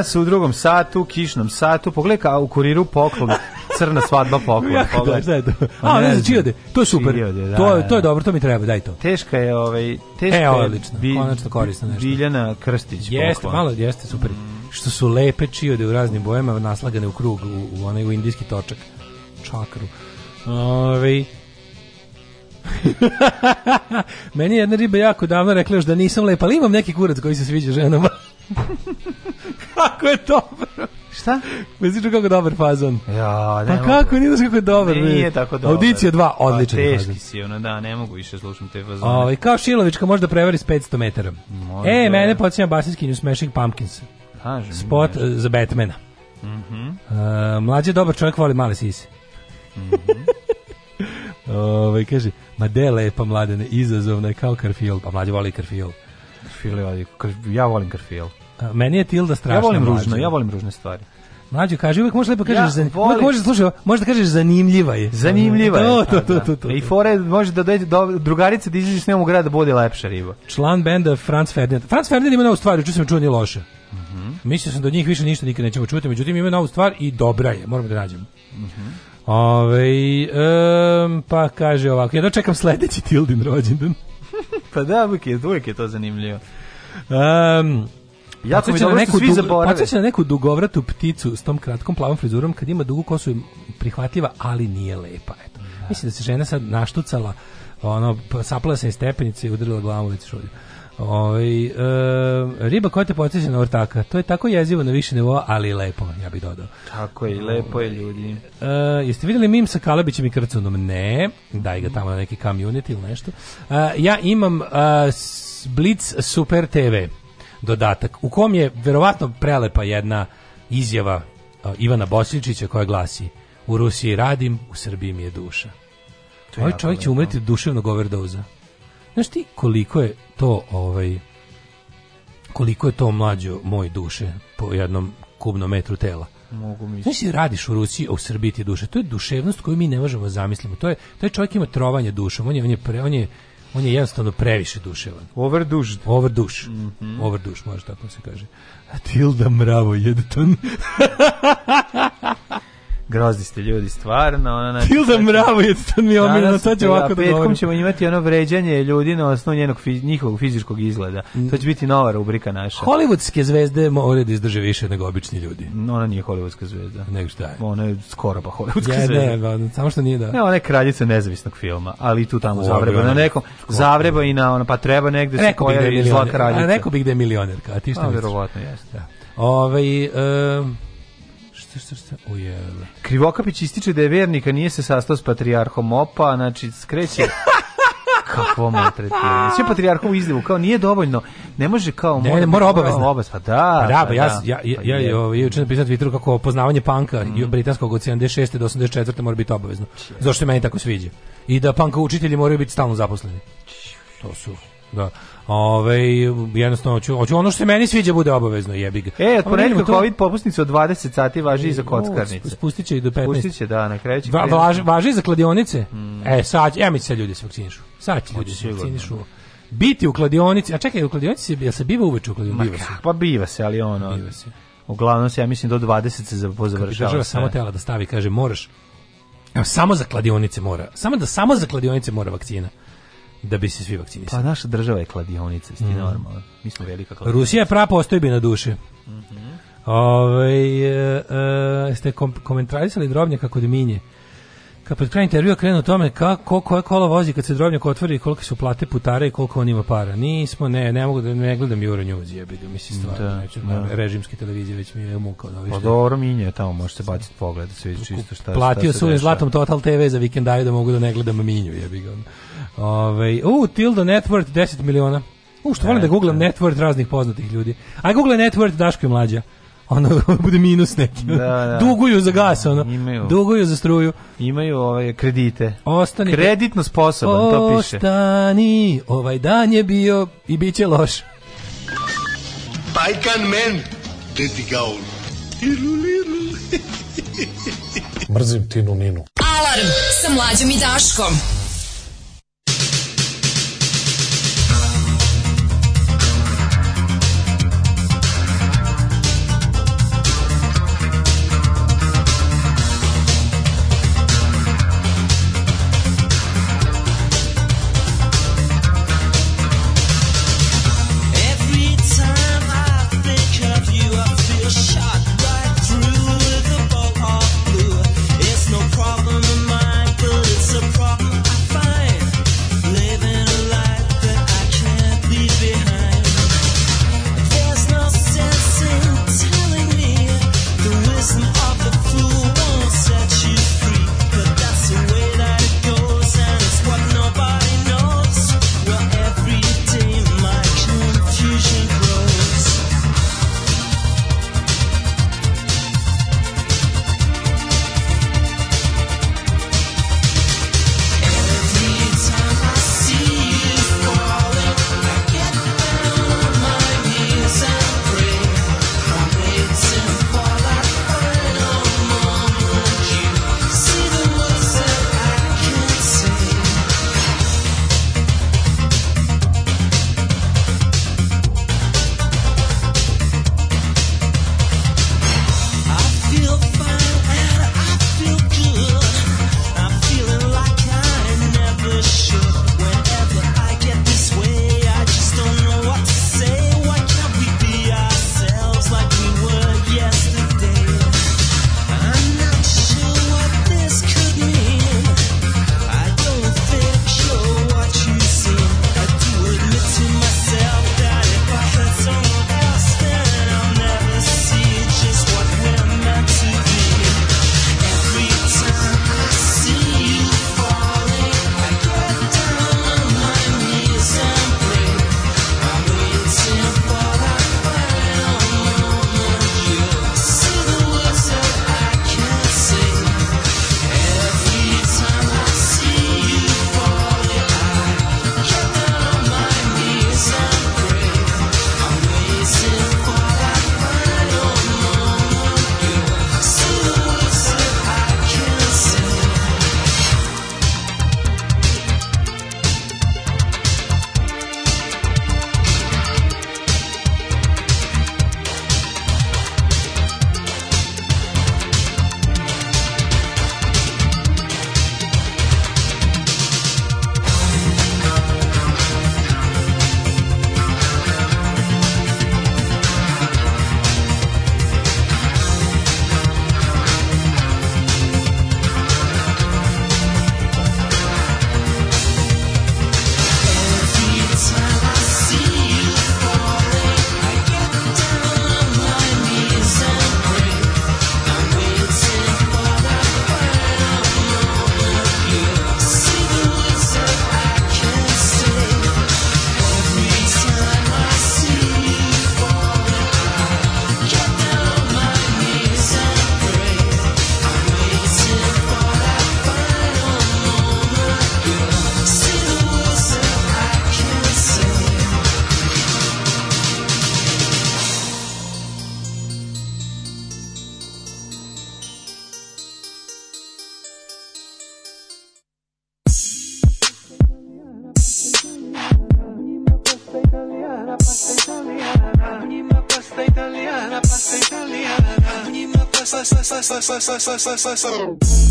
nas u drugom satu, kišnom satu, pogledaj kao u kuriru poklon, crna svadba poklon. ja, da, da, da, da. A, ne znam, čijode, to je super, čijode, da, to, da, to je da. dobro, to mi treba, daj to. Teška je, ovaj, teška e, odlično, je, bi, konačno korisno nešto. Biljana Krstić Jeste, poklon. malo, jeste, super. Mm. Što su lepe čijode u raznim bojama, naslagane u krug, u, u onaj u indijski točak, čakru. Ove, ovaj. [LAUGHS] Meni je jedna riba jako davno rekla još da nisam lepa, ali imam neki kurac koji se sviđa ženama. [LAUGHS] kako je dobro. Šta? Misliš kako dobar fazon. Ja, ne. Pa kako nije kako je dobar. Nije tako dobro. Audicija 2, pa odličan pa, teški fazon. si ono, da, ne mogu više slušam te fazone. Ovaj kao Šilović može da prevari s 500 metara. Može. E, mene počinje basiskin u Smashing Pumpkins. Kažem. Spot uh, za Batmana. Mhm. Mm -hmm. uh, mlađi dobar čovjek voli male sisi. Mhm. Mm [LAUGHS] Ove, ovaj, kaže, ma de lepa mladene, izazovna je kao Karfijol, pa mlađe voli Karfijol. Karfijol ja volim Karfijol. Meni je Tilda strašno. Ja volim ružno, ja volim ružne stvari. Mlađe kaže, uvek možeš lepo kažeš, ja, zanim, uvek možeš, slušaj, možeš da kažeš zanimljiva je. Zanimljiva je. To, to, to, to, to. Da, da. I fore može da dođe do drugarice da izađe s njom u grad da bude lepša riba. Član benda Franz Ferdinand. Franz Ferdinand ima novu stvar, čuo sam čuo nije loše. Mm -hmm. Mislio sam da od njih više ništa nikad nećemo čuti, međutim ima novu stvar i dobra je, moramo da nađemo. Mm -hmm. Ove, um, pa kaže ovako, ja dočekam sledeći Tildin rođendan. [LAUGHS] pa da, uvijek je, uvijek je to zanimljivo. Um, Jako mi dobro da pa na neku svi zaborave. Podsjeća na neku dugovratu pticu s tom kratkom plavom frizurom kad ima dugu kosu prihvatljiva, ali nije lepa. Eto. Da. Mislim da se žena sad naštucala, ono, pa sapala se iz stepenice i udarila glavom u lice šulju. Ove, ovaj, e, riba koja te podsjeća na ortaka, to je tako jezivo na više nivoa, ali i lepo, ja bih dodao. Tako je, lepo je ljudi. E, jeste vidjeli mim sa Kalabićem i Krcunom? Ne, daj ga tamo na neki community ili nešto. E, ja imam e, Blitz Super TV dodatak u kom je verovatno prelepa jedna izjava Ivana Bosilčića koja glasi u Rusiji radim, u Srbiji mi je duša. To je Ovaj čovjek će umreti duševnog overdoza. Znaš ti koliko je to ovaj koliko je to mlađo moj duše po jednom kubnom metru tela. Mogu misliti. Znaš, da radiš u Rusiji, a u Srbiji ti duša. To je duševnost koju mi ne možemo zamislimo. To je, taj čovjek ima trovanje dušom. On je, on je, pre, on je On je jednostavno previše duševan. Overduš. Overduš. Mm -hmm. Overduš, može tako da se kaže. Tilda Mravo Jedeton. [LAUGHS] Grozni ste ljudi, stvarno. Ona, znači, Tilda znači, Mravojec, to mi je omiljeno, to će ovako da govorim. Petkom ćemo imati ono vređanje ljudi na osnovu njenog, fi, njihovog fizičkog izgleda. Mm. To će biti nova rubrika naša. Hollywoodske zvezde moraju da izdrže više nego obični ljudi. No, ona nije hollywoodska zvezda. Nego šta je? Ona je skoro pa hollywoodska ja, zvezda. Ne, samo što nije da. Ne, ona je kraljica nezavisnog filma, ali tu tamo zavreba na nekom. Zavreba i na ona, pa treba negde se koja je zla kraljica. a neko bi gde milionerka, a ti šta misliš? verovatno, jeste. Da. Ove, ovaj, um, šta, šta, šta, ujele. Krivokapić ističe da je vernika, nije se sastao s patrijarhom opa, znači skreće. Kakvo maltretiranje. Sve patrijarhom u izlivu, kao nije dovoljno. Ne može kao... Ne, mora, mora obavezno. Obavez, pa da. Pa da, pa, pa ja, da, ja, ja, pa ja, ja, ja, ja, na Twitteru kako poznavanje panka mm. britanskog od 76. do 84. mora biti obavezno. Če. Zašto se meni tako sviđa. I da panka učitelji moraju biti stalno zaposleni. To su, da. Ove, jednostavno, hoću, hoću ono što se meni sviđa bude obavezno, jebi ga. E, od ponedjeljka to... COVID popusnice od 20 sati važi i za kockarnice. O, spustit će i do 15. Spustit će, da, na kraju će. Va, važi, važi za kladionice? Mm. E, sad, ja mislim, sad ljudi da se vakcinišu. Sad će ljudi da se vakcinišu biti u kladionici, a čekaj, u kladionici se, jel se biva uveč u kladionici? Ma biva Pa biva se, ali ono... Biva se. Uglavnom se, ja mislim, do 20 se završava. Država samo tela da stavi, kaže, moraš, evo, samo za kladionice mora, samo da samo za kladionice mora vakcina da bi se svi vakcinisali. Pa naša država je kladionica, sti mm. normalno. Mi smo velika kladionica. Rusija je prava ostojbi na duši. Mm -hmm. Ove, ovaj, e, e, ste kom komentrisali drobnjaka kod Minje. Kad pred kraj intervjua krenu o tome kako koja kola vozi kad se drobnjak otvori i kolike su plate putare i koliko on ima para. Nismo, ne, ne mogu da ne gledam Euro News, jebi ga, mislim stvarno, da, neću, da. režimske televizije već mi je muka od ovih. Pa dobro, minje tamo, možete baciti pogled, da sve čisto šta, Platio sam zlatom Total TV za vikendaju da mogu da ne gledam minju, jebi ga. Ove, ovaj, u, Tildo Network 10 miliona. U, što volim da googlam network raznih poznatih ljudi. Aj google network Daško i mlađa ono [LAUGHS] bude minus neki. Da, da. Duguju za gas, ono. Imaju. Duguju za struju. Imaju ovaj kredite. Ostani kreditno sposoban, o, to piše. Ostani, ovaj dan je bio i biće loš. Pajkan men, deti gaul. Mrzim Tinu Ninu. Alarm sa mlađom i Daškom.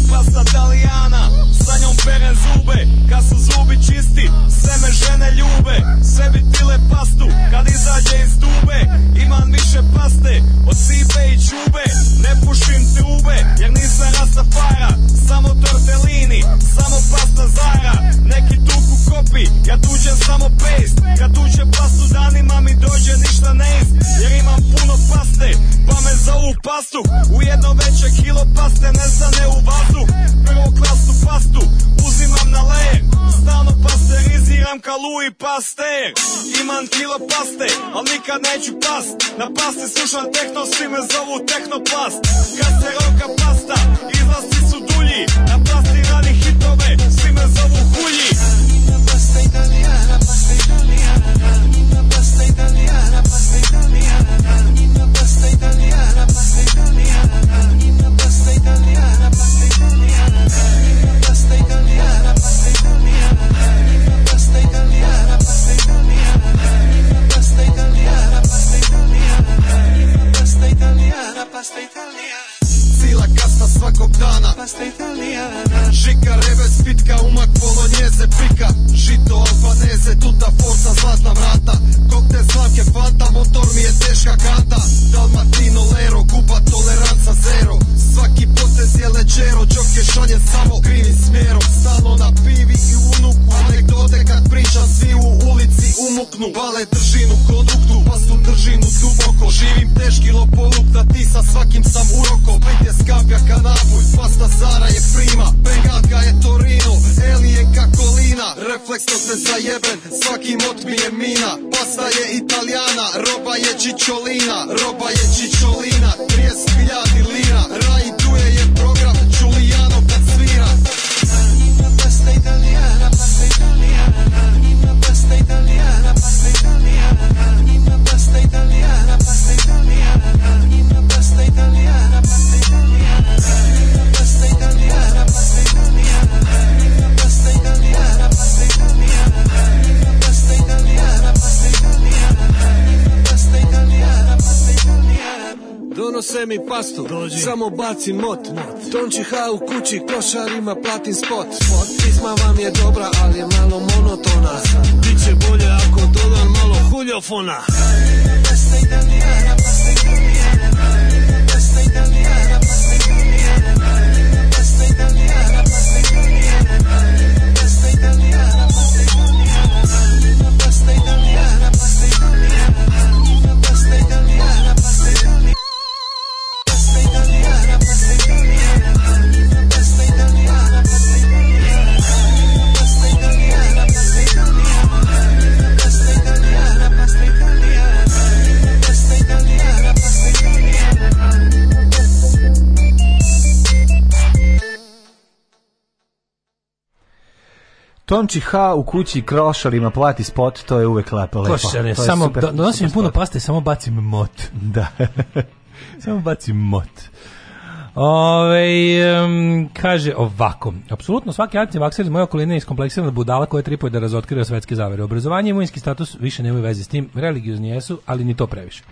Klasa Italijana, sa njom perem zube Kad su zubi čisti, sve me žene ljube Sve bi tile pastu, kad izađe iz tube Imam više paste, od sipe i čube Ne pušim ube jer nisam rasafara Samo tortellini, samo pasta zara Neki tuku kopi, ja tuđem samo paste Kad tuđem pastu danima mi dođe ništa ne ist Jer imam puno paste, pa me zovu pastu nikad neću past Na pasti slušam tehno, svi me zovu tehnopast Kad se roka past mi pastu, Dođi. samo bacim mot, mot. Tončiha u kući, košarima platin spot. spot. Pisma vam je dobra, ali je malo monotona. Biće bolje ako dodam malo huljofona. Hey, da Tonči H u kući krošarima plati spot, to je uvek lepo. lepo. Košare, samo super, donosim super puno spot. paste, samo bacim mot. [LAUGHS] Da. [LAUGHS] samo bacim mot. Ove, um, kaže ovako, apsolutno svaki antivakser iz moje okoline je iskompleksirana budala koja tripuje da razotkrije svetske zavere. Obrazovanje i imunski status više nemaju veze s tim, religiozni jesu, ali ni to previše.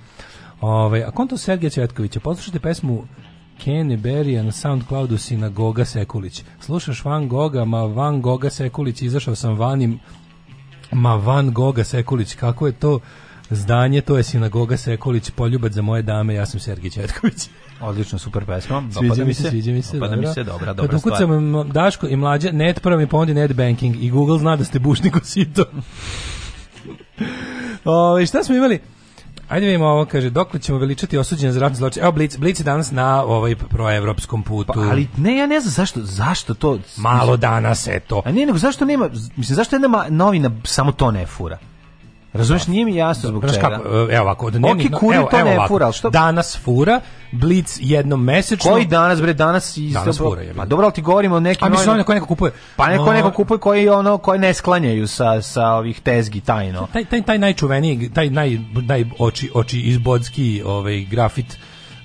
Ove, a konto Sergeja Cvetkovića, poslušajte pesmu Kene Berija na Soundcloudu Sinagoga Sekulić. Slušaš Van Goga, ma Van Goga Sekulić, izašao sam vanim, ma Van Goga Sekulić, kako je to zdanje, to je Sinagoga Sekulić, poljubac za moje dame, ja sam Sergij Četković. Odlično, super pesma. Sviđa Dopada mi se, sviđa mi se. Dopada dobra. mi se, dobra, dobra Kad stvar. sam Daško i mlađa, net prva mi pondi pa net banking i Google zna da ste bušnik u sito. [LAUGHS] o, ovaj, šta smo imali? Ajde vidimo ovo, kaže, dok ćemo veličati osuđenje za ratne zločine. Evo, Blic, Blic je danas na ovaj proevropskom putu. Pa, ali ne, ja ne znam zašto, zašto to... Malo danas, eto. A nije, nego zašto nema, mislim, zašto jedna novina samo to ne fura? Razumeš, nije mi jasno zbog čega. Kako, e, evo ovako, od Oki kuri evo, to ne ovako, fura, što? Danas fura, Blitz jednom mesečno. Koji danas, bre, danas... Iz, danas fura, je. Pa dobro, ali ti govorimo o nekim... A mislim, ono neko neko kupuje. Pa neko neko kupuje koji, ono, koji ne sklanjaju sa, sa ovih tezgi tajno. Taj, taj, taj najčuveniji, taj naj, naj oči, oči izbodski ovaj, grafit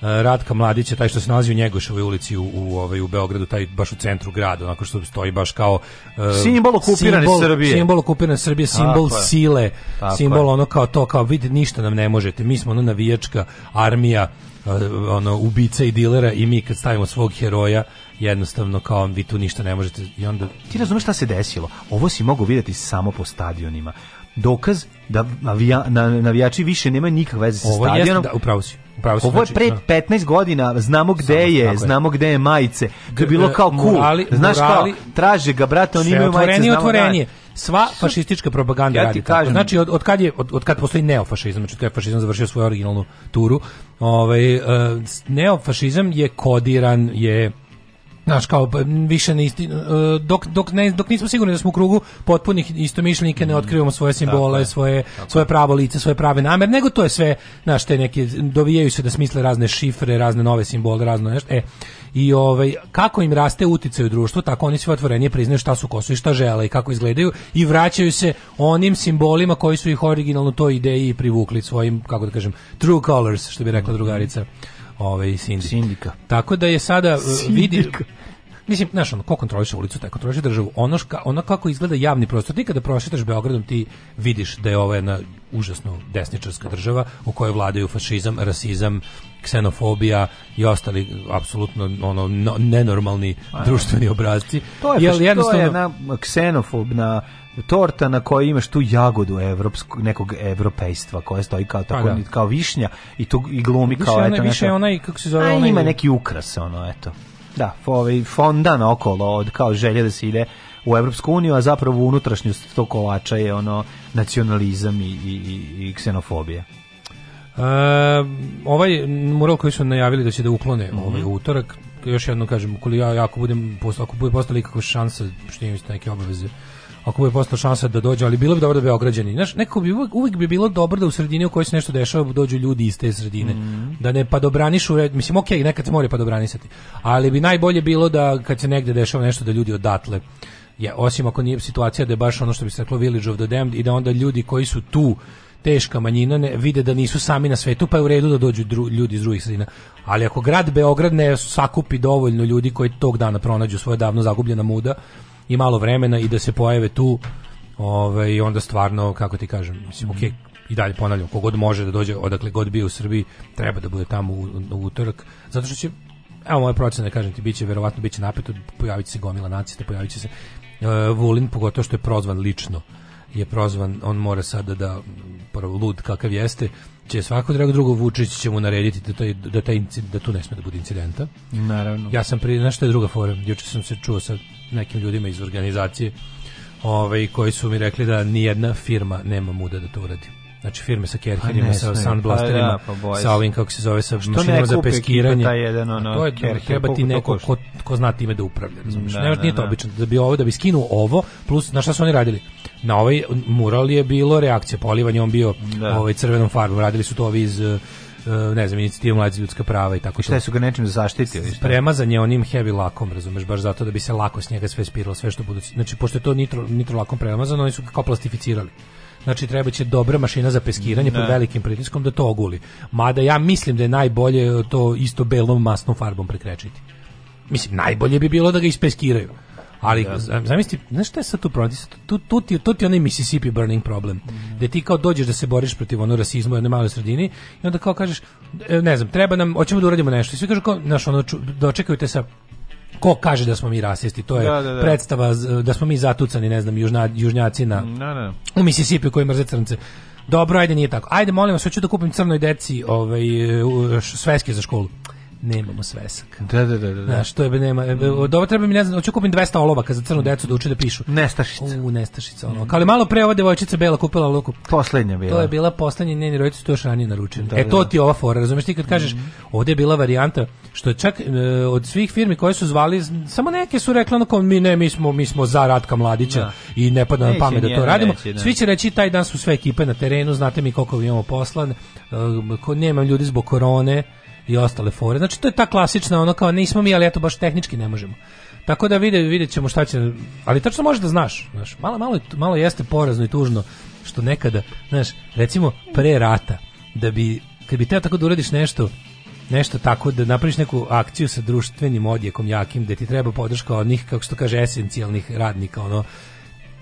Ratka Mladića, taj što se nalazi u Njegoševoj ulici u, u, ovaj, u Beogradu, taj baš u centru grada, onako što stoji baš kao uh, simbol okupirane Srbije. Simbol okupirane Srbije, simbol tako sile, tako simbol ono kao to, kao vidi, ništa nam ne možete, mi smo ono navijačka armija, e, ono ubica i dilera i mi kad stavimo svog heroja jednostavno kao vi tu ništa ne možete i onda ti razumeš šta se desilo ovo si mogu videti samo po stadionima dokaz da navija, navijači više nema nikakve veze sa ovo stadionom jeste, da, upravo si Pravo Ovo je znači, pre 15 da. godina, znamo gde Samo, je, znamo gde je majice. To je bilo kao cool. Morali, Znaš morali, kao, traže ga, brate, oni imaju majice, znamo otvorenije. Da sva fašistička propaganda ja radi tako. Znači od, od kad je od, od kad postoji neofašizam, znači kad je fašizam završio svoju originalnu turu, ovaj uh, neofašizam je kodiran je Znaš, kao, pa, više ne isti, e, dok, dok, ne, dok nismo sigurni da smo u krugu potpunih istomišljenike, ne mm, otkrivamo svoje simbole, tako svoje, tako svoje pravo lice, svoje prave namere, nego to je sve, znaš, te neke, dovijaju se da smisle razne šifre, razne nove simbole, razno nešto, e, i ovaj, kako im raste uticaj u društvu, tako oni sve otvorenije priznaju šta su, ko su i šta žele i kako izgledaju i vraćaju se onim simbolima koji su ih originalno toj ideji privukli svojim, kako da kažem, true colors, što bi rekla mhm. drugarica ovaj sindik. sindika. Tako da je sada e, Sindika. vidi mislim, znaš, ono, ko kontroliše ulicu, taj kontroliše državu. Ono, ška, ono kako izgleda javni prostor, ti kada prošetaš Beogradom, ti vidiš da je ovo jedna užasno desničarska država u kojoj vladaju fašizam, rasizam, ksenofobija i ostali apsolutno ono no, nenormalni Ajde. društveni obrazci. To je, Jel, to je jedna ksenofobna torta na kojoj imaš tu jagodu evropsku, nekog evropejstva koja stoji kao pa tako da. kao višnja i tu i glumi kao ona, eto više nešto, onaj kako se zove a, onaj ima neki ukras ono eto da ovaj fondan okolo od kao želje da se ide u Evropsku uniju, a zapravo unutrašnjost tog kolača je ono nacionalizam i, i, i i ksenofobija. E, ovaj mural koji su najavili da će da uklone mm -hmm. ovaj utorak, još jednom kažem, koliko ja jako budem, ako bude postali kako šansa, što imam neke obaveze, ako bude postala šansa da dođe, ali bilo bi dobro da ograđeni. znaš, nekako bi uvek, uvek, bi bilo dobro da u sredini u kojoj se nešto dešava dođu ljudi iz te sredine, mm. da ne padobranišu, mislim, ok, nekad se mora padobranisati, ali bi najbolje bilo da kad se negde dešava nešto da ljudi odatle je, osim ako nije situacija da je baš ono što bi se reklo village of the damned i da onda ljudi koji su tu teška manjina ne, vide da nisu sami na svetu pa je u redu da dođu dru, ljudi iz drugih sredina ali ako grad Beograd ne sakupi dovoljno ljudi koji tog dana pronađu svoje davno zagubljena muda i malo vremena i da se pojave tu ovaj, onda stvarno, kako ti kažem, mislim, ok, i dalje ponavljam, kogod može da dođe odakle god bio u Srbiji, treba da bude tamo u, u utorak, zato što će evo moje procene, kažem ti, biće verovatno biće napeto, pojavit se gomila nacista, da pojaviće se uh, Vulin, pogotovo što je prozvan lično je prozvan, on mora sada da prvo lud kakav jeste će svako drago drugo Vučić će mu narediti da taj, da, taj, da tu ne sme da bude incidenta. Naravno. Ja sam pri, znaš što je druga fora, juče sam se čuo sa nekim ljudima iz organizacije ovaj, koji su mi rekli da nijedna firma nema muda da to uradi. Znači firme sa kerherima, pa sa sandblasterima, pa da, pa sa ovim kako se zove, sa što mašinama za peskiranje. Jedan, ono, to je kerher, treba ti neko ko, ko zna time da upravlja, razumiješ. Da, ne, da, nije to da. obično, da bi ovo, da bi skinuo ovo, plus, na šta su oni radili? Na ovaj mural je bilo reakcija polivanje, on bio da. ovaj, crvenom farbom, radili su to ovi iz E, ne znam, inicijativa mlađe ljudska prava i tako I šta to. su ga nečim zaštitili? Premazan je onim heavy lakom, razumeš, baš zato da bi se lako s njega sve spiralo, sve što budu... Znači, pošto je to nitro, nitro lakom premazano, oni su kao plastificirali. Znači treba će dobra mašina za peskiranje ne. pod da. velikim pritiskom da to oguli. Mada ja mislim da je najbolje to isto belom masnom farbom prekrečiti. Mislim, najbolje bi bilo da ga ispeskiraju Ali da. zamisli, znaš šta je sa tu problem? Tu, tu, ti, tu ti onaj Mississippi burning problem. Mm. Gde ti kao dođeš da se boriš protiv ono rasizma u jednoj maloj sredini i onda kao kažeš, e, ne znam, treba nam, hoćemo da uradimo nešto. I svi kažu kao, znaš, ono, dočekujte sa ko kaže da smo mi rasisti, to je da, da, da. predstava da smo mi zatucani, ne znam, južna, južnjaci na, da, da, u Mississippi koji mrze crnce. Dobro, ajde, nije tako. Ajde, molim vas, hoću da kupim crnoj deci ovaj, sveske za školu nemamo svesak. Da, da, da, da, da. Znaš, to je nema. E, mm. Dobro treba mi ne znam, hoću da kupim 200 olovaka za crnu decu da uče da pišu. Nestašica. U, nestašica ono. Mm. Kao malo pre ova devojčica Bela kupila luku. Poslednja bila. To je bila poslednja, njeni roditelji to još ranije naručili. Da, e da, to ti ova fora, razumeš ti kad kažeš, mm -hmm. je bila varijanta što je čak e, od svih firmi koje su zvali, samo neke su rekle ono kao mi ne, mi smo mi smo za Ratka Mladića da. i ne pada nam pamet da to radimo. Neće, Svi će reći taj dan su sve ekipe na terenu, znate mi koliko imamo poslan, e, ko nemam ljudi zbog korone i ostale fore. Znači, to je ta klasična, ono kao, nismo mi, ali eto, baš tehnički ne možemo. Tako da vide, videćemo šta će, ali tačno možeš da znaš, znaš malo, malo, malo jeste porazno i tužno što nekada, znaš, recimo pre rata, da bi, kad bi teo tako da uradiš nešto, nešto tako da napraviš neku akciju sa društvenim odjekom jakim da ti treba podrška od njih kako što kaže esencijalnih radnika ono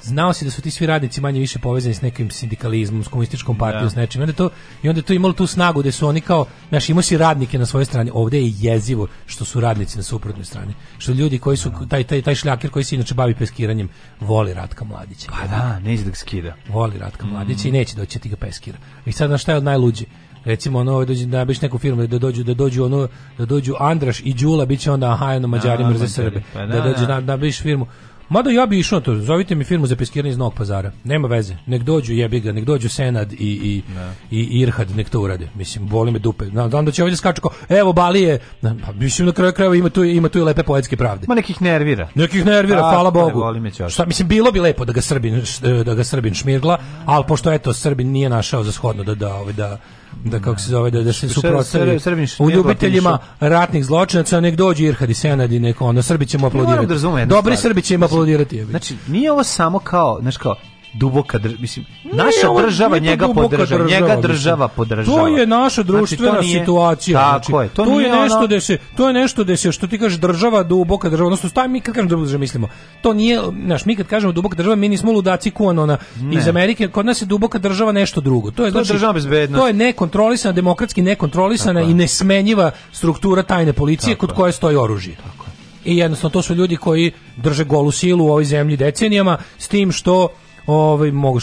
znao si da su ti svi radnici manje više povezani s nekim sindikalizmom, s komunističkom partijom, da. s nečim. I onda, to, I onda to imalo tu snagu da su oni kao, znaš, imao si radnike na svojoj strani, ovdje je jezivo što su radnici na suprotnoj strani. Što ljudi koji su, da. taj, taj, taj šljaker koji se inače bavi peskiranjem, voli Ratka Mladića. Pa da, neće da ga skida. Voli Ratka mhm. Mladića mm. i neće doći da ti ga peskira. I sad, znaš šta je od najluđe? recimo ono ovaj, dođe da biš neku firmu da dođu da dođu ono da dođu Andraš i Đula biće onda aha ono Mađari da, mrze Srbe pa da, da dođe da, da biš firmu Mada ja bi išao na to, zovite mi firmu za peskiranje iz Novog pazara. Nema veze, nek dođu jebi ga, nek dođu Senad i, i, i Irhad, nek to urade. Mislim, boli me dupe. Znam da će ovdje skaču kao, evo Balije, pa, mislim na kraju krajeva ima tu, ima tu i lepe poetske pravde. Ma nekih nervira. Nekih nervira, A, hvala Bogu. Ne Šta, mislim, bilo bi lepo da ga Srbin, da ga Srbin šmirgla, ali pošto eto, Srbin nije našao za shodno da, da, ovaj, da, da da kako se zove da, da se suprotstavi u ljubiteljima ratnih zločinaca nek dođe Irhadi Senad i nek ono Srbi ćemo aplaudirati. Da Dobri Srbi će im aplaudirati. Znači, nije ovo samo kao, znači kao duboka država, mislim, naša ne, država njega podržava, njega država podržava. To je naša znači, društvena znači, nije, situacija. Tako znači, je, to, to nije je nešto ono... da se, to je nešto da se, što ti kažeš, država, duboka država, odnosno staj, mi kad kažemo da duboka mislimo, to nije, znaš, mi kad kažemo duboka država, mi nismo ludaci kuanona iz Amerike, kod nas je duboka država nešto drugo. To je, to znači, država bezbednost. To je nekontrolisana, demokratski nekontrolisana tako i nesmenjiva struktura tajne policije kod koje stoji oružje. Tako I jednostavno to su ljudi koji drže golu silu u ovoj zemlji decenijama s tim što ovaj mogu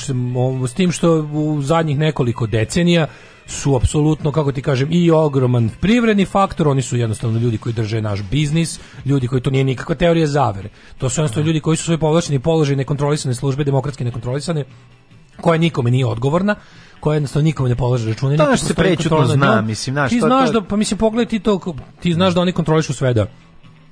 s tim što u zadnjih nekoliko decenija su apsolutno, kako ti kažem, i ogroman privredni faktor, oni su jednostavno ljudi koji drže naš biznis, ljudi koji to nije nikakva teorija zavere. To su jednostavno da. ljudi koji su svoj povlačeni položaj nekontrolisane službe, demokratski nekontrolisane, koja nikome nije odgovorna, koja jednostavno nikome ne polaže račune. Da, to se prečutno zna, mislim. Naš, ti znaš to... da, pa mislim, pogledaj ti to, ti znaš da oni kontrolišu sve da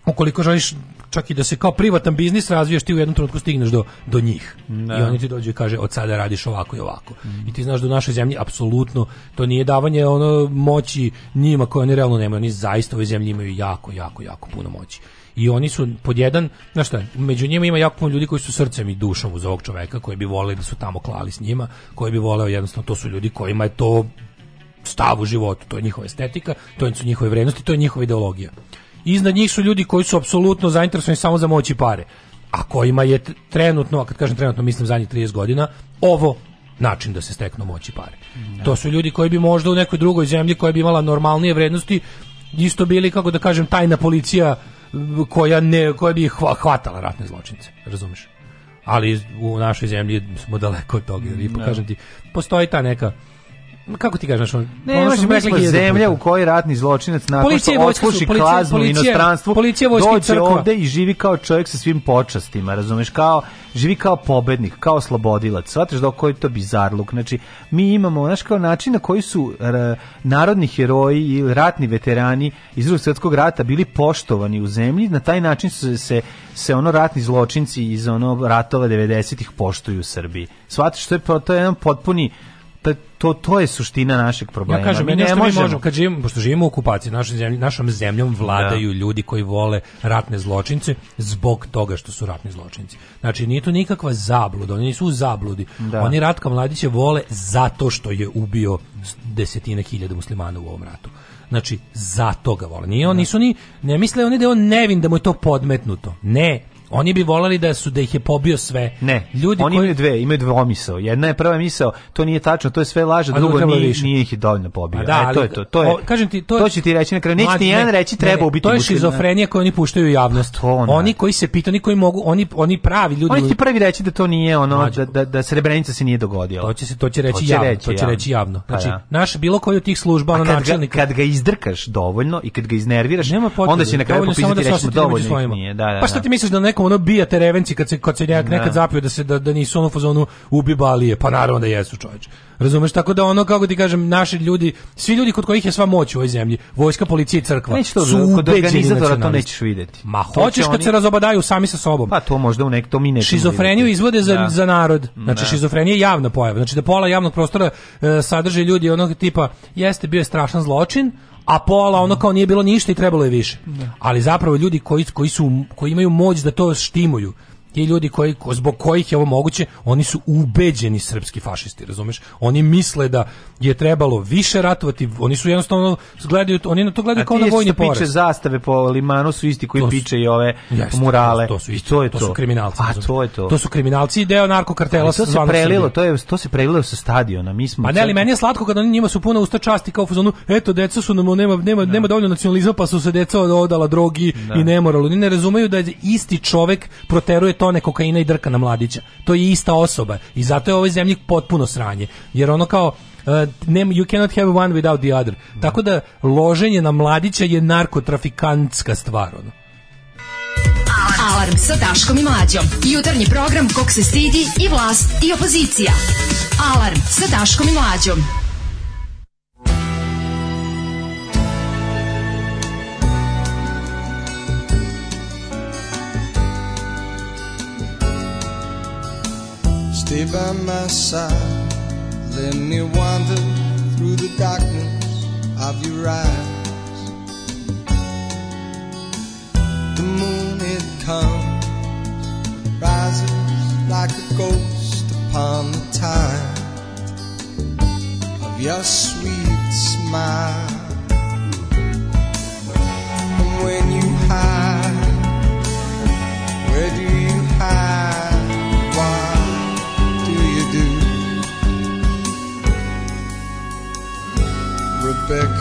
ukoliko želiš čak i da se kao privatan biznis razviješ, ti u jednom trenutku stigneš do, do njih. Da. I oni ti dođu i kaže, od sada radiš ovako i ovako. Mm. I ti znaš da u našoj zemlji apsolutno to nije davanje ono moći njima koje oni realno nemaju. Oni zaista u ovoj zemlji imaju jako, jako, jako puno moći i oni su pod jedan, znaš šta, među njima ima jako puno ljudi koji su srcem i dušom uz ovog čoveka, koji bi voleli da su tamo klali s njima, koji bi voleo jednostavno, to su ljudi kojima je to stav u životu, to je njihova estetika, to su njihove vrednosti, to je njihova ideologija iznad njih su ljudi koji su apsolutno zainteresovani samo za moći pare, a kojima je trenutno, a kad kažem trenutno mislim zadnjih 30 godina, ovo način da se steknu moći pare. Mm. To su ljudi koji bi možda u nekoj drugoj zemlji koja bi imala normalnije vrednosti isto bili, kako da kažem, tajna policija koja, ne, koja bi hvatala ratne zločince, razumeš? Ali u našoj zemlji smo daleko od toga, jer mm, ipak da. kažem ti, postoji ta neka kako ti kažeš on ne, ono što zemlja u kojoj ratni zločinac nakon što odsluši kaznu u inostranstvu policija vojska dođe crkva. ovde i živi kao čovjek sa svim počastima razumeš kao živi kao pobednik kao slobodilac shvataš da koji to bizarluk znači mi imamo znaš kao način na koji su r, narodni heroji ili ratni veterani iz drugog svjetskog rata bili poštovani u zemlji na taj način su se se ono ratni zločinci iz ono ratova 90-ih poštuju u Srbiji shvataš što je to je jedan potpuni to, to je suština našeg problema. Ja kažem, mi ne možemo, možemo kad živimo, pošto živimo u okupaciji, našom, zemlj, našom zemljom vladaju da. ljudi koji vole ratne zločince zbog toga što su ratni zločinci. Znači, nije to nikakva zabluda, oni nisu u zabludi. Da. Oni Ratka Mladića vole zato što je ubio desetine hiljada muslimana u ovom ratu. Znači, zato ga vole. Nije, on, da. nisu ni, ne misle oni da je on nevin, da mu je to podmetnuto. Ne, Oni bi volali da su da ih je pobio sve. Ne, ljudi oni koji... imaju dve, imaju dvomisao. Jedna je prva misao, to nije tačno, to je sve laže, drugo nije, nije ih dovoljno pobio. Pa da, e, to je to. To je. O, kažem ti, to, je, to će ti reći na kraju, neće ti jedan reći treba ne, ubiti. To je muškina. šizofrenija koju oni puštaju u javnost. To, oni koji se pitaju, oni koji mogu, oni oni pravi ljudi. Oni ti prvi reći da to nije ono Mađu. da da da Srebrenica se nije dogodila. To će se to će reći to će javno, reći, to će reći javno. Pa znači, da. naš bilo koji od tih služba ono načelnik kad ga izdrkaš dovoljno i kad ga iznerviraš, onda će da- na kraju popizati da reći dovoljno. Pa šta ti misliš da nekom ono bijate revenci kad se kad se nekad, da. nekad zapio da se da, da nisu ono u fazonu ubi balije, pa naravno da jesu čoveče. Razumeš tako da ono kako ti kažem naši ljudi, svi ljudi kod kojih je sva moć u ovoj zemlji, vojska, policija crkva. Neće to su kod organizatora to nećeš videti. Ma hoćeš kad oni... se razobadaju sami sa sobom. Pa to možda u nek to mi ne. Šizofreniju izvode za, da. za narod. Znači da. šizofrenija je javna pojava. Znači da pola javnog prostora e, sadrži ljudi onog tipa jeste bio je strašan zločin, a pola ono kao nije bilo ništa i trebalo je više. Da. Ali zapravo ljudi koji, koji, su, koji imaju moć da to štimuju, ti ljudi koji zbog kojih je ovo moguće, oni su ubeđeni srpski fašisti, razumeš? Oni misle da je trebalo više ratovati, oni su jednostavno gledaju, oni na to gledaju kao na vojni poraz. A piče zastave po limanu su isti koji su, piče i ove jeste, murale. To su isti, to, je to. to su kriminalci. A to je to. To su kriminalci i deo narkokartela. Ali to se prelilo, to je to se prelilo sa stadiona. Mi smo Pa ne, ali meni je slatko kad oni njima su puna usta časti kao fuzonu, eto deca su nam nema nema, no. Da. nema dovoljno nacionalizma pa su se deca odala drogi no. i da. nemoralu. Oni ne razumeju da isti čovek proteruje to tone kokaina i drka na mladića. To je ista osoba i zato je ovaj zemljik potpuno sranje. Jer ono kao Uh, e, nem, you cannot have one without the other. Mm. Tako da loženje na mladića je narkotrafikantska stvar. Ono. Alarm. Alarm sa Daškom i Mlađom. Jutarnji program kog se stidi i vlast i opozicija. Alarm sa Daškom i Mlađom. stay by my side. Let me wander through the darkness of your eyes. The moon it comes, rises like a ghost upon the tide of your sweet smile. And when you hide. back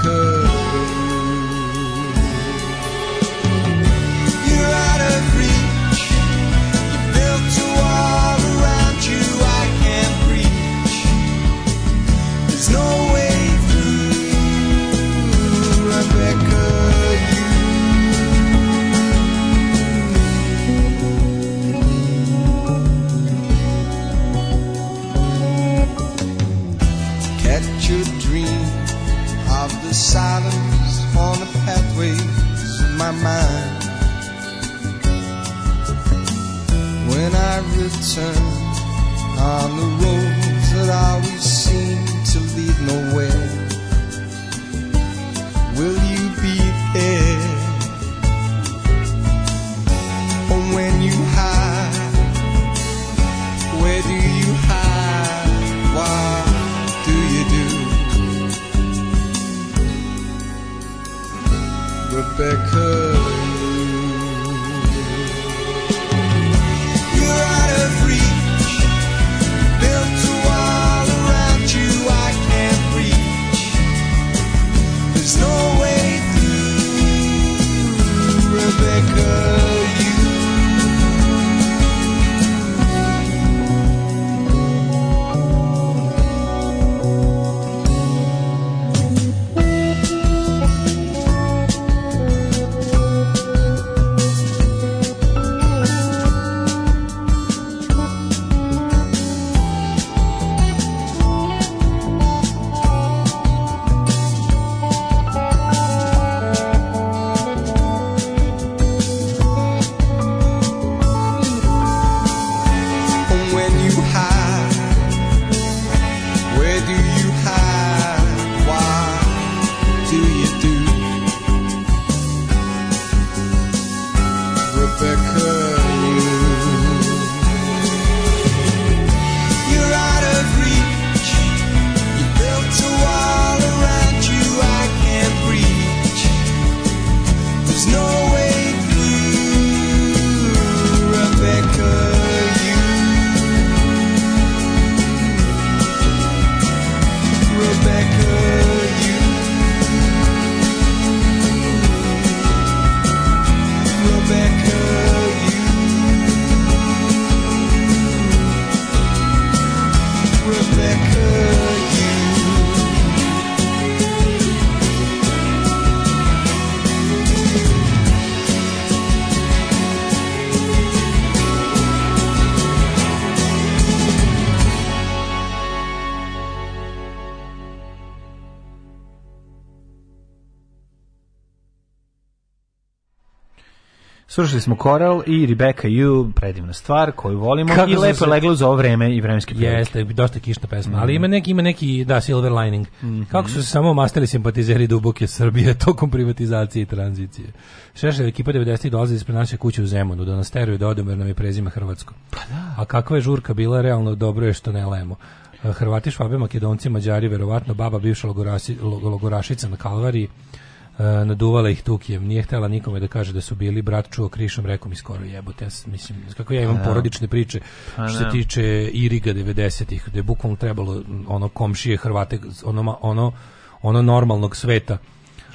my mind when I return on the roads that always seem to lead nowhere. Will you? Rebecca Slušali smo Coral i Rebecca You, predivna stvar koju volimo Kako i lepo se... leglo za ovo vreme i vremenski prilike. Jeste, dosta kišna pesma, mm -hmm. ali mhm. ima neki, ima neki, da, silver lining. Mm -hmm. Kako su se samo mastali simpatizeri duboke Srbije [LAUGHS] tokom privatizacije i tranzicije. Šešelj ekipa 90-ih dolazi ispred naše kuće u Zemunu, da nas teruju da odem jer nam je prezima Hrvatsko. Pa da. A kakva je žurka bila, realno dobro je što ne lajemo. Hrvati, Švabe, Makedonci, Mađari, verovatno baba bivša logoraši, logorašica na Kalvariji, Eh, naduvala ih Tukijem, nije htela nikome da kaže da su bili, brat čuo krišom, rekom mi skoro jebote, ja, mislim, kako ja imam pa da. porodične priče pa što se da. tiče Iriga 90-ih, da je bukvalno trebalo ono komšije Hrvate, ono, ono, ono normalnog sveta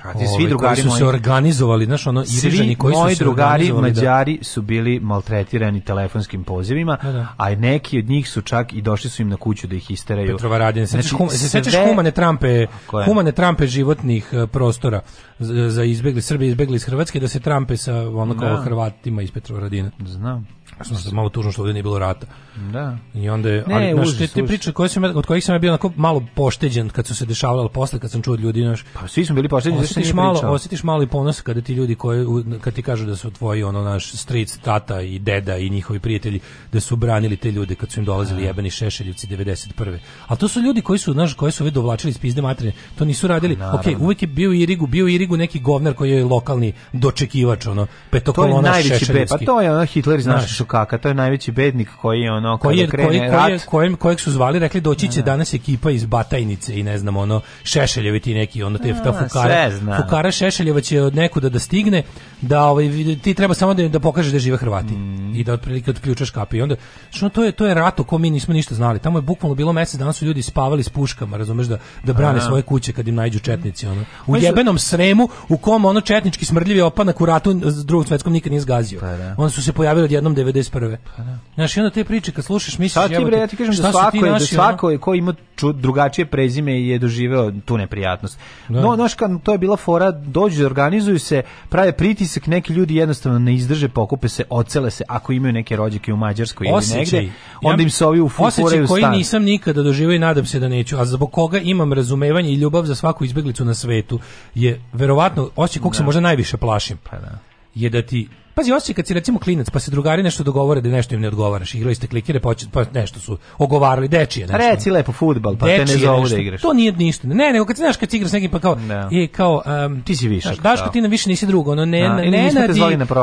Radi svi drugari su se organizovali, znaš, ono svi koji moji su drugari da. Mađari da. su bili maltretirani telefonskim pozivima, da, da. a neki od njih su čak i došli su im na kuću da ih isteraju. Petrovaradin, znači, se sećaš sve... Sećaš humane Trampe, Koje? humane Trampe životnih e, prostora za izbegli Srbi izbegli iz Hrvatske da se Trampe sa onako kao da. Hrvatima iz Petrovaradina. Znam. Ja sam malo tužno što ovdje nije bilo rata. Da. I onda je, ne, ali, znaš, te, te priče koje sam, od kojih sam ja bio onako malo pošteđen kad su se dešavale, ali posle kad sam čuo od ljudi, znaš... Pa svi smo bili pošteđeni, osjetiš, osjetiš malo, osjetiš malo i ponos kada ti ljudi koji, kad ti kažu da su tvoji, ono, naš stric, tata i deda i njihovi prijatelji, da su branili te ljude kad su im dolazili da. jebeni šešeljivci 91. Ali to su ljudi koji su, naš, koji su ove dovlačili iz pizde materine, to nisu radili. Pa naravno. Ok, uvijek je bio i Rigu, bio i Rigu neki govnar koji je lokalni dočekivač, ono, petokolonaš šešeljivski. Pa to je ono Hitler, znaš, Šukaka, to je najveći bednik koji ono koji je, krene koji, rat. Koji, kojeg, kojeg su zvali, rekli doći će da, da. danas ekipa iz Batajnice i ne znam ono Šešeljevi ti neki ono te ta fukara. Fukara Šešeljeva će od nekuda da stigne da ovaj ti treba samo da da pokažeš da žive Hrvati mm. i da otprilike otključaš kapi i onda što to je to je rat o kom mi nismo ništa znali. Tamo je bukvalno bilo mjesec danas su ljudi spavali s puškama, razumeš da da brane svoje kuće kad im nađu četnici ono. U jebenom sremu u kom ono četnički smrdljivi opanak u ratu s drugom svetskom nikad nije zgazio. Pa, da. Onda su se pojavili odjednom 91. Pa da. Znaš, i onda te priče kad slušaš, misliš, ti, bre, ja ti kažem da svako, je, da naši, da svako je ko ima ču, drugačije prezime i je doživeo tu neprijatnost. Da. No, znaš, kad to je bila fora, dođu, organizuju se, prave pritisak, neki ljudi jednostavno ne izdrže, pokupe se, ocele se, ako imaju neke rođake u Mađarskoj ili negde, onda im se ovi ufuraju stan. Osjećaj koji nisam nikada doživio i nadam se da neću, a zbog koga imam razumevanje i ljubav za svaku izbeglicu na svetu je verovatno, osjećaj kog se da. možda najviše plašim. Pa da je da ti Pazi, osjećaj kad si recimo klinac, pa se drugari nešto dogovore da nešto im ne odgovaraš, igrali ste klikere, pa, pa nešto su ogovarali, dečije nešto. Pa reci lepo fudbal pa dečije, te ne zovu da igraš. To nije ništa. Ne, nego kad znaš kad si igraš s nekim pa kao, no. Da. E, kao um, ti si više. Daško, ti na više nisi drug, ono, ne, no, da, ne, ne,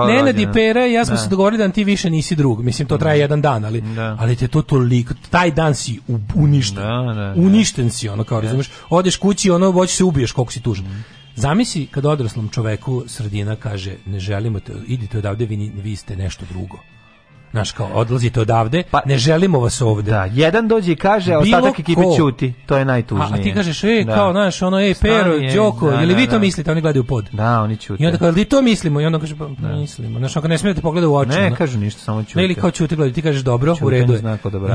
ne, ne, ne, Pera ja smo da. se dogovorili da ti više nisi drug. Mislim, to traje mm. jedan dan, ali, ali te to toliko, taj dan si uništen. Uništen si, ono, kao, razumiješ, odeš kući, ono, voći se ubiješ koliko si tužan. Mm. Zamisli kad odraslom čoveku sredina kaže ne želimo te, idite odavde, vi, vi ste nešto drugo. Znaš, kao, odlazite odavde, pa, ne želimo vas ovde. Da, jedan dođe i kaže, a ostatak ekipe ćuti. To je najtužnije. A ti kažeš, ej, da. kao, znaš, ono, ej Pero, Đoko, da, je li da, vi to da. mislite? Oni gledaju pod. Da, oni ćute. I onda kaže, li to mislimo? I onda kaže, pa, pa mislimo. Znaš, ako ne smijete pogleda u oči. Ne, ono. kažu ništa, samo ćute. Ne, ili kao ćute, gledaju, ti kažeš, dobro, u redu je.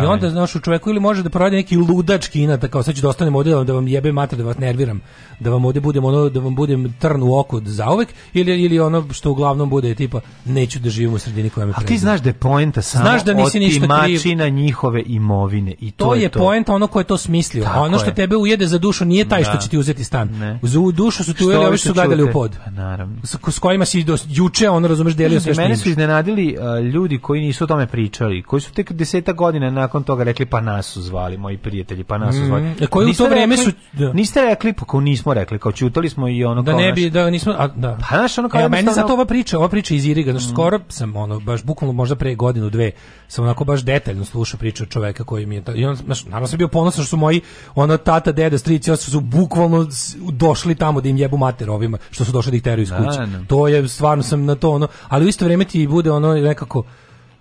I onda, znaš, u čoveku ili može da provadi neki ludački inat, kao, sad ću da ostanem ovde, da vam jebe mater, da vas nerviram, da vam ovde budem, ono, da vam budem trn u oku zauvek, ili, ili ono što uglavnom bude, tipa, neću da živim u sredini koja me A ti znaš da je poenta samo Znaš da nisi ništa kriv. njihove imovine i to, to je, je to. poenta ono ko je to smislio. Tako ono što je. tebe ujede za dušu nije taj što da. će ti uzeti stan. Ne. Za dušu su tu ujeli, ovi su gadali u pod. Pa naravno. S, kojima si do, juče, ono razumeš, delio sve što Mene su iznenadili uh, ljudi koji nisu o tome pričali, koji su tek deseta godina nakon toga rekli pa nas su zvali, moji prijatelji, pa nas su zvali. Mm, koji niste u to vreme su... Da. Niste rekli, pa kao nismo rekli, kao čutali smo i ono da kao... Da ne bi, da nismo... A, da. Pa naš ono kao... E, meni zato ova priča, ova priča iz Iriga, znači skoro sam ono, baš bukvalno možda pre godinu godinu, dve, sam onako baš detaljno slušao priču čoveka koji mi je... I on, znaš, naravno sam bio ponosan što su moji, ono, tata, deda, strici, osta su bukvalno došli tamo da im jebu mater ovima, što su došli da ih teraju iz da, kuće. Da. To je, stvarno sam na to, ono, ali u isto vrijeme ti bude ono nekako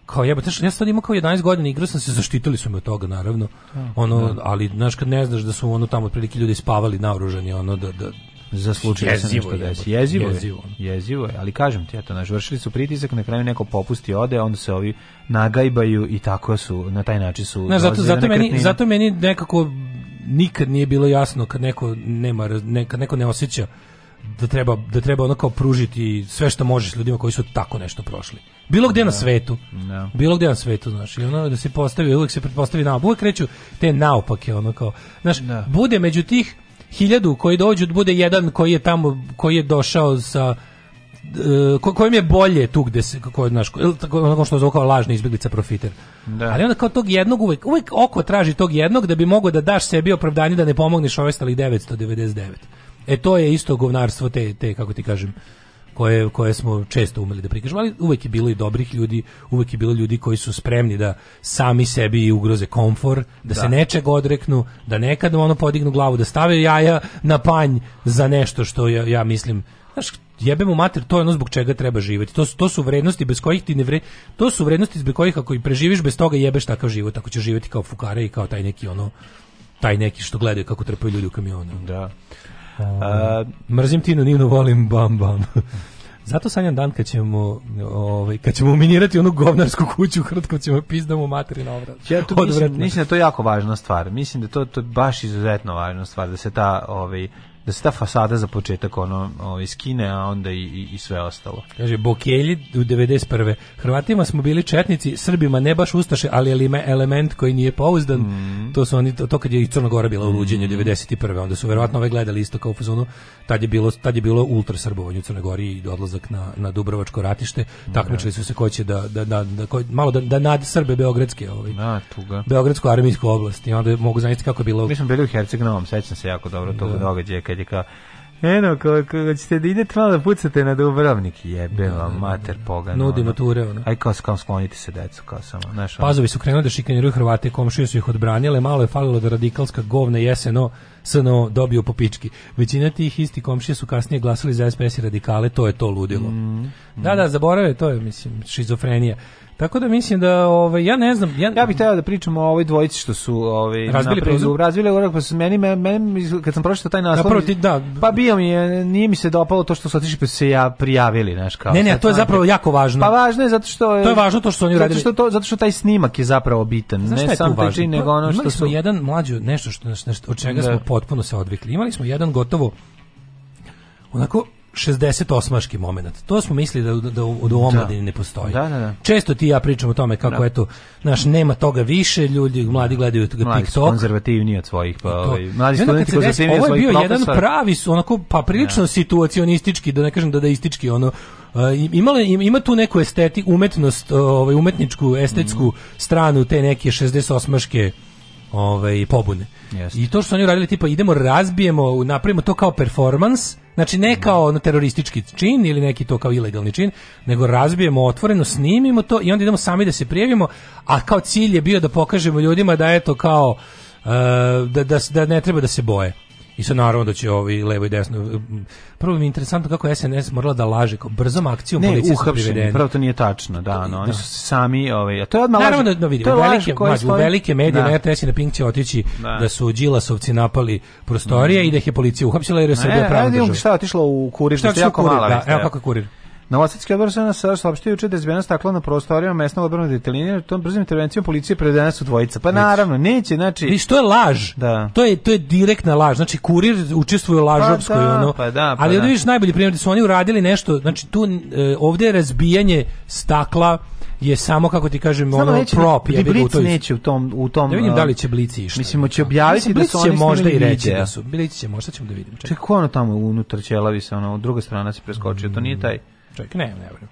kao jebote, ja sad imam kao 11 godina, igrao sam se, zaštitili su me od toga naravno. Da, ono, ali znaš kad ne znaš da su ono tamo otprilike ljudi spavali naoružani, ono da, da za slučaj da se nešto desi. Jezivo, jezivo, je, jezivo je, ali kažem ti, eto, naš, vršili su pritisak, na kraju neko popusti ode, onda se ovi nagajbaju i tako su, na taj način su... Ne, zato, zato, meni, zato meni nekako nikad nije bilo jasno kad neko, nema, ne, kad neko ne osjeća da treba, da treba onako pružiti sve što možeš ljudima koji su tako nešto prošli. Bilo gdje na da. svetu. Da. Bilo gde na svetu, znaš. I ono da se postavi, uvijek se pretpostavi na Uvijek kreću te naopake, ono kao. Znaš, no. Da. bude među tih hiljadu koji dođu da bude jedan koji je tamo koji je došao sa e, ko, kojem je bolje tu gde se kako znaš tako što zvuka lažni izbeglica profiter. Da. Ali onda kao tog jednog uvek uvek oko traži tog jednog da bi mogao da daš sebi opravdanje da ne pomogneš ovestalih 999. E to je isto govnarstvo te te kako ti kažem koje, koje smo često umeli da prikažemo, ali uvek je bilo i dobrih ljudi, uvek je bilo ljudi koji su spremni da sami sebi ugroze komfor, da, da. se nečeg odreknu, da nekad ono podignu glavu, da stave jaja na panj za nešto što ja, ja mislim, znaš, jebemo mater, to je ono zbog čega treba živeti. To su, to su vrednosti bez kojih ti ne vre, to su vrednosti zbog kojih ako i preživiš bez toga jebeš takav život, ako ćeš živeti kao fukare i kao taj neki ono taj neki što gledaju kako trpaju ljudi u kamionu. Da. Uh, Mrzim Tinu Ninu, volim Bam Bam. [LAUGHS] Zato sanjam dan kad ćemo, ovaj, kad ćemo minirati onu govnarsku kuću kratko ćemo pizdamo materi na obraz. Ja tu mislim, mislim da to je jako važna stvar. Mislim da to, to je baš izuzetno važna stvar, da se ta ovaj, da se ta fasada za početak ono ovaj skine a onda i, i, sve ostalo. Kaže Bokelji u 91. Hrvatima smo bili četnici, Srbima ne baš ustaše, ali ali ima element koji nije pouzdan. Mm. To su oni to, to kad je i Crna Gora bila u luđenju mm. 91. onda su verovatno ove gledali isto kao u fazonu. Tad je bilo tad je bilo ultra srbovanje u Crnoj Gori i odlazak na na Dubrovačko ratište. Da. Takmičili su se ko će da da da, da ko, malo da, da nad Srbe beogradske ovaj. Na da, tuga. Beogradsku armijsku oblast. I onda mogu zamisliti kako je bilo. Mi smo bili u Herceg Novom, sećam se jako dobro tog da. događaja kad je kao Eno, kako ćete da idete malo da pucate na Dubrovnik, jebe da, vam, da, da, mater pogano. Nudi mature, ono. Aj, kao, kao skloniti se, decu, kao samo. Znaš, Pazovi su krenuli da šikaniruju Hrvate, komšije su ih odbranjale, malo je falilo da radikalska govna i SNO SNO dobio po pički. Većina tih isti komšije su kasnije glasali za SPS i radikale, to je to ludilo. Mm, mm. Da, da, zaboravio, to je, mislim, šizofrenija. Tako da mislim da ovaj ja ne znam, ja, ja bih htela da pričamo o ovoj dvojici što su ovaj razbili prezu, razbili urak pa su meni, meni kad sam pročitao taj naslov. Napravo, ti, da. Pa bio mi je, nije mi se dopalo to što su otišli pa se ja prijavili, znaš kao. Ne, ne, to je zapravo jako važno. Pa važno je zato što je, To je važno to što oni radili. Zato što to zato što taj snimak je zapravo bitan, znaš ne sam taj nego ono što su jedan mlađi nešto što nešto, od čega da. smo potpuno se odvikli. Imali smo jedan gotovo onako 68-aški moment. To smo mislili da, da, da u, da u da. omladini ne postoji. Da, da, da. Često ti ja pričam o tome kako, da. eto, znaš, nema toga više, ljudi, mladi gledaju toga mladi TikTok. Mladi konzervativniji od svojih, pa, ovaj, mladi studenti konzervativniji od svojih Ovo je bio profesor. jedan pravi, onako, pa prilično ja. Da. situacionistički, da ne kažem dadaistički, ono, imale, ima tu neku esteti, umetnost, ovaj, umetničku, estetsku mm. stranu te neke 68-aške ovaj, pobune. Yes. I to što oni radili, tipa idemo, razbijemo, napravimo to kao performans, Znači ne mhm. kao na teroristički čin ili neki to kao ilegalni čin, nego razbijemo otvoreno, snimimo to i onda idemo sami da se prijavimo, a kao cilj je bio da pokažemo ljudima da je to kao e, da, da, da ne treba da se boje. I sad naravno da će ovi levo i desno. Prvo mi je interesantno kako SNS morala da laže kao brzom akcijom ne, policije uhapšeni, pravo to nije tačno, da, da no, da. oni su sami, ovaj, a to je odmah Naravno laži, da, da vidimo, velike, mađu, stoji... velike medije da. na RTS i na Pink će otići da, da su Đilasovci napali prostorije mm. i da ih je policija uhapsila jer je Srbija pravna država. Ne, ne, ne, ne, šta otišlo u kurir, što je da jako mala. Evo kako je kurir. Novosadski odbor se nas saopštio juče da je zbjena stakla na prostorijama mesnog odbornog detelinija, tom brzim intervencijom policije predana su dvojica. Pa naravno, neće, znači... I što je laž? Da. To je, to je direktna laž, znači kurir učestvuje u lažovskoj, pa, da, ono. Pa, da, pa, ali ovdje da. vidiš najbolji primjer da su oni uradili nešto, znači tu e, ovde je razbijanje stakla, je samo kako ti kažem samo ono neće, da- prop je bilo to. neće u tom u tom. Ne vidim da li će blici išta. Mislimo će objaviti mislim, da su oni možda i reći da su. Blici će možda ćemo da vidimo. Čekaj, ko ono tamo unutar ćelavi se ono, druga strana se preskočio, to nije taj čovjek, ne, ne verujem.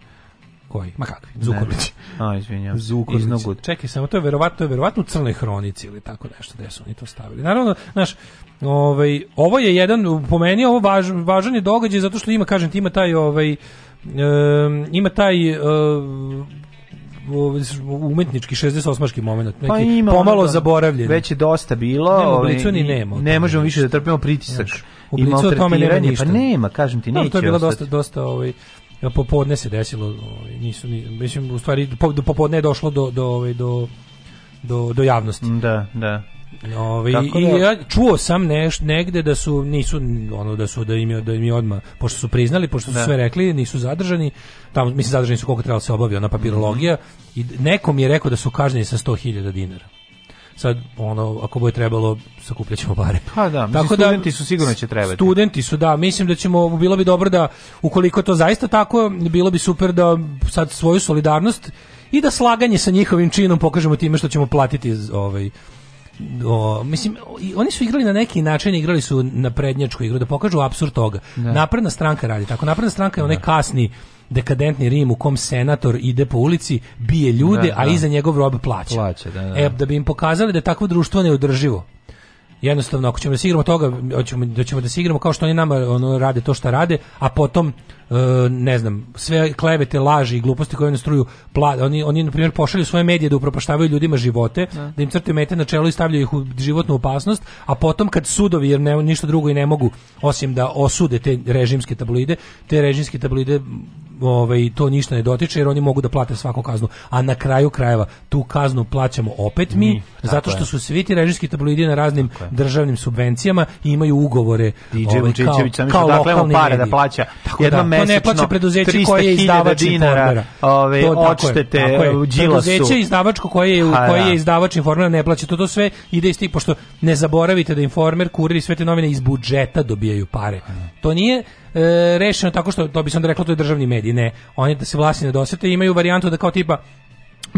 Koji? Ma kakvi? Zukorlić. A, izvinjam. Zukorlić. Iznogut. Čekaj samo, to je verovatno, je verovatno u crnoj hronici ili tako nešto, gde su oni to stavili. Naravno, znaš, ovaj, ovo je jedan, po meni, ovo važ, važan je događaj, zato što ima, kažem ti, ima taj, ovaj, um, ima taj um, umetnički 68-aški moment, pa neki pa ima, pomalo ono, zaboravljen. Već je dosta bilo. Nema ovaj, ni nema. Ne možemo više da trpimo pritisak. Nemaš, u oblicu o tome nema pa ništa. Pa nema, kažem ti, no, neće. To je bilo dosta, dosta ovaj, Ja popodne se desilo, ovaj, nisu, ni mislim u stvari do popodne je došlo do do ovaj, do do, do javnosti. Da, da. Ove, ovaj, i da- ja čuo sam neš, negde da su nisu ono da su da im da im odma pošto su priznali pošto su ne. Da. sve rekli nisu zadržani tamo mislim zadržani su koliko trebalo da se obavi na papirologija mm -hmm. i nekom je rekao da su kažnjeni sa 100.000 dinara sad ono ako bude trebalo sakupljaćemo pare. Pa da, tako da studenti su sigurno će trebati. Studenti su da, mislim da ćemo bilo bi dobro da ukoliko to zaista tako, bilo bi super da sad svoju solidarnost i da slaganje sa njihovim činom pokažemo time što ćemo platiti ovaj o, mislim, oni su igrali na neki način, igrali su na prednjačku igru, da pokažu apsurd toga. Da. Napredna stranka radi tako. Napredna stranka je onaj da. kasni dekadentni Rim u kom senator ide po ulici, bije ljude, da, a da. iza njegov rob plaća. plaća da, da. E, da. da bi im pokazali da je takvo društvo neodrživo jednostavno ako ćemo da se igramo toga hoćemo da ćemo da se igramo kao što oni nama ono rade to što rade a potom E, ne znam, sve klevete, laži i gluposti koje nas struju, pla, oni, oni na primjer pošalju svoje medije da upropaštavaju ljudima živote, ne. Da. da im crte mete na čelo i stavljaju ih u životnu opasnost, a potom kad sudovi, jer ne, ništa drugo i ne mogu, osim da osude te režimske tabloide, te režimske tabloide ovaj, to ništa ne dotiče jer oni mogu da plate svaku kaznu. A na kraju krajeva tu kaznu plaćamo opet mi, mi mm, zato što su svi ti režimski tabloidi na raznim državnim subvencijama i imaju ugovore DJ ovaj, kao, kao, kao lokalni pare da plaća jedva da mesečno ne plaća preduzeće koje je izdavač dinara, ove, odštete tako je, Preduzeće izdavačko koje je, ha, koje da. je izdavač informera ne plaća. To, to sve ide iz pošto ne zaboravite da informer, kurir i sve te novine iz budžeta dobijaju pare. To nije e, rešeno tako što, to bi se onda reklo, to je državni medij, ne. Oni da se vlasti ne dosete imaju varijantu da kao tipa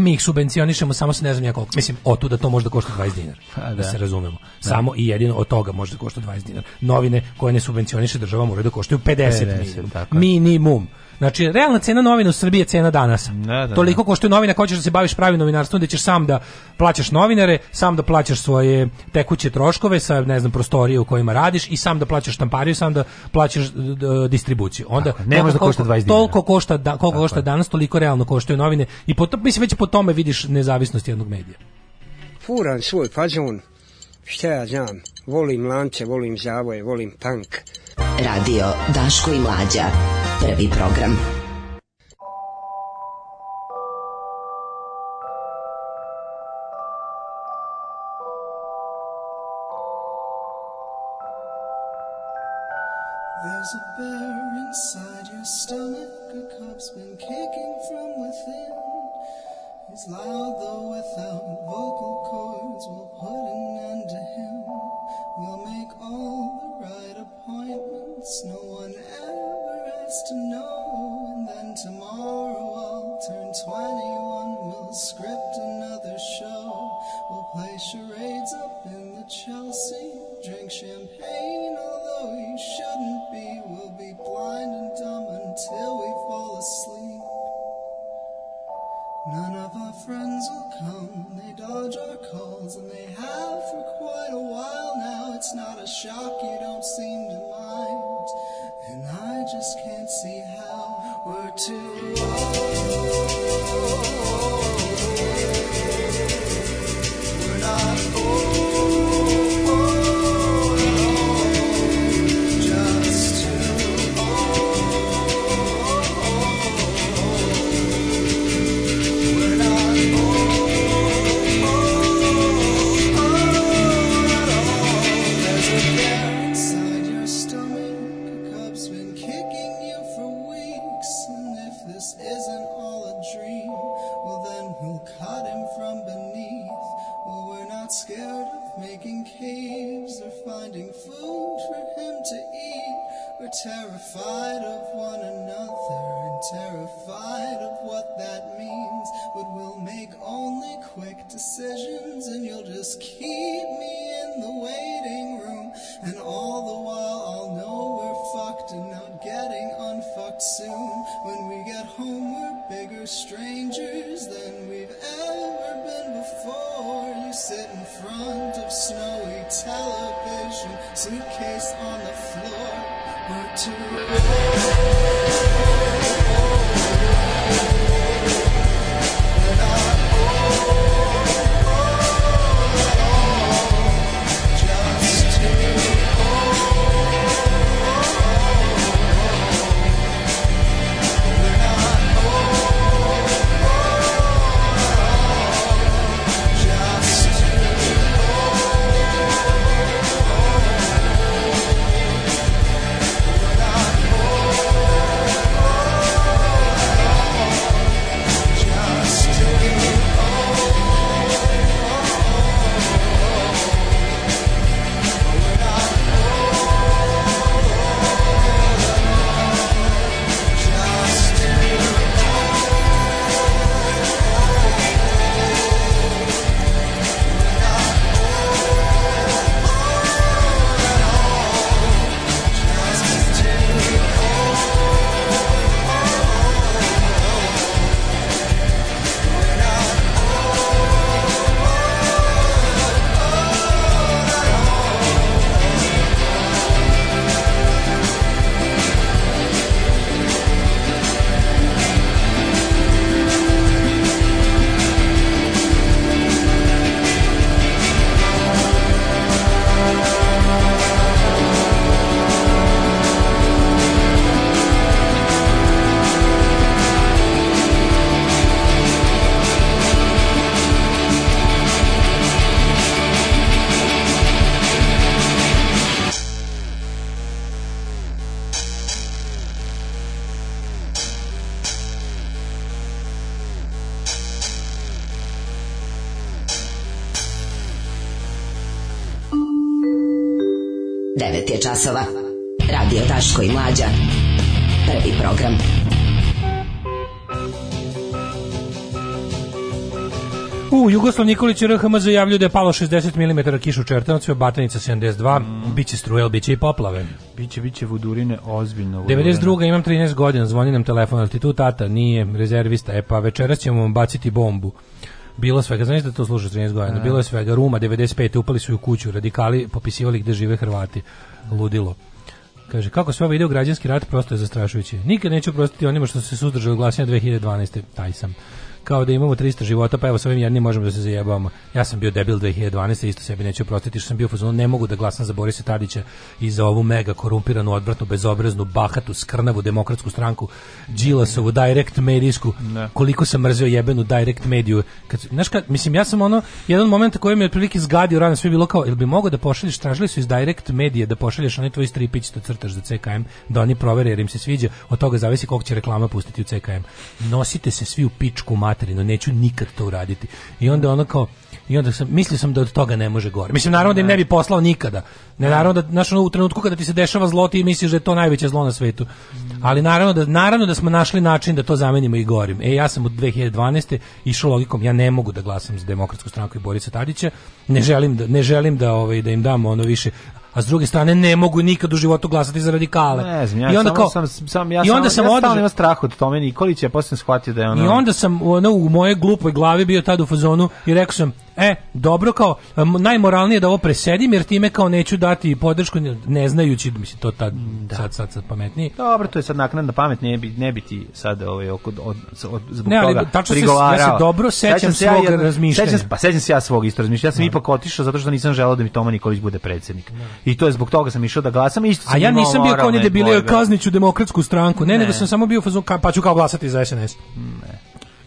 mi ih subvencionišemo samo se ne znam ja koliko. Mislim, o tu da to može da košta 20 dinara. Pa da. da. se razumemo. Da. Samo i jedino od toga može da košta 20 dinara. Novine koje ne subvencioniše država moraju da koštaju 50, 50 minimum. Tako. minimum. Znači, realna cena novina u Srbiji je cena danas. Da, da, da, Toliko košto je novina, hoćeš da se baviš pravim novinarstvom, da ćeš sam da plaćaš novinare, sam da plaćaš svoje tekuće troškove sa, ne znam, prostorije u kojima radiš i sam da plaćaš štampariju, sam da plaćaš distribuciju. Onda, Tako, ne može da košta 20 dinara. Toliko košta, da, koliko Tako košta danas, toliko realno koštaju novine. I po, mislim, već po tome vidiš nezavisnost jednog medija. Furan svoj fazon, šta ja znam, volim lance, volim zavoje, volim punk, Radio Daško i Mlađa. Prvi program. There's a bear inside your stomach, a been kicking from within. He's loud though Jugoslav Nikolić i RHM zajavljuju da je palo 60 mm kiša u Čertanovcu, Batanica 72, mm. biće strujel, biće i poplave. Biće, biće vudurine ozbiljno. Vudurine. 92. imam 13 godina, zvoni nam telefon, ali ti tu tata nije rezervista, e pa večeras ćemo baciti bombu. Bilo svega, znaš da to sluša 13 godina, e. bilo je svega, Ruma 95. upali su u kuću, radikali popisivali gde žive Hrvati, ludilo. Kaže, kako sve ovo ide u građanski rat, prosto je zastrašujuće. Nikad neću prostiti onima što su se suzdržali glasnja 2012. Taj sam kao da imamo 300 života, pa evo sa ovim jednim možemo da se zajebavamo. Ja sam bio debil 2012, isto sebi neću oprostiti što sam bio fazonu, ne mogu da glasam za Borisa Tadića i za ovu mega korumpiranu, odvratnu, bezobraznu, bahatu, skrnavu demokratsku stranku, Đilasovu, direct medijsku, ne. Da. koliko sam mrzio jebenu direct mediju. Kad, znaš kad, mislim, ja sam ono, jedan moment koji mi je otprilike zgadio rano, sve bilo kao, jel bi mogao da pošalješ, tražili su iz direct medije da pošalješ onaj tvoj stripić što da crtaš za CKM, da oni provere jer im se sviđa, od toga zavisi koliko će reklama pustiti u CKM. Nosite se svi u pičku, ma materinu, neću nikad to uraditi. I onda ono kao, i onda sam, mislio sam da od toga ne može gore. Mislim, naravno da im ne bi da. poslao nikada. Ne, naravno da, znaš, u trenutku kada ti se dešava zlo, ti misliš da je to najveće zlo na svetu. Ali naravno da, naravno da smo našli način da to zamenimo i gorim. E, ja sam od 2012. išao logikom, ja ne mogu da glasam za demokratsku stranku i Borisa Tadića, ne želim da, ne želim da, ovaj, da im damo ono više a s druge strane ne mogu nikad u životu glasati za radikale. Ne znam, ja I onda kao, sam, sam, ja i onda sam, ja održa... sam strah od tome Nikolića, ja posle shvatio da je ono... I onda sam ono, u moje glupoj glavi bio tad u fazonu i rekao sam, e, dobro kao, najmoralnije da ovo presedim jer time kao neću dati podršku ne znajući, mislim, to tad, da. sad, sad, sad pametnije. Dobro, to je sad naknadna pamet, ne bi, ne bi ti sad ovaj, oko, od, od, zbog ne, ali, toga prigovarao. Se, ja se dobro sećam, sećam svog ja, razmišljanja. Sećam, pa sećam se ja svog isto razmišljanja. Ja sam no. Da. ipak otišao zato što nisam želeo da mi Toma Nikolić bude predsednik. No. Da. I to je zbog toga sam išao da glasam isto A ja nisam bio kao ni debilio da kazniću demokratsku stranku. Ne, ne, nego sam samo bio fazon pa ću kao glasati za SNS. Mm, ne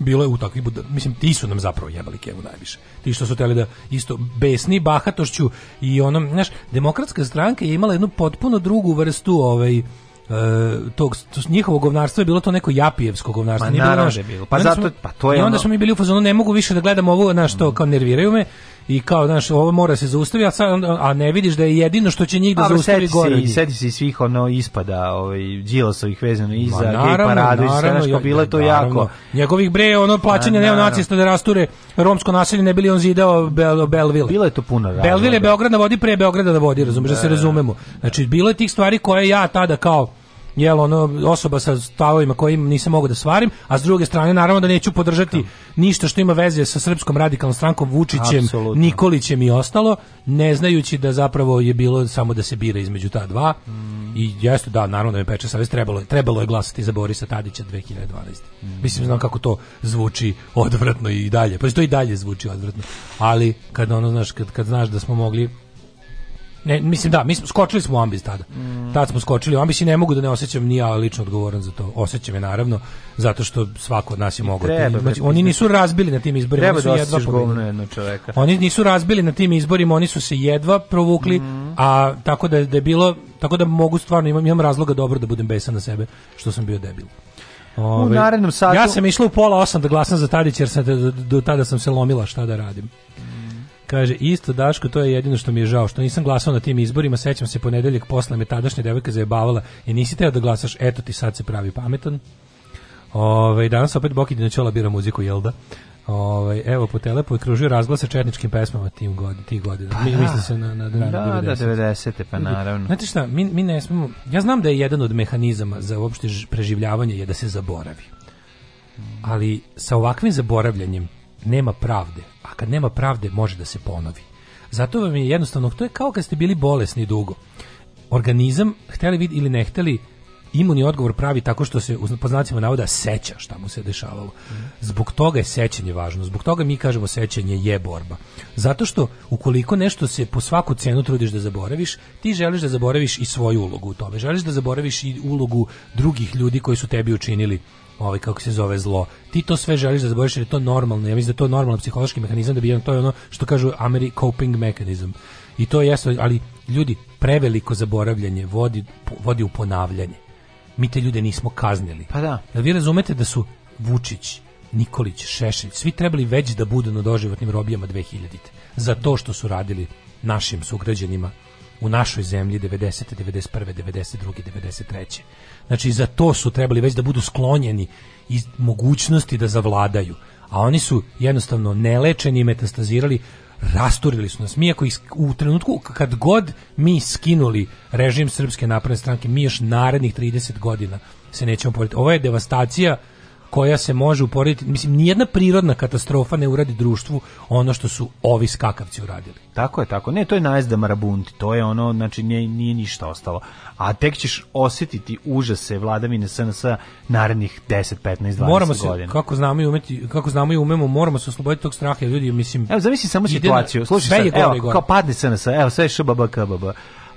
bilo je u takvih mislim ti su nam zapravo jebali kevu najviše ti što su hteli da isto besni bahatošću i onom znaš demokratska stranka je imala jednu potpuno drugu vrstu ovaj Uh, tog njihovog govnarstva je bilo to neko japijevsko govnarstvo. Pa naravno da bilo. Pa zato, pa to je I onda ono... smo mi bili u fazonu, ne mogu više da gledam ovo, na što, mm. kao nerviraju me i kao znaš ovo mora se zaustavi a, sad, a ne vidiš da je jedino što će njih da Ali zaustavi gore i seti se svih ono ispada ovaj Đilasovih vezano iza Ma, naravno, gej paradu je bilo to jako njegovih bre ono plaćanje nacista da rasture romsko naselje ne bili on zideo Bel, Belville bilo je to puno razloga Belville Beograd na vodi pre Beograda na vodi razumeš da se da. razumemo znači bilo je tih stvari koje ja tada kao jel ono osoba sa stavovima kojim nisam mogu da svarim, a s druge strane naravno da neću podržati da. ništa što ima veze sa srpskom radikalnom strankom Vučićem, Absolutno. Nikolićem i ostalo, ne znajući da zapravo je bilo samo da se bira između ta dva. Mm. I jeste da naravno da me peče savest trebalo je trebalo je glasati za Borisa Tadića 2012. Mm. Mislim znam kako to zvuči odvratno i dalje. Pa što i dalje zvuči odvratno. Ali kad ono znaš kad, kad znaš da smo mogli Ne, mislim da, mi smo skočili smo u ambis tada. Mm. Tad smo skočili u ambis i ne mogu da ne osjećam ni ja lično odgovoran za to. Osjećam je naravno zato što svako od nas je mogao. Znači, oni nisu razbili na tim izborima, oni su da jedva pobedili. čoveka. Oni nisu razbili na tim izborima, oni su se jedva provukli, mm. a tako da, da je bilo, tako da mogu stvarno imam, imam razloga dobro da budem besan na sebe što sam bio debil. Ove, u narednom satu... Ja sam išla u pola osam da glasam za Tadić jer sam, do, do tada sam se lomila šta da radim. Kaže, isto Daško, to je jedino što mi je žao, što nisam glasao na tim izborima, sećam se ponedeljak posla me tadašnja devojka zajebavala i nisi teo da glasaš, eto ti sad se pravi pametan. Ove, ovaj, danas opet Boki Dinoćola bira muziku, jel da? Ove, ovaj, evo po telepu je kružio razglas sa četničkim pesmama tim god, tih godina. Pa, mi, da. Mislim da se na, na da, 90. Da, 90. pa naravno. Znate šta, mi, mi ne smemo, ja znam da je jedan od mehanizama za uopšte preživljavanje je da se zaboravi. Ali sa ovakvim zaboravljanjem nema pravde. A kad nema pravde, može da se ponovi. Zato vam je jednostavno, to je kao kad ste bili bolesni dugo. Organizam, hteli vid ili ne hteli, imunni odgovor pravi tako što se, po znacima navoda, seća šta mu se dešavalo. Zbog toga je sećanje važno. Zbog toga mi kažemo sećanje je borba. Zato što ukoliko nešto se po svaku cenu trudiš da zaboraviš, ti želiš da zaboraviš i svoju ulogu u tome. Želiš da zaboraviš i ulogu drugih ljudi koji su tebi učinili ovaj kako se zove zlo. Ti to sve želiš da zaboriš, jer je to normalno. Ja mislim da je to normalan psihološki mehanizam da bi to je ono što kažu Ameri coping mechanism. I to jeste, ali ljudi preveliko zaboravljanje vodi vodi u ponavljanje. Mi te ljude nismo kaznili. Pa da. Jel da vi razumete da su Vučić, Nikolić, Šešelj, svi trebali već da budu na doživotnim robijama 2000-te za to što su radili našim sugrađanima u našoj zemlji 90. 91. 92. 93. Znači, za to su trebali već da budu sklonjeni iz mogućnosti da zavladaju. A oni su jednostavno nelečeni metastazirali rasturili su nas. Mi ako ih, u trenutku kad god mi skinuli režim Srpske napredne stranke, mi još narednih 30 godina se nećemo porediti. Ovo je devastacija koja se može uporediti, mislim, nijedna prirodna katastrofa ne uradi društvu ono što su ovi skakavci uradili. Tako je, tako. Ne, to je najezda da marabunti, to je ono, znači, nije, nije ništa ostalo. A tek ćeš osjetiti užase vladavine SNS narednih 10, 15, 12 moramo se, godina. Kako znamo i umeti, kako znamo i umemo, moramo se osloboditi tog straha, ljudi, mislim... Evo, zamisli samo situaciju, slušaj sad, evo, kao padne SNS, evo, sve je šbbkbb.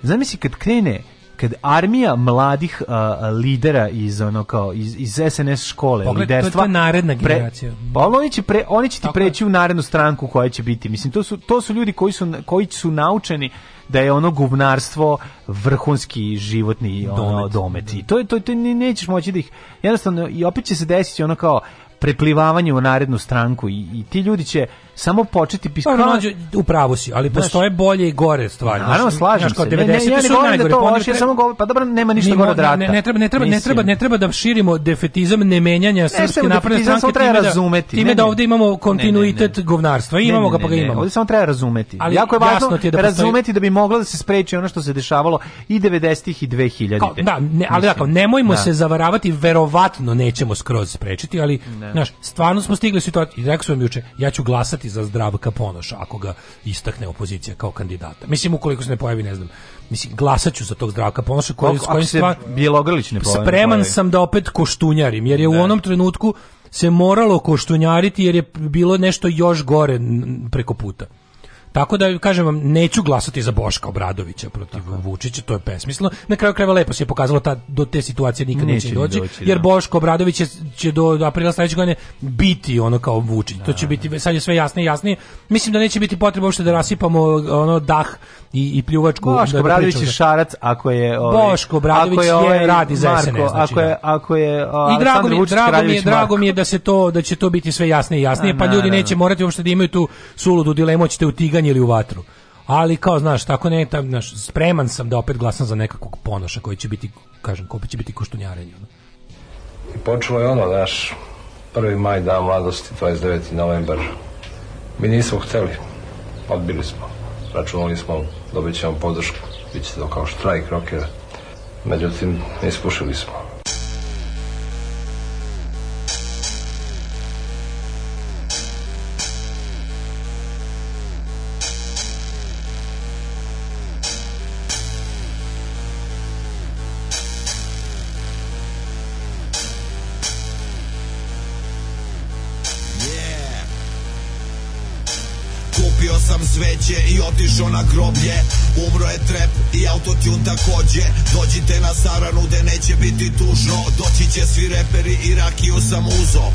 Zamisli kad krene kad armija mladih uh, lidera iz ono kao iz, iz SNS škole Pogled, liderstva to je naredna generacija. Pre, oni će pre, oni će ti preći u narednu stranku koja će biti. Mislim to su to su ljudi koji su koji su naučeni da je ono gubnarstvo vrhunski životni ono, domet. I to je to, to ne, nećeš moći da ih jednostavno i opet će se desiti ono kao preplivavanje u narednu stranku i, i ti ljudi će samo početi piskati. Pa, u pravu si, ali postoje znaš, bolje i gore stvari. Naravno, slažem znaš, 90 Ne, ne, ja ne govorim da to pa loše, samo govor, pa dobro, nema ništa gore od rata. Ne, ne, treba, ne, treba, ne, treba, ne treba da širimo defetizam nemenjanja ne, srpske napredne stranke. treba time da- razumeti. Da, da ovdje imamo kontinuitet govnarstva. Imamo ga, pa ga imamo. Ovdje samo treba razumeti. Ali jako je važno da razumeti da bi moglo da se spreči ono što se dešavalo i 90-ih i 2000-ih. Da, ne, ali tako, da, nemojmo se zavaravati, verovatno nećemo skroz sprečiti, ali, znaš, stvarno smo stigli situaciju, i rekao sam juče, ja ću glasati glasati za Zdravka Ponoša ako ga istakne opozicija kao kandidata. Mislim ukoliko se ne pojavi, ne znam. Mislim glasaću za tog Zdravka Ponoša koji s kojim se Bjelogrlić ne pojavi. Spreman pa sam da opet koštunjarim jer je ne. u da. onom trenutku se moralo koštunjariti jer je bilo nešto još gore preko puta. Tako da kažem vam neću glasati za Boška Obradovića protiv Tako. Vučića, to je besmisleno. Na kraju krajeva lepo se je pokazalo ta do te situacije nikad neće, neće doći, doći, jer da. Boško Obradović će, će do, aprila sledeće godine biti ono kao Vučić. Da, to će biti sad je sve jasnije i jasnije. Mislim da neće biti potrebe uopšte da rasipamo ono dah i, i pljuvačku da- Boško da Bradović je šarac ako je ovaj Boško Bradović je, ovaj, je radi za SNS znači, ako je da. ako je o, I drago mi, drago mi je drago mi je da se to da će to biti sve jasnije i jasnije pa A, pa ljudi neće morati uopšte da imaju tu suludu dilemu hoćete u tiganj ili u vatru ali kao znaš tako ne tam znaš, spreman sam da opet glasam za nekakvog ponoša koji će biti kažem ko će biti koštunjarenje I počelo je ono naš 1. maj dan mladosti 29. novembar mi nismo hteli odbili smo računali smo dobit će vam podršku, bit će to kao štrajk rokera. Međutim, ispušili smo. otišao na groblje Umro je trep i autotune takođe Dođite na saranu gde neće biti tužno Doći će svi reperi i rakiju sam uzo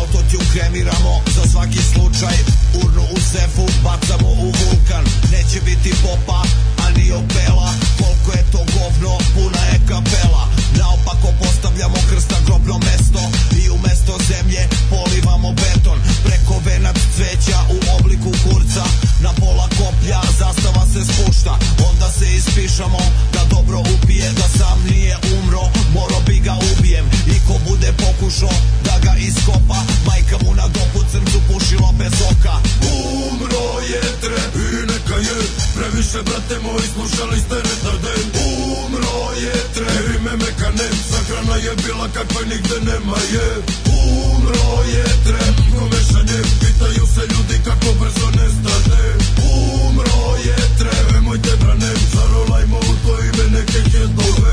Autotune kremiramo za svaki slučaj Urnu u sefu bacamo u vulkan Neće biti popa, a ni opela Koliko je to govno, puna je kapela Naopako postavljamo krsta grobno mesto mesto zemlje polivamo beton Preko venac cveća u obliku kurca Na pola koplja zastava se spušta Onda se ispišamo da dobro upije Da sam nije umro, moro bi ga ubijem I ko bude pokušao da ga iskopa Majka mu na dopu crncu pušila bez oka Umro je treb i neka je Previše brate moji slušali ste retarden Hrana je bila kakve nigde nema je Umro je trepko mešanje Pitaju se ljudi kako brzo nestane Umro je treve moj Nemojte branem Zarolajmo u to ime neke hjedove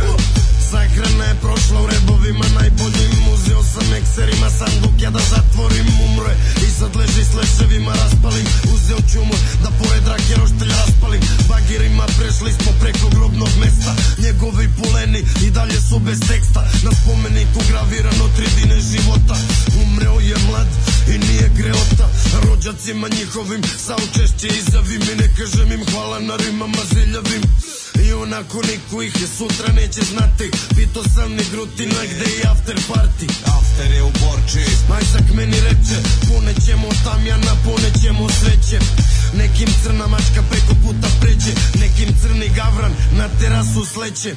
Sahrana je prošla u reba ljudima najboljim Uzeo sam ekserima san dok ja da zatvorim umre I sad leži s leševima raspalim Uzeo ću mu da pored rake roštelj raspalim Bagirima prešli smo preko grobnog mesta Njegovi puleni i dalje su bez teksta Na spomeniku gravirano tri dine života Umreo je mlad i nije greota Rođacima njihovim saučešće izjavim I ne kažem im hvala na rimama ziljavim I onako niko ih je sutra neće znati Pito sam ni grutina gde i after party After je u Borči Majsak meni reče Ponećemo tamjana, ponećemo sveće Nekim crna mačka preko puta pređe Nekim crni gavran na terasu sleće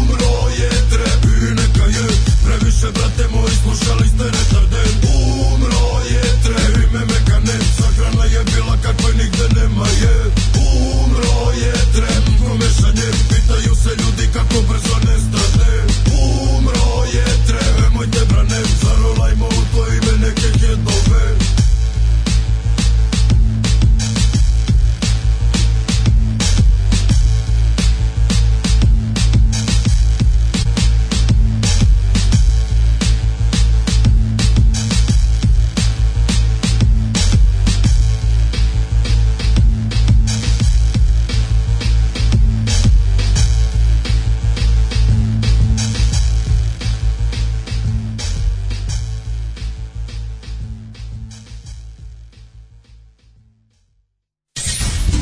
Umro je trebi neka je Previše brate moji slušali ste retarden Umro je sestre ime meka Sahrana je bila kakve nigde nema je Umro je trenutno mešanje Pitaju se ljudi kako brzo nestane Umro je tre, nemojte branem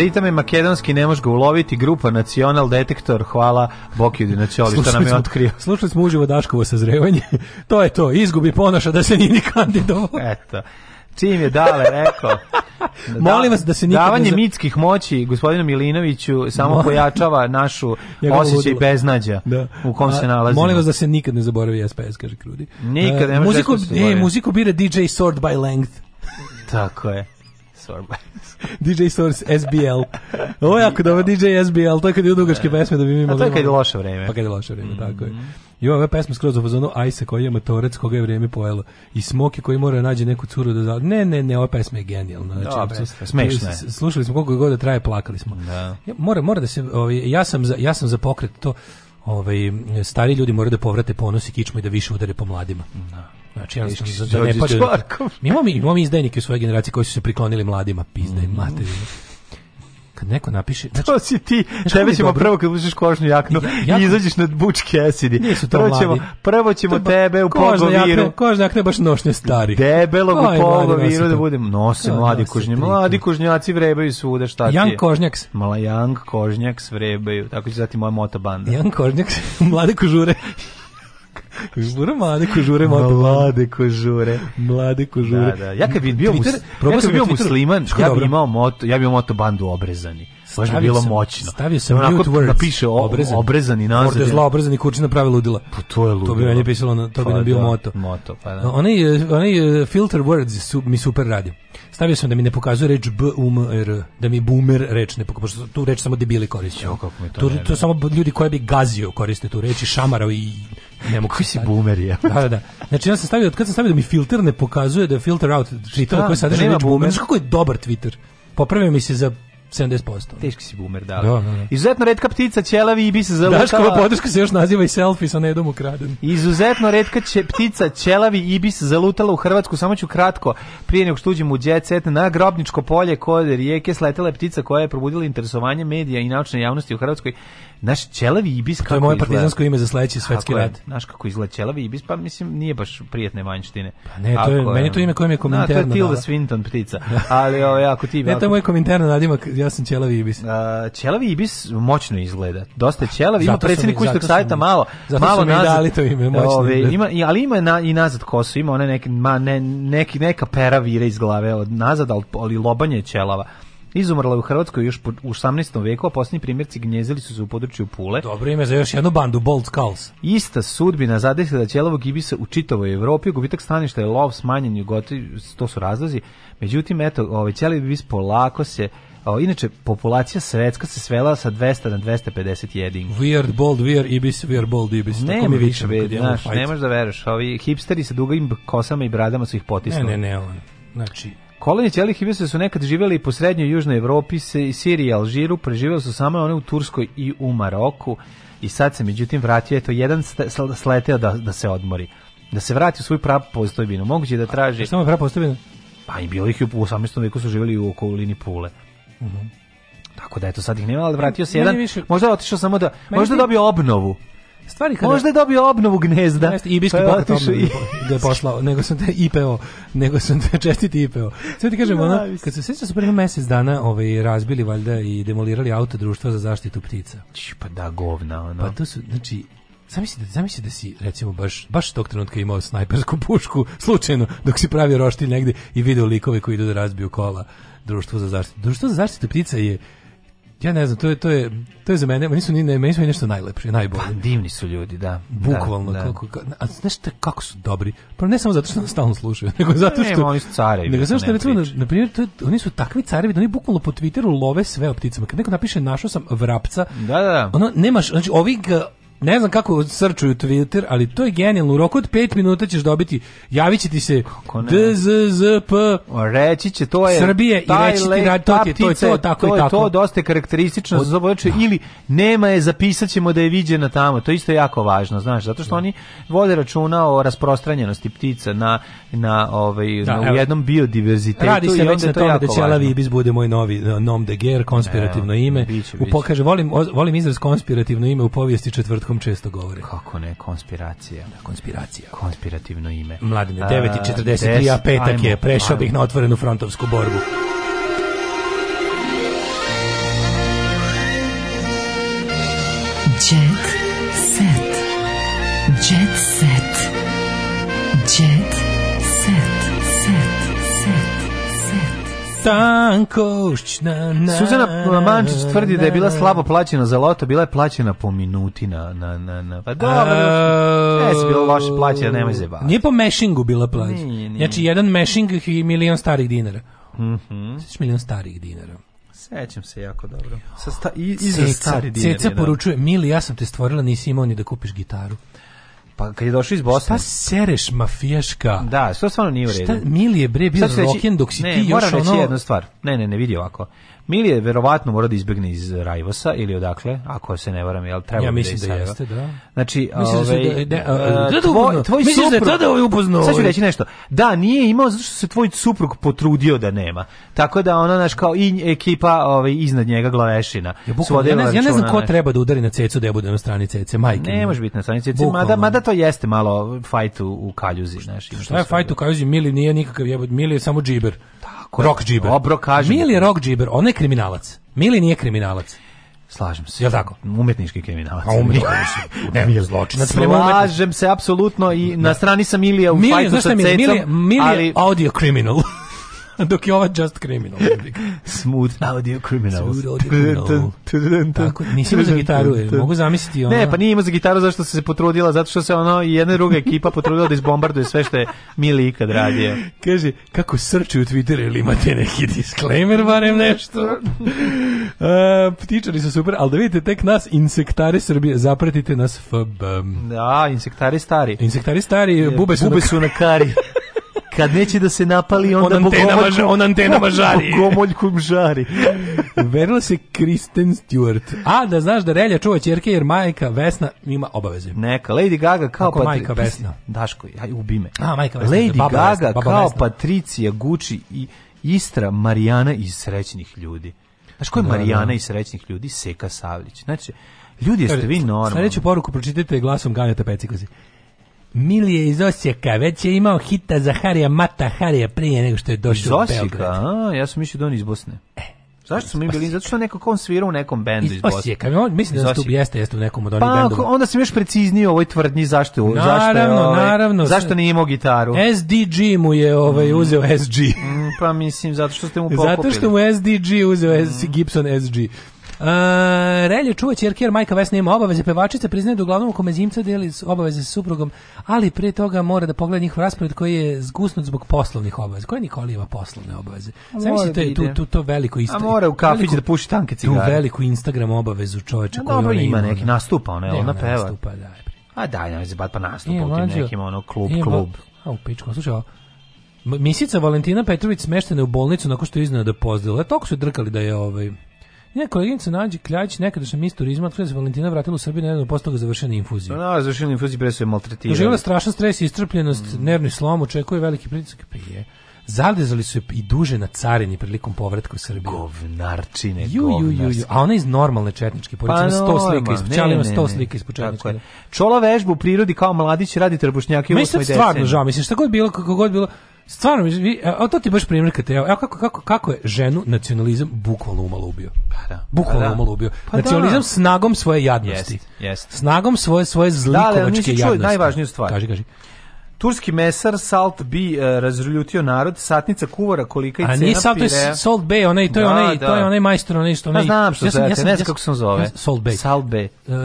Ritam je makedonski, ne može ga uloviti. Grupa Nacional Detektor, hvala Bokiudi da na što nam je otkrio. Slušali smo uživo Daškovo sazrevanje. [LAUGHS] to je to, izgubi ponoša da se nije ni kandidovao. Eto. Čim je dale rekao. [LAUGHS] Da, Molim vas da se nikad davanje ne... mitskih moći gospodinu Milinoviću samo Molim. pojačava našu [LAUGHS] osjećaj beznađa da. u kom se nalazi. Molim vas da se nikad ne zaboravi SPS kaže Krudi. Nikad ne. Uh, muziku, e, muziku bira DJ Sort by Length. Tako je. [LAUGHS] DJ Source SBL. Ovo je jako dobar DJ SBL, to je kad je dugačke da, da. pesme da bi mi mogli... A to je kad je loše vreme. Pa kad je loše vreme, mm -hmm. tako je. Mhm. I ova pesma skroz u fazonu Ajsa koji je matorac koga je vrijeme pojelo i Smoke koji mora da nađe neku curu da Ne, ne, ne, ova pesma je genijalna. Znači, Dobre, smešna je. Slušali smo koliko god traje, plakali smo. Da. Mora, mora da se, ovaj, ja, sam za, ja sam za pokret to, ovaj, stari ljudi moraju da povrate ponosi i kičmu i da više udare po mladima. Da. Znači, jednostavno, za, da ne pačkaju. Mi imamo, imamo izdajnike u svojoj generaciji koji su se priklonili mladima, pizda i mm. materina kad neko napiše [LAUGHS] znači, to si ti znači, tebe ćemo prvo kad uzmeš kožnu jaknu ja, ja, i izađeš na bučke esidi nisu to prvo ćemo, prvo ćemo ba, tebe u pogoviru kožna jakna je baš nošnje starih. debelog u pogoviru da budem nose mladi kožnje mladi kožnjaci vrebaju svuda šta ti Jan kožnjaks. mala Jan kožnjaks vrebaju. tako će zati moja mota banda Jan Kožnjak [LAUGHS] mlade kožure Kožure mlade kožure mlade. Mlade kožure. Mlade kožure. Da, da. Ja kad bi bio, Twitter, mus, ja kad bi bio musliman, ja bi imao moto, ja bi imao moto bandu obrezani. Baš bi bilo sam, moćno. Stavio sam Onako mute words. Napiše o, obrezani, obrezani nazad. Forte zla obrezani kurčina pravi ludila. Pa to je ludilo. To bi meni pisalo, na, to pa, bi nam bio da. moto. Moto, pa da. Onaj, onaj eh, filter words su, mi super radi stavio sam da mi ne pokazuje reč b um r, da mi boomer reč ne pokazuje, pošto tu reč samo debili koriste. to. Tu, to samo ljudi koji bi gazio koriste tu reči šamara i ne mogu si boomer je. Da, da, da. Znači ja sam stavio, od kad sam stavio da mi filter ne pokazuje da filter out čitao koji da sadrži reč boomer, kako je dobar Twitter. Popravio mi se za 70%. Teški si boomer, da. da, da, da. Izuzetno redka ptica ćelavi i bi se zalutala. Daškova podrška se još naziva i selfie sa Nedom ukraden. Izuzetno redka će, ptica ćelavi ibis zalutala u Hrvatsku, samo ću kratko, prije nego što uđemo u jet set, na Grobničko polje kod rijeke sletela je ptica koja je probudila interesovanje medija i naučne javnosti u Hrvatskoj. Naš ćelavi ibis kako je moje partizansko ime za sledeći svetski rad. Naš kako izgleda ćelavi ibis, pa mislim nije baš prijatne vanjštine. Pa ne, to je, meni to ime koje mi je komentarno. Da, to je Tilda da, da. Swinton ptica. Ali ovo, ovaj, ako ti... [LAUGHS] Ne, to je moj komentarno nadimak ja sam Ćelavi Ibis. Uh, ćelavi Ibis moćno izgleda. Dosta je Ćelavi, ima predsjednik kućnog savjeta malo, malo nazad. zato malo mi dali to ime, moćno ove, ima, ali ima na, i nazad kosu, ima one neke, ma, ne, neki, neka pera vire iz glave od nazad, ali, ali lobanje je Ćelava. Izumrla je u Hrvatskoj još u 18. veku, a posljednji primjerci gnjezili su se u području Pule. Dobro ime za još jednu bandu, Bold Skulls. Ista sudbina zadesila da ćelovog ibisa u čitavoj Evropi, gubitak staništa je lov smanjen, to su razlozi. Međutim, eto, ovaj ćelavi ibis polako se O, inače, populacija svetska se svela sa 200 na 250 jedinki. Weird, bold, weird, ibis, weird, bold, ibis. Ne, Tako mi više, znaš, ne možeš da veruješ. Ovi hipsteri sa dugim kosama i bradama su ih potisnuli. Ne, ne, ne, on. Znači, Kolonije ćelih hibisa su nekad živjeli po srednjoj južnoj Evropi, se, i Siriji i Alžiru, preživjeli su samo one u Turskoj i u Maroku i sad se međutim vratio, eto, jedan sleteo da, da se odmori, da se vrati u svoju pravu postojbinu. Moguće da traži... A, samo pravu postojbinu? Pa i bilo ih u 18. veku su živjeli u okolini Pule. Mm Tako da eto sad ih nema, ali vratio se jedan. Više, možda je otišao samo da možda ti... dobio obnovu. Stvari kada... Možda je dobio obnovu gnezda. Jeste, i pa pokret otišu, da je poslao, nego sam te IPO, nego sam te čestiti IPO. Sve ti kažem, no, ono, kad se sjeća su prema mesec dana ovaj, razbili valjda i demolirali auto društva za zaštitu ptica. Či, pa da, govna, ono. Pa to su, znači, Zamisli da, zamisli da si, recimo, baš, baš tog trenutka imao snajpersku pušku, slučajno, dok si pravio roštilj negde i video likove koji idu da razbiju kola društvo za zaštitu. Društvo za zaštitu ptica je ja ne znam, to je to je to je za mene, oni su ni meni su nešto najlepše, najbolje. Pa, divni su ljudi, da. Bukvalno da, kako da. a znaš te kako su dobri. Pa ne samo zato što nas stalno slušaju, [LAUGHS] nego zato što ne, oni su carevi. Nego da, zato što recimo na, na primjer to, oni su takvi carevi da oni bukvalno po Twitteru love sve o pticama. Kad neko napiše našao sam vrapca. Da, da, da. Ono nemaš, znači ovih Ne znam kako srčuju Twitter, ali to je genijalno. U roku od 5 minuta ćeš dobiti, javit će ti se DZZP. će, to je... Srbije i reći ti da to je to, to, tako to i tako. To je to dosta karakteristično od... za Ili nema je, zapisat ćemo da je viđena tamo. To isto je jako važno, znaš, zato što da. oni vode računa o rasprostranjenosti ptica na, na, ovaj, da, na u jednom biodiverzitetu. Radi se već na tome da Ćelavi Ibis bude moj novi eh, nom de guerre, konspirativno ime. Biće, biće. Upo, kaže, volim, volim izraz konspirativno ime u povijesti četvrtka jezikom često govore. Kako ne, konspiracija. Da, konspiracija. Konspirativno ime. Mladine, 9.43, a petak je, prešao bih na otvorenu frontovsku borbu. Jet set. Jet set. Stankošć na Suzana Mančić tvrdi da je bila slabo plaćena za loto, bila je plaćena po minuti na na na na. Pa dobro. Ne, si bilo loše plaćena, nemoj se baviti. Nije po meshingu bila plaćena. Znači jedan meshing i milion starih dinara. Mhm. Mm milion starih dinara. Sećam se jako dobro. Sa sta, i, i za stari dinari. Ceca da. poručuje, Mili, ja sam te stvorila, nisi imao ni da kupiš gitaru. Pa kad je došao iz Bosne. Šta sereš mafijaška? Da, to stvarno nije u redu. Šta Milije bre bio roken dok si ne, ti još ono. Ne, jednu stvar. Ne, ne, ne vidi ovako. Milije verovatno mora da izbegne iz Rajvosa ili odakle, ako se ne varam, jel treba ja da mislim da, da jeste, da. Znači, da ovaj da- e, e, tvoj tvoj suprug, da je upoznao. Sad ću reći nešto. Da, nije imao zato što se tvoj suprug potrudio da nema. Tako da ona naš kao i ekipa ovaj iznad njega glavešina. Ja, bukval, ja, ne, ja ne znam ko treba da udari na cecu da je bude na strani cece, majke. Ne može biti na strani cece, mada mada to jeste malo fight u, u kaljuzi, znaš. Šta je fight u kaljuzi? Mili nije nikakav jebot, Mili je samo džiber. Tako rock džiber. Obro kažem. Mili je rock džiber, on je kriminalac. Mili nije kriminalac. Slažem se. Jel tako? Umetnički kriminalac. A umetnički. [LAUGHS] [LAUGHS] ne, nije je zločinac. Slažem se, apsolutno. I na da. strani sam Milija u Milija, fajtu sa Cecom. Milija, Milija ali... audio criminal. [LAUGHS] [LAUGHS] dok je ova just criminal. Smooth audio criminals. Smooth audio criminal. Tako, nisi imao za gitaru, mogu zamisliti ona. Ne, pa nije ima za gitaru zašto se se potrudila, zato što se ono i jedna druga ekipa potrudila da izbombarduje sve što je Mili ikad radio. Kaže, kako srči u Twitteru ili imate neki disclaimer, barem nešto. Uh, [LAUGHS] ptičari su super, ali da vidite tek nas insektari Srbije, zapratite nas FB. Da, insektari stari. Insektari stari, bube su, bube na, su na kari. [LAUGHS] Kad neće da se napali, onda on antenama, bogomoljkom, on antenama žari. Bogomoljkom žari. Verila se Kristen Stewart. A, da znaš da Relja čuva ćerke jer majka Vesna ima obaveze. Neka, Lady Gaga kao... Kako majka Vesna? Daško, aj, ubi me. A, majka Vesna. Lady baba Gaga Vesna, kao Vesna. Patricija Gucci i Istra Marijana iz srećnih ljudi. Znaš ko je da, Marijana da. iz srećnih ljudi? Seka Savlić. Znači, Ljudi jeste vi normalni. Sledeću poruku pročitajte glasom Ganeta Pecikozi. Milije iz Osijeka, već je imao hita Zaharija Harija Mata Harija prije nego što je došao u Beograd. Iz ja sam mislio da on iz Bosne. E, Zašto smo mi bili? Zato što neko kom svira u nekom bendu iz, iz Bosne. Osijeka, on, mislim da stup jeste, jeste u nekom od pa, onih pa, bendova. Pa onda sam još precizniji u ovoj tvrdnji zašto, naravno, zašto je, ovaj, naravno. Zašto nije imao gitaru? SDG mu je ovaj, mm. uzeo SG. Mm, pa mislim, zato što ste mu pokopili. Zato što mu SDG uzeo mm. Gibson SG. Eh, Relje čuva ćerke jer majka Vesna ima obaveze. Pevačica priznaje da uglavnom komezimca deli obaveze sa suprugom, ali pre toga mora da pogleda njihov raspored koji je zgusnut zbog poslovnih obaveza. Koja Nikoli ima poslovne obaveze? Zamislite da tu, tu, to veliko isto. A mora u kafić veliko, da puši tanke cigare. Tu veliku Instagram obavezu čoveče koji ona ima. neki nastupa, ona, ona peva. Nastupa, da. A daj, ne znam, pa nastupa u tim nekim ono klub, klub. A u pičku, slušaj, Misica Valentina Petrović smeštena u bolnicu nakon što je iznena da pozdravila. Toliko su drkali da je ovaj Ne, koleginica Nađi Kljajić, nekada što mi turizma, otkrila da se Valentina vratila u Srbiju, nedavno posle toga završena infuzija. Da, no, završena infuzija, pre se maltretirala. Doživjela strašan stres, i istrpljenost, mm. nervni slom, očekuje veliki pritisak, pa je. Zadezali su i duže na carini prilikom povratka u Srbiju. Govnarčine, ju, ju, ju, ju. A ona iz normalne četničke, pored pa, 100 slika iz pčelima, 100 slika iz početničke. Čola vežbu u prirodi kao mladić radi trbušnjake u osmoj Mislim, stvarno žao, mislim, šta god bilo, kako god bilo, Stvarno, vi, a to ti baš primjer kad evo, kako, kako, kako je ženu nacionalizam bukvalno umalo ubio. Pa da. Bukvalno pa da. umalo ubio. Pa da. nacionalizam da. snagom svoje jadnosti. Jest, jest. Snagom svoje, svoje da, zlikovačke da, ali nisi najvažniju stvar. Kaži, kaži. Turski mesar Salt B uh, razrljutio narod, satnica kuvara kolika i cena A ni Salt, pire. Salt B, onaj, to je da, onaj, da. to je onaj majstor, onaj što pa onaj. Ja znam što ja sam, ja sam, ne znam kako se zove. Ja, Salt B. Salt B. Uh, uh,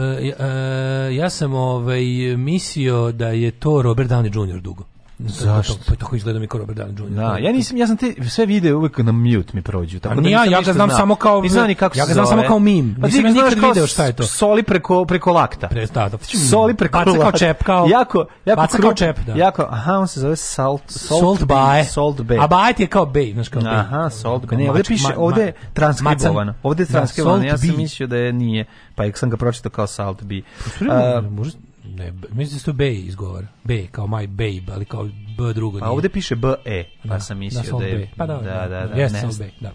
ja sam ovaj mislio da je to Robert Downey Jr. dugo. Zašto? To, to, tako izgleda mi kao Robert Downey Jr. Da, ja nisam, ja sam te sve vide uvek na mute mi prođu. Tako A da ja, ja ga znam zna. samo kao ne znam ni kako ja ga znam samo kao meme. Pa nisam nikad video šta je to. Soli preko preko lakta. da, da. Pa soli preko lakta. kao čep kao. Jako, jako baca kao čep, da. Jako, aha, on se zove salt salt, salt bay. Salt bae. A bay je kao bay, znači kao bay. Aha, salt bae. Ne, ovde piše, ovde transkribovano. Ovde je da, transkribovano. Ja sam mislio da je nije, pa ja sam ga pročitao kao salt bae. Pa možda Ne, mislim da se to B izgovara. B, kao my babe, ali kao B drugo nije. A ovde piše BE, pa da, sam mislio da, je... Pa da, da, da, da, jeste sam B, da.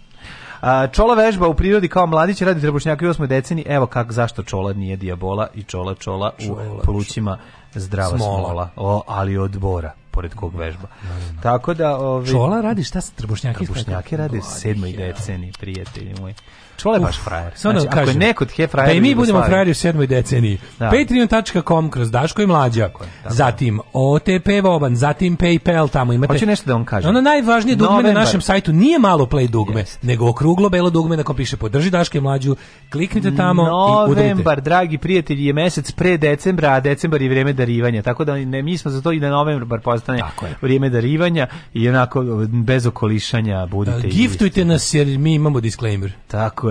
A, čola vežba u prirodi kao mladić radi trebušnjaka u osmoj deceni. Evo kak, zašto Čola nije diabola i Čola Čola, čola u plućima zdrava smola, smola o, ali od bora pored kog da, vežba. Naravno. Da, da. Tako da... Ovi, čola radi šta sa trbušnjaki? Trbušnjaki rade u sedmoj deceni, prijatelji moji. Čole baš frajer. Da znači, ako kažem, je neko od he frajer... Da i mi budemo frajeri u sedmoj deceniji. Da. Patreon.com kroz Daško i Mlađa. Zatim OTP Voban, zatim PayPal, tamo imate... Hoću nešto da on kaže. Ono najvažnije dugme na našem sajtu nije malo play dugme, yes. nego okruglo belo dugme na kom piše podrži Daške i Mlađu, kliknite tamo Novembar, i udarite. Novembar, dragi prijatelji, je mesec pre decembra, a decembar je vrijeme darivanja. Tako da ne, mi smo za to i da novembar postane tako vrijeme darivanja i onako bez okolišanja budite. A, giftujte nas jer mi imamo disclaimer. Tako